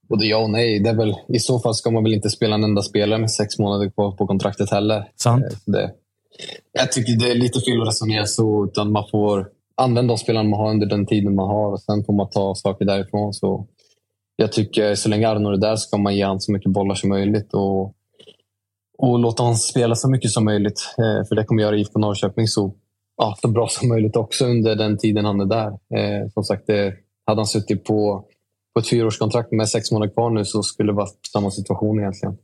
Både ja och nej. Det är väl, I så fall ska man väl inte spela en enda spelare med sex månader kvar på kontraktet heller. Sant. Eh, det, jag tycker det är lite fel att resonera så. Utan man får använda de spelarna man har under den tiden man har och sen får man ta saker därifrån. Så jag tycker så länge Arnor är där ska man ge honom så mycket bollar som möjligt. Och och låta honom spela så mycket som möjligt. Eh, för det kommer göra IFK Norrköping så, ja, så bra som möjligt också under den tiden han är där. Eh, som sagt, det, hade han suttit på, på ett fyraårskontrakt med sex månader kvar nu så skulle det vara samma situation egentligen.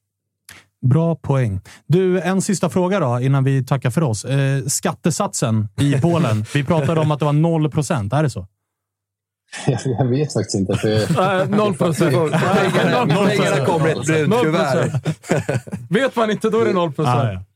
Bra poäng. Du, en sista fråga då innan vi tackar för oss. Eh, skattesatsen i Polen. vi pratade om att det var 0 procent. Är det så? Jag vet faktiskt inte. För... Noll procent. Pengarna kommer i ett brunt kuvert. Vet man inte, då är det noll procent.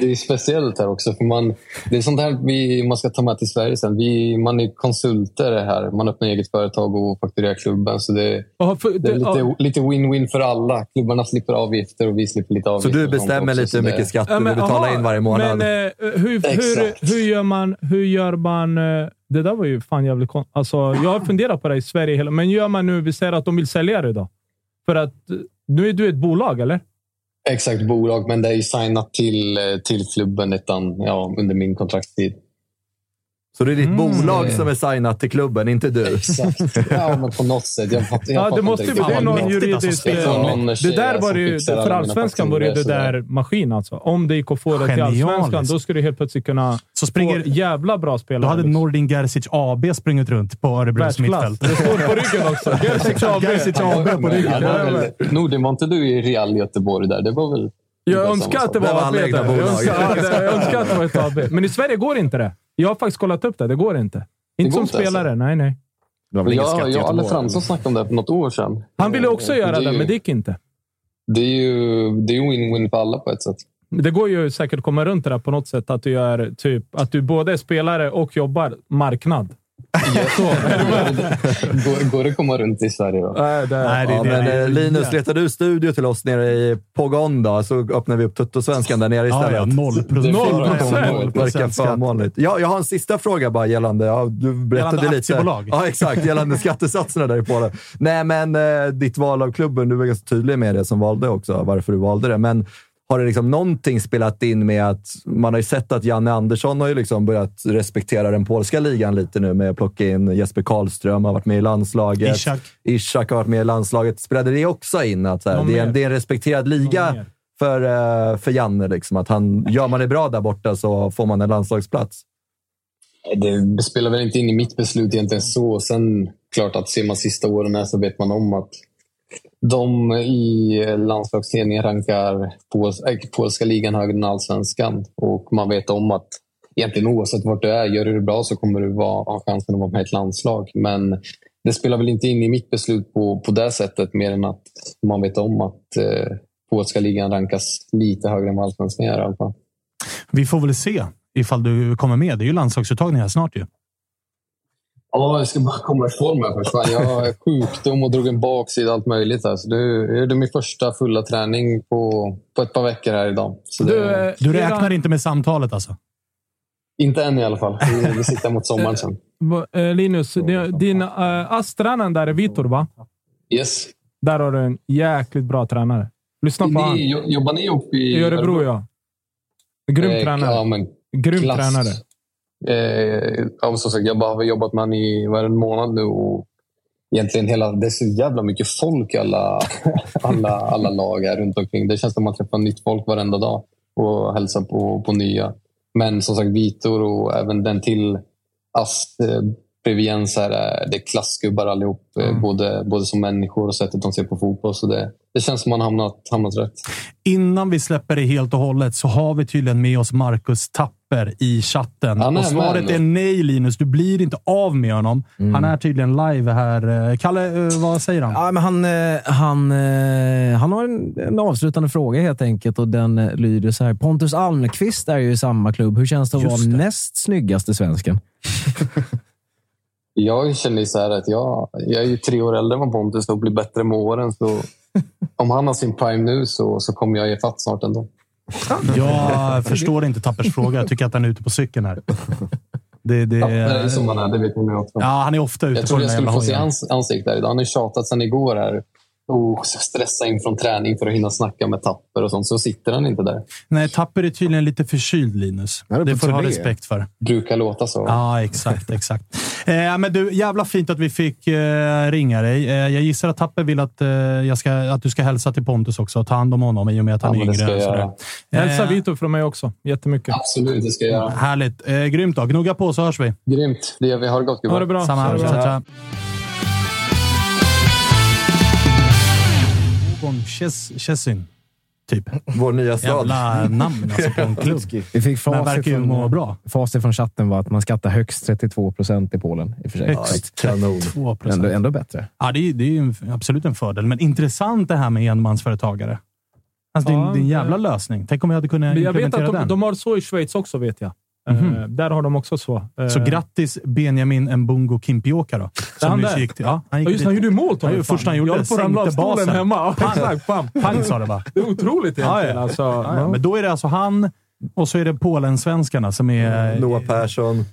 Det är speciellt här också. För man, det är sånt här vi, man ska ta med till Sverige sen. Vi, man är konsulter här. Man öppnar eget företag och fakturerar klubben. Så det, Aha, för, det är lite, lite win-win för alla. Klubbarna slipper avgifter och vi slipper lite Så avgifter. du och sånt bestämmer också, lite så hur mycket skatt du Ja, vill betala aha, in varje månad? Men eh, hur, hur, hur gör man... Hur gör man eh, det där var ju fan jävligt konstigt. Alltså, jag har funderat på det i Sverige, hela, men gör man nu... Vi säger att de vill sälja det då? För att eh, nu är du ett bolag, eller? Exakt, bolag. Men det är ju signat till, eh, till klubben utan, ja, under min kontraktstid. Så det är ditt Mm. bolag som är signat till klubben, inte du? Exakt. Ja, men på något sätt. Jag fattar, jag Ja, det måste ju bli någon juridisk... Det är någon Det där var ju... För allsvenskan var det ju det där maskin alltså. Om det gick att få det till allsvenskan, då skulle du helt plötsligt kunna Så springer, få jävla bra spelare. då hade liksom. Nordin Gerzic AB sprungit runt på Örebros mittfält. Det står på ryggen också. Gerzic AB. Gerzic AB på ryggen. Nordin, var inte du i Real Göteborg där? Det var väl... Jag önskar att det. Det var AB. Jag önskar, ja, det- jag önskar att det var ett AB. Men i Sverige går inte det. Jag har faktiskt kollat upp det. Det går inte. Inte som inte, spelare. Nej, nej. Det skatt Jag, och Alle Fransson snackade om det för något år sedan. Han ville också göra är det, ju- men det gick inte. Det är ju det är win-win för alla på ett sätt. Det går ju säkert att komma runt det där på något sätt. Att du, gör, typ, att du både är spelare och jobbar marknad. Så. Går, går det att komma runt i Sverige då? Nej, det, Nej, det, Ja, det, men det, eh, Linus, letar du studio till oss nere i Pogon då, så öppnar vi upp Tuttosvenskan där nere ja, istället. ja, noll procent. Noll procent. Noll Verkar procent skatt. förmånligt. Ja, jag har en sista fråga bara gällande, ja, du berättade Gällande lite. aktiebolag. Ja, exakt. Gällande skattesatserna där i Polen. Nej, men eh, ditt val av klubben, du var ganska tydlig med det som valde också, varför du valde det. Men har det liksom någonting spelat in med att man har ju sett att Janne Andersson har ju liksom börjat respektera den polska ligan lite nu med att plocka in Jesper Karlström, har varit med i landslaget. Ishak. Ishak har varit med i landslaget. Spelade det också in att så här, det, är en, det är en respekterad liga för, eh, för Janne? Liksom, att han, gör man det bra där borta så får man en landslagsplats. Det spelar väl inte in i mitt beslut egentligen så. Sen klart att ser man sista åren här så vet man om att de i landslagsledningen rankar pols äh, polska ligan högre än allsvenskan. Och man vet om att egentligen oavsett vart du är, gör du det bra så kommer du vara, ha chansen att vara med i ett landslag. Men det spelar väl inte in i mitt beslut på, på det sättet mer än att man vet om att eh, polska ligan rankas lite högre än vad allsvenskan gör i alla fall. Vi får väl se ifall du kommer med. Det är ju landslagsuttagning här snart ju. Ja, jag ska bara komma i form här först. Fan, Jag har sjukdom och drog en baksida allt möjligt. Här. Så det är min första fulla träning på, på ett par veckor här idag. Så det, Du, eh, Du räknar inte med samtalet alltså? Inte än i alla fall. Vi, siktar mot sommaren sen. Eh, Linus, din, din uh, ASS-tränaren där är Vitor, va? Yes. Där har du en jäkligt bra tränare. Lyssna på honom. Jobbar ni ihop i, I Örebro, ja. Grym Eh, tränare. Ja, men, Grym klass. tränare. Eh, ja, som sagt, jag bara har jobbat med honom i var en månad nu. Och egentligen hela, det är så jävla mycket folk i alla, alla, alla lag här runt omkring. Det känns som att man träffar nytt folk varenda dag och hälsar på, på nya. Men som sagt, Vitor och även den till Ast eh, eh, bredvid Jens här, är- det är klassgubbar allihop. eh, Både, både som människor och sättet de ser på fotboll. Så det, det känns som man hamnat, hamnat rätt. Innan vi släpper det helt och hållet så har vi tydligen med oss Marcus Tapper i chatten. Han är och svaret med. är nej, Linus. Du blir inte av med honom. Han är tydligen live här. Eh, Kalle, eh, vad säger han? Ja, men han, eh, han, eh, han har en, en avslutande fråga helt enkelt och den eh, lyder så här. Pontus Almqvist är ju i samma klubb. Hur känns det att Just vara det. näst snyggaste svensken? Jag känner så här att jag, jag är ju tre år äldre än Pontus och blir bättre med åren. Så om han har sin prime nu så, så kommer jag ge fatt snart ändå. Jag förstår inte Tappers fråga. Jag tycker att han är ute på cykeln här. Det, det, Ja, det är som han är, det vet ni också. Ja, han är ofta ute Jag på trodde den jag skulle få se hans ansikte här idag. Han har ju tjatat sedan igår här. Och stressa in från träning för att hinna snacka med Tapper och sånt. Så sitter han inte där. Nej, Tapper är tydligen lite förkyld, Linus. Det på får du ha respekt för. Brukar låta så. Ja, exakt. exakt. Eh, men du, jävla fint att vi fick eh, ringa dig. Eh, jag gissar att Tapper vill att, eh, jag ska, att du ska hälsa till Pontus också och ta hand om honom i och med att han Ja, är det yngre. Hälsa Eh, Vitor från mig också. Jättemycket. Absolut, det ska jag göra. Härligt. Eh, grymt då. Gnugga på så hörs vi. Grymt. Det gör vi. Ha det gott gubbar. Ha det bra. Samma här. Ches- Chesin, typ. Vår nya stad. Jävla namn alltså på en klubb. Vi fick Men facit verkar ju från, må bra. facit från chatten var att man skattar högst 32 procent i Polen. I och för sig. Högst kanon. 32 Ändå, procent. ändå bättre. Ja, det är, det är ju absolut en fördel, men intressant det här med enmansföretagare. Alltså, det, är, Ja, en- det är en jävla lösning. Tänk om jag hade kunnat Men jag vet implementera att de, den. de har så i Schweiz också, vet jag. Mhm. Eh, där har de också så. Eh, Så grattis Benjamin Mbungo Kimpioka då. han nyss där? gick till, ja, han gick Ja, just han gjorde ju mål. Han Fan. första han gjorde, Jag höll på att ramla av stolen basen. hemma. Pang. exakt. Pam. Pang sa det bara. Det är otroligt egentligen. ja. Alltså, Ja. Men då är det alltså han och så är det Polen-svenskarna som är... Noah Persson.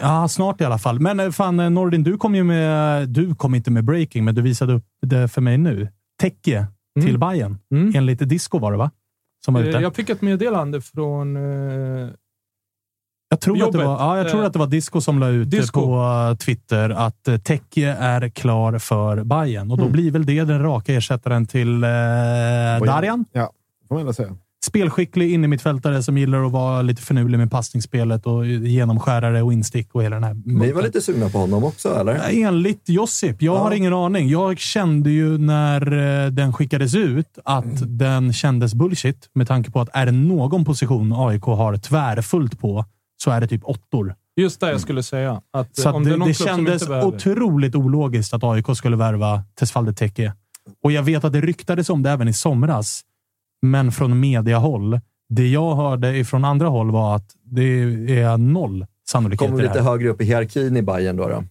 Ja, snart i alla fall. Men eh, fan, eh, Nordin, du kom ju med... Du kom inte med breaking, men du visade upp det för mig nu. Tecke till Bayern Mm. Enligt disco var det, va? Som var ute. Eh, Jag fick ett meddelande från... eh, Jag tror, att det, var, ja, jag tror Eh, att det var Disco som la ut Disco. på eh, Twitter att eh, Tecke är klar för Bayern och då Mm. blir väl det den raka ersättaren till eh, Darjan. Ja, får man ändå säga. Spelskicklig innermittfältare som gillar att vara lite finurlig med passningsspelet och genomskärare och instick och hela den här. Ni var lite sugna på honom också, eller? Enligt Josip. Jag har ingen aning. Jag kände ju när eh, den skickades ut att Mm. den kändes bullshit med tanke på att är det någon position AIK har tvärfullt på så är det typ åttor. Just det jag skulle säga. Att, Så att om det, det som kändes otroligt ologiskt att AIK skulle värva Tesfalde Teke. Och jag vet att det ryktades om det även i somras, men från mediahåll. Det jag hörde ifrån andra håll var att det är noll sannolikhet Kommer det lite högre upp i hierarkin i Bayern då. då.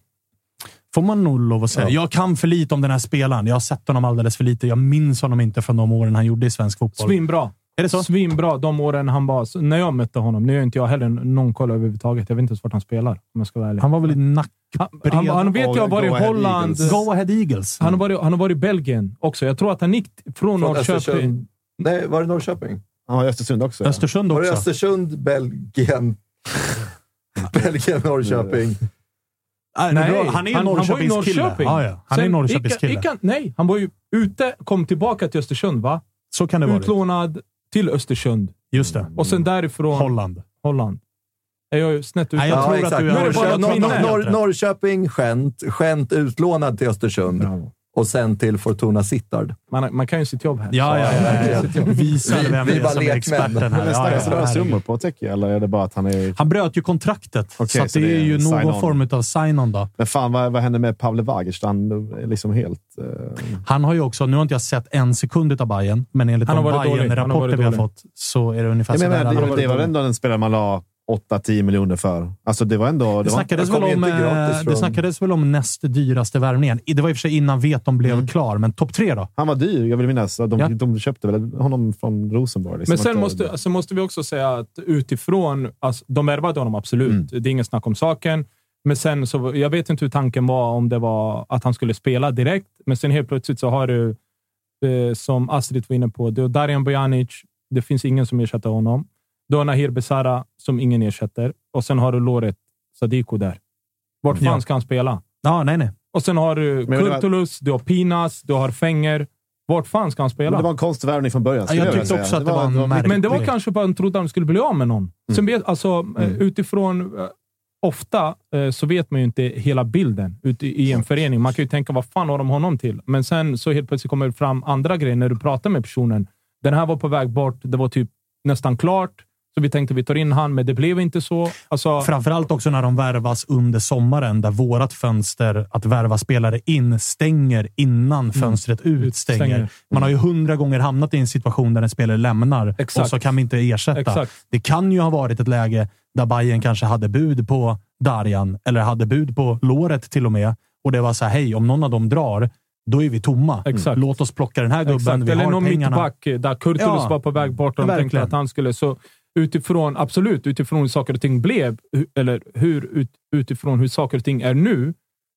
Får man nog lov att säga. Ja. Jag kan för lite om den här spelaren. Jag har sett honom alldeles för lite. Jag minns honom inte från de åren han gjorde i svensk fotboll. Svinbra. Är det så? Svinbra de åren han var... När jag mötte honom, nu är inte jag heller någon koll överhuvudtaget. Jag vet inte ens vart han spelar, om jag ska vara ärlig. Han var väl i Han, nackbred... han, han vet jag har varit i Holland. Eagles. Go Ahead Eagles. Han har, varit, han har varit i Belgien också. Jag tror att han gick från, Från Norrköping. Östersund. Nej, var det Norrköping? Ja, i Östersund också. ja. Östersund Var det också. Östersund, Belgien, Belgien, Norrköping? Nej, han är han, han var i Norrköpings kille. Norrköping. Ja, ja. Han är Sen Norrköpings gick- kille. gick han- Nej, han var ju ute, kom tillbaka till Östersund, va? Så kan det vara. Utlånad till Östersund. Just det. Och sen därifrån Holland. Holland. Är jag snett ute? Nej, jag tror att du är Norrköping, Norrköping, Gent. Gent utlånad till Östersund. Bravo. Och sen till Fortuna Sittard. Man, man kan ju sitt jobb här. Ja, ja, ja. Sitt jobb. Visar Vi- vem vi är bara som är experten här. Men Ja, ja, herregud. summor på Teki, eller är det bara att han är... Han bröt ju kontraktet, Okej, så, så det det är är ju någon form av sign-on. Då. Men fan, vad, vad händer med Pavle Vagic? Han är liksom helt... eh, Han har ju också, nu har inte jag sett en sekund av Bayern, men enligt Han de Bayern-rapporter varit vi har fått så är det ungefär så det, var ändå en spelare man la 8-10 miljoner för. Alltså det var ändå... Det, Det var, snackades, han väl om, eh, från- det snackades väl om näst dyraste värvningen. Det var i och för sig innan Veton blev Mm. klar, men topp tre då? han var dyr, jag vill minnas. De, Ja. de köpte väl honom från Rosenborg. Liksom. Men sen måste, alltså måste vi också säga att utifrån... Alltså, de värvade honom absolut. Det är inget snack om saken. Men sen så, jag vet inte hur tanken var, om det var att han skulle spela direkt. Men sen helt plötsligt så har du, eh, som Astrid var inne på, du har Darijan Bojanic. Det finns ingen som ersätter honom. Du har Nahir Besara som ingen ersätter. Och sen har du Loret Sadiko där. Vart fan Ja. ska han spela? Ja, nej, nej. Och sen har du det var- Kurtulus, du har Pinas, du har Fenger. Vart fan ska han spela? Men det var en konstig värvning från början. Ja, jag vilja tyckte också att det var en märklig- Men det var kanske bara att de trodde att de skulle bli av med någon. Sen vet, alltså, eh, Mm. utifrån... eh, Ofta eh, så vet man ju inte hela bilden ute i en förening. Man kan ju tänka, vad fan har de honom till? Men sen så helt plötsligt kommer det fram andra grejer när du pratar med personen. Den här var på väg bort. Det var typ nästan klart. Så vi tänkte vi tar in han, men det blev inte så. Alltså, Framförallt också när de värvas under sommaren, där vårat fönster att värva spelare in stänger innan fönstret ut stänger. Stänger. Man har ju hundra gånger hamnat i en situation där en spelare lämnar Exakt. och så kan vi inte ersätta. Exakt. Det kan ju ha varit ett läge där Bayern kanske hade bud på Darjan eller hade bud på låret till och med. Och det var så här, hej, om någon av dem drar, då är vi tomma. Exakt. Låt oss plocka den här gubben. Exakt. Vi Eller har någon pengarna. mittback eh, där Kurtulus Ja. var på väg bort och de tänkte att han skulle... Så utifrån, absolut, utifrån hur saker och ting blev, eller hur, ut, utifrån hur saker och ting är nu,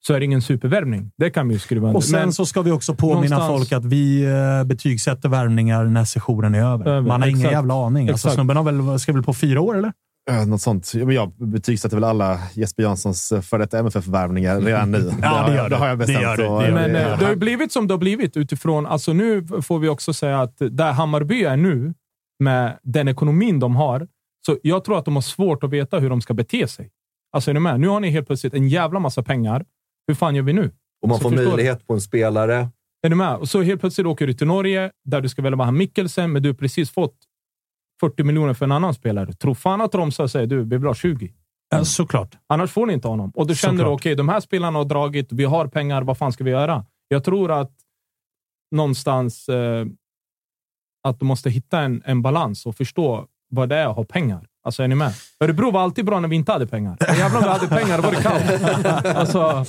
så är det ingen supervärvning. Det kan vi ju skriva under. Och sen Men- så ska vi också påminna någonstans- folk att vi eh, betygsätter värvningar när sessionen är över. Över, Man har ingen exakt. jävla aning. Alltså, Exakt. snubben har väl, ska väl på fyra år, eller? Eh, Något sånt. Jag betygsätter väl alla Jesper Janssons eh, före detta MFF-värvningar redan nu. Ja, det gör det har jag Det bestämt. gör du. och- Det gör Men du. eh, det har blivit som det har blivit utifrån... Alltså nu får vi också säga att där Hammarby är nu, med den ekonomin de har, så jag tror att de har svårt att veta hur de ska bete sig. Alltså är ni med? Nu har ni helt plötsligt en jävla massa pengar. Hur fan gör vi nu? Och man Så får förstår du? möjlighet på en spelare. Är du med? Och så helt plötsligt åker du till Norge, där du ska välja han Mikkelsen, men du har precis fått 40 miljoner för en annan spelare. Tro fan att Romsa säger du, vi vill ha 20. Ja, såklart. Annars får ni inte honom. Och då känner du, Såklart. okej, de här spelarna har dragit, vi har pengar, vad fan ska vi göra? Jag tror att någonstans eh, att du måste hitta en, en balans och förstå vad det är att ha pengar. Alltså, är ni med? Örebro var alltid bra när vi inte hade pengar. Jävlar om vi hade pengar, var det kaos. Alltså,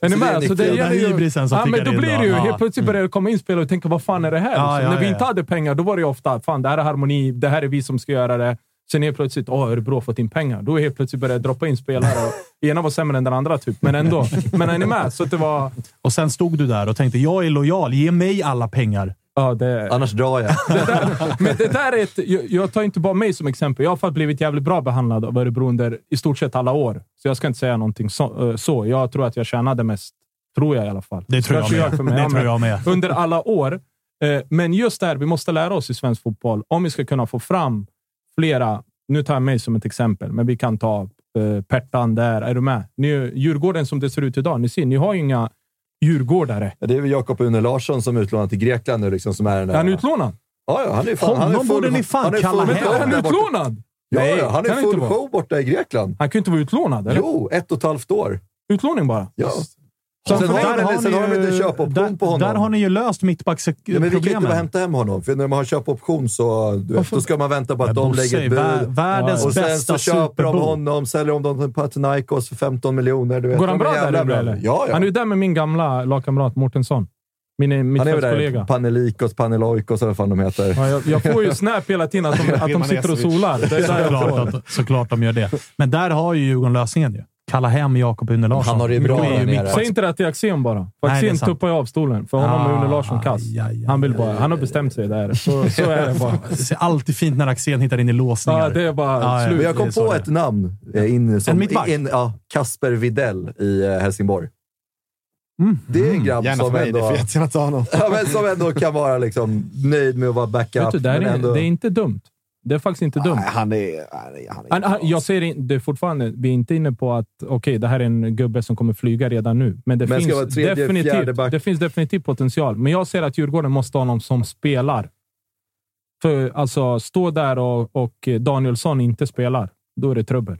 är ni med? Så det gäller ju, ja, men då blir det ju, helt plötsligt börjar det komma in spelare och tänka, vad fan är det här? Ja, liksom. ja, när vi inte hade pengar, då var det ju ofta, fan det här är harmoni, det här är vi som ska göra det. Sen helt plötsligt, åh, Örebro har fått in pengar. Då helt plötsligt började det droppa in spelare. Och ena var sämre än den andra, typ. men ändå. Men är ni med? Så det var... Och sen stod du där och tänkte, jag är lojal. Ge mig alla pengar. Ja, det, Annars drar jag. men det där är ett, jag, jag tar inte bara mig som exempel. Jag har blivit jävligt bra behandlad av Örebro under i stort sett alla år. Så jag ska inte säga någonting så. eh, så. Jag tror att jag tjänade mest. Tror jag i alla fall. Det tror jag Kanske med. för mig. Det Ja, tror jag med. Under alla år. Eh, Men just där, vi måste lära oss i svensk fotboll. Om vi ska kunna få fram flera, nu tar jag mig som ett exempel, men vi kan ta eh, Pertan där. Är du med? Ni, Djurgården som det ser ut idag, ni ser, ni har ju inga djurgårdare. Ja, Det är väl Jakob Une Larsson som är utlånad till Grekland nu. Liksom, som är den Är han utlånad? Ja, ja, han är fan, han är Honom full, borde ni fan kalla hem. Är han utlånad? Ja, Nej, han är full show borta i Grekland. Han kan ju inte vara utlånad, eller? Jo, ett och ett halvt år. Utlåning bara? Ja. Så Sen har, de, väl- sen har de inte köpoption där, på honom. där har ni ju löst Ja, men vi kan inte bara hämta hem honom, för när man har köpoption så du vet, då ska man vänta på att de lägger ett bud. världens Och sen bästa så köper de honom, säljer de dem till Panathinaikos för 15 miljoner. Du vet, Går han bra där nu eller? Ja, ja. Han är ju där med min gamla lagkamrat Mårtensson. Min Han är väl där, mittfältskollega. Panelikos, Paneloikos eller vad fan de heter. Ja, jag, jag får ju snap hela tiden att de, att de sitter och solar. Det är där Såklart, att, såklart de gör det. Men där har ju Djurgården lösningen ju. Kalla hem Jakob Une Larsson. Han har det bra är där nere. Säg inte det till Axén bara. För är Axén tuppar ju av stolen. För honom är Ah, Une Larsson kass. Han, vill bara, han har bestämt sig där. Så, så är det bara. Det ser alltid fint när Axén hittar in i låsningar. Ja, det är bara Ja, ja. slut. Jag kom är på det ett namn. eh, In, som, En mittback? in, ja, Kasper Videll i eh, Helsingborg. Mm. Det är en grabb Gärna som mig, ändå, ja, men som ändå kan vara liksom nöjd med att vara backup. Du, det, är, ändå, det är inte dumt. Det är faktiskt inte dumt. Han är... Han är, han är Han, jag säger in, det är fortfarande, vi är inte inne på att okej, det här är en gubbe som kommer flyga redan nu. Men det, Men finns, tredje, definitivt, det finns definitivt potential. Men jag ser att Djurgården måste ha någon som spelar. För alltså, stå där och, och Danielsson inte spelar, då är det trubbel.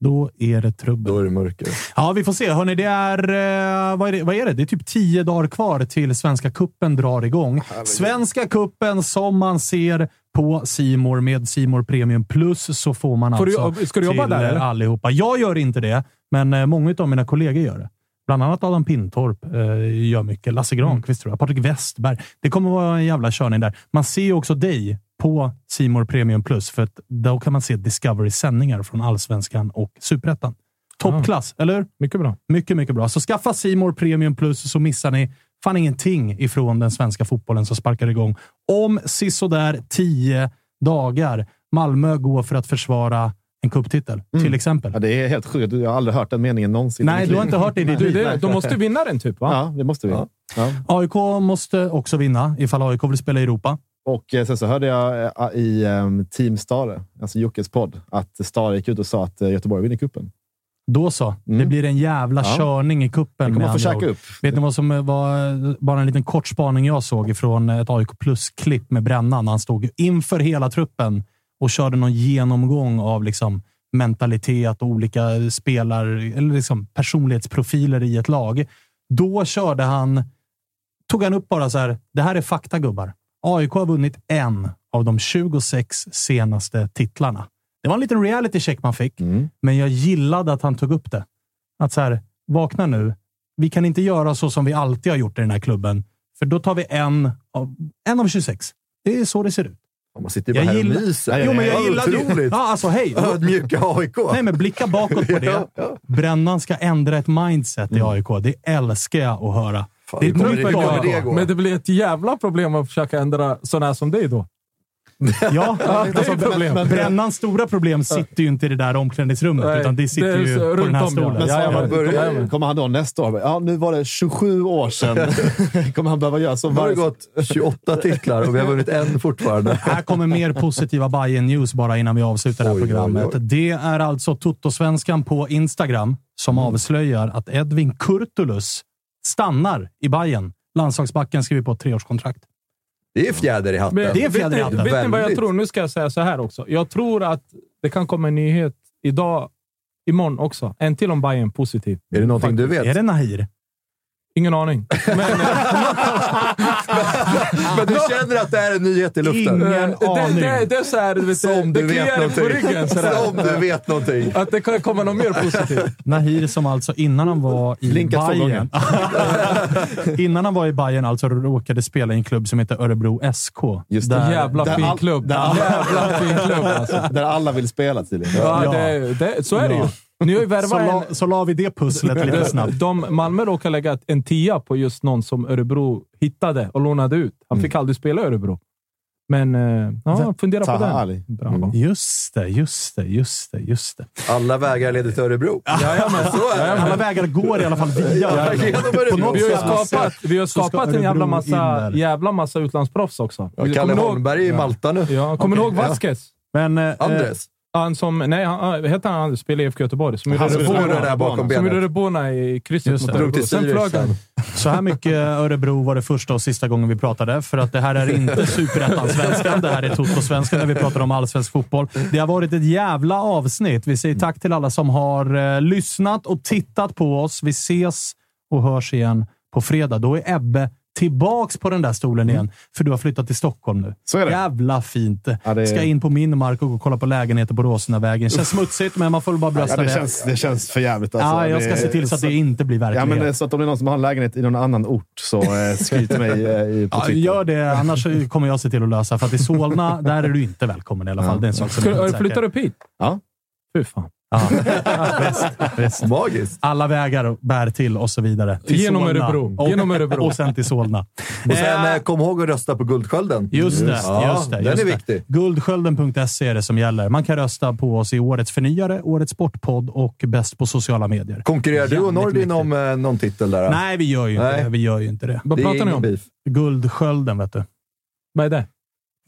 Då är det trubbel. Då är det mörker. Ja, vi får se. Hörrni, det är, eh, vad, är det, vad är det? Det är typ tio dagar kvar till Svenska Kuppen drar igång. Svenska Kuppen som man ser på Simor med Simor Premium Plus så får man Får du- alltså ska du jobba till där, eh, eller? allihopa. Jag gör inte det, men eh, många av mina kollegor gör det. Bland annat Adam Pintorp eh, gör mycket. Lasse Granqvist tror jag. Patrik Westberg. Det kommer vara en jävla körning där. Man ser ju också dig på Simor Premium Plus, för att då kan man se Discovery-sändningar från Allsvenskan och Superettan. Toppklass, eller hur? Mycket bra. Mycket, mycket bra. Så skaffa Simor Premium Plus så missar ni fan ingenting ifrån den svenska fotbollen som sparkar igång om sisådär tio dagar. Malmö går för att försvara en cuptitel, till exempel. Ja, det är helt sjukt. Jag har aldrig hört den meningen någonsin. Nej, du har inte hört det ditt Du, det, de måste vinna den typ, va? Ja, det måste vi. Ja. Ja. AIK måste också vinna ifall AIK vill spela i Europa. Och eh, sen så hörde jag eh, i um, Team Stare, alltså Jockes podd, att Stare gick ut och sa att eh, Göteborg vinner cupen. Då så. Mm. Det blir en jävla Ja. körning i kuppen. Med få käka upp. Vet ni vad som var bara en liten kort spaning jag såg ifrån ett AIK Plus-klipp med Brännan? Han stod inför hela truppen och körde någon genomgång av liksom mentalitet och olika spelar eller liksom personlighetsprofiler i ett lag. Då körde han, tog han upp bara så här. Det här är fakta gubbar. AIK har vunnit en av de 26 senaste titlarna. Det var en liten reality check man fick, men jag gillade att han tog upp det. Att så här, vakna nu. Vi kan inte göra så som vi alltid har gjort i den här klubben, för då tar vi en av, en av 26. Det är så det ser ut. Man sitter ju bara Jag här gillar- och myser. Jo, men jag gillade ju- otroligt. Ja, alltså, hej. Ödmjuka AIK. Nej, men blicka bakåt på det. Ja, ja. Brännan ska ändra ett mindset i AIK. Det älskar jag att höra. Fan, det är hur kommer det- truppen hur kommer jag det gå? Men det blir ett jävla problem att försöka ändra sådana här som dig då. Ja, alltså, problem. men Brännans stora problem sitter ju inte i det där omklädningsrummet, Nej, utan det sitter det ju så på den här stolen. Men Ja, så ja, kommer- han då nästa år? Ja, nu var det 27 år sedan. kommer han behöva göra så Nu har det gått 28 titlar och vi har vunnit en fortfarande. Här kommer mer positiva Bayern News bara innan vi avslutar det här Oj, oj, programmet. oj. Det är alltså Toto-svenskan på Instagram som Mm. avslöjar att Edvin Kurtulus stannar i Bayern. Landslagsbacken skriver på ett treårskontrakt. Det är fjäder i hatten. Men, Det är fjäder i vet, hatten. vet ni vad jag tror? Nu ska jag säga så här också. Jag tror att det kan komma en nyhet idag, imorgon också. En till om Bayern positiv. Är det någonting du vet? Är det Nahir? Ingen aning. Men, Men du känner att det är en nyhet i luften? Ingen det, aning. det, det är så här, du vet, Som det du vet kliar på någonting. ryggen. Som du vet någonting. Att det kan komma något mer positivt. Nahir som alltså innan han var i Blinkat två Bayern innan han var i Bayern alltså råkade spela i en klubb som heter Örebro SK. Just det. Där- Jävla där fin all- klubb. där Jävla fin klubb alltså. Där alla vill spela tydligen. Ja, Ja. Det, det, så är det ju. Ni har ju så, värvat la, en... så la vi det pusslet lite snabbt. De, Malmö råkade lägga en tia på just någon som Örebro hittade och lånade ut. Han fick aldrig spela i Örebro. Men eh, ja, fundera på Taha den. Ali. Bra. Just det, just det, just det, just det. Alla vägar leder till Örebro. Jajamän. Så är det. Alla vägar går i alla fall via Ja, Örebro. På Vi har skapat, vi har så ska skapat en jävla massa, jävla massa utlandsproffs också. Ja, Kalle Kommer ni ihåg- Holmberg är i Malta nu. Ja, kommer ni Okej, ihåg ja. Vasquez? Men, eh, Andres. Han som, nej, han, heter han spelar i IFK Göteborg. Som Han gjorde Rebona- där bakom som gjorde benet. Rebona i krysset mot Örebro. Sen flög han. Så här mycket Örebro var det första och sista gången vi pratade, för att det här är inte Superettan-svenskan. Det här är Toto-svenskan, där vi pratar om allsvensk fotboll. Det har varit ett jävla avsnitt. Vi säger tack till alla som har eh, lyssnat och tittat på oss. Vi ses och hörs igen på fredag. Då är Ebbe tillbaks på den där stolen igen, för du har flyttat till Stockholm nu. Så är det. Jävla fint. Ja, det är- Ska in på min mark och gå och kolla på lägenheter på Rosenavägen. Känns smutsigt, men man får väl bara Ja, brösta det, det. känns, det känns för jävligt. Alltså. ja, jag ska se till så att det inte blir Ja, verklighet. men så att om det är någon som har en lägenhet i någon annan ort, så eh, skryt mig eh, i- på Ja, Twitter. gör det, annars kommer jag se till att lösa. För att i Solna, där är du inte välkommen i alla fall. Det är en sak som är Ska, flyttar du upp hit? Ja. Fy fan. Ja. Visst, visst. Magiskt. Alla vägar bär till och så vidare. Till Genom Solna. Örebro. Och, Genom Örebro. och sen till Solna. Och sen Eh, eh, kom ihåg att rösta på Guldskölden. Just det. Ja, just det den just är det. viktig. Guldskölden.se är det som gäller. Man kan rösta på oss i Årets förnyare, Årets sportpodd och Bäst på sociala medier. Konkurrerar du och Nordin om eh, någon titel där? då? Nej, vi gör ju inte Nej. det. Vi gör ju inte det. Vad det pratar ni om? beef. Guldskölden, vet du. Vad är det?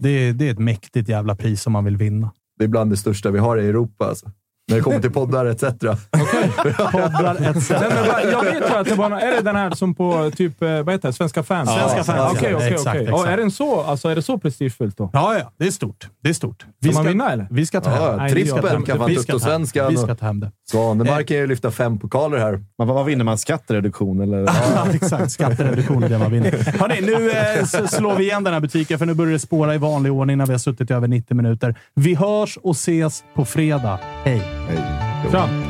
Det, det är ett mäktigt jävla pris som man vill vinna. Det är bland det största vi har i Europa. Alltså. När det kommer till poddar etc. Poddar etc. Nej, jag vet ju att det var någon, Är det den här som på typ, eh, vad heter det, Svenska fans? Svenska fans, Okej, ja. okej, okej. Ja, Är den så, alltså, är det så prestigefullt då? Ja, ja. Det är stort. Det är stort. Ska man vinna, eller? Vi ska ta Ja, hem det. Nej, det gör trippel jag. kan man Vi ta svenskan. Vi ska ta hem det. Svanemark kan ju lyfta fem pokaler här. Men vad, vinner man? Skattereduktion eller? Ja, exakt. Skattereduktion är det man vinner. Hörrni, nu eh, slår vi igen den här butiken, för nu börjar det spåra i vanlig ordning när vi har suttit i över 90 minuter. Vi hörs och ses på fredag. Hej! Tja! Mom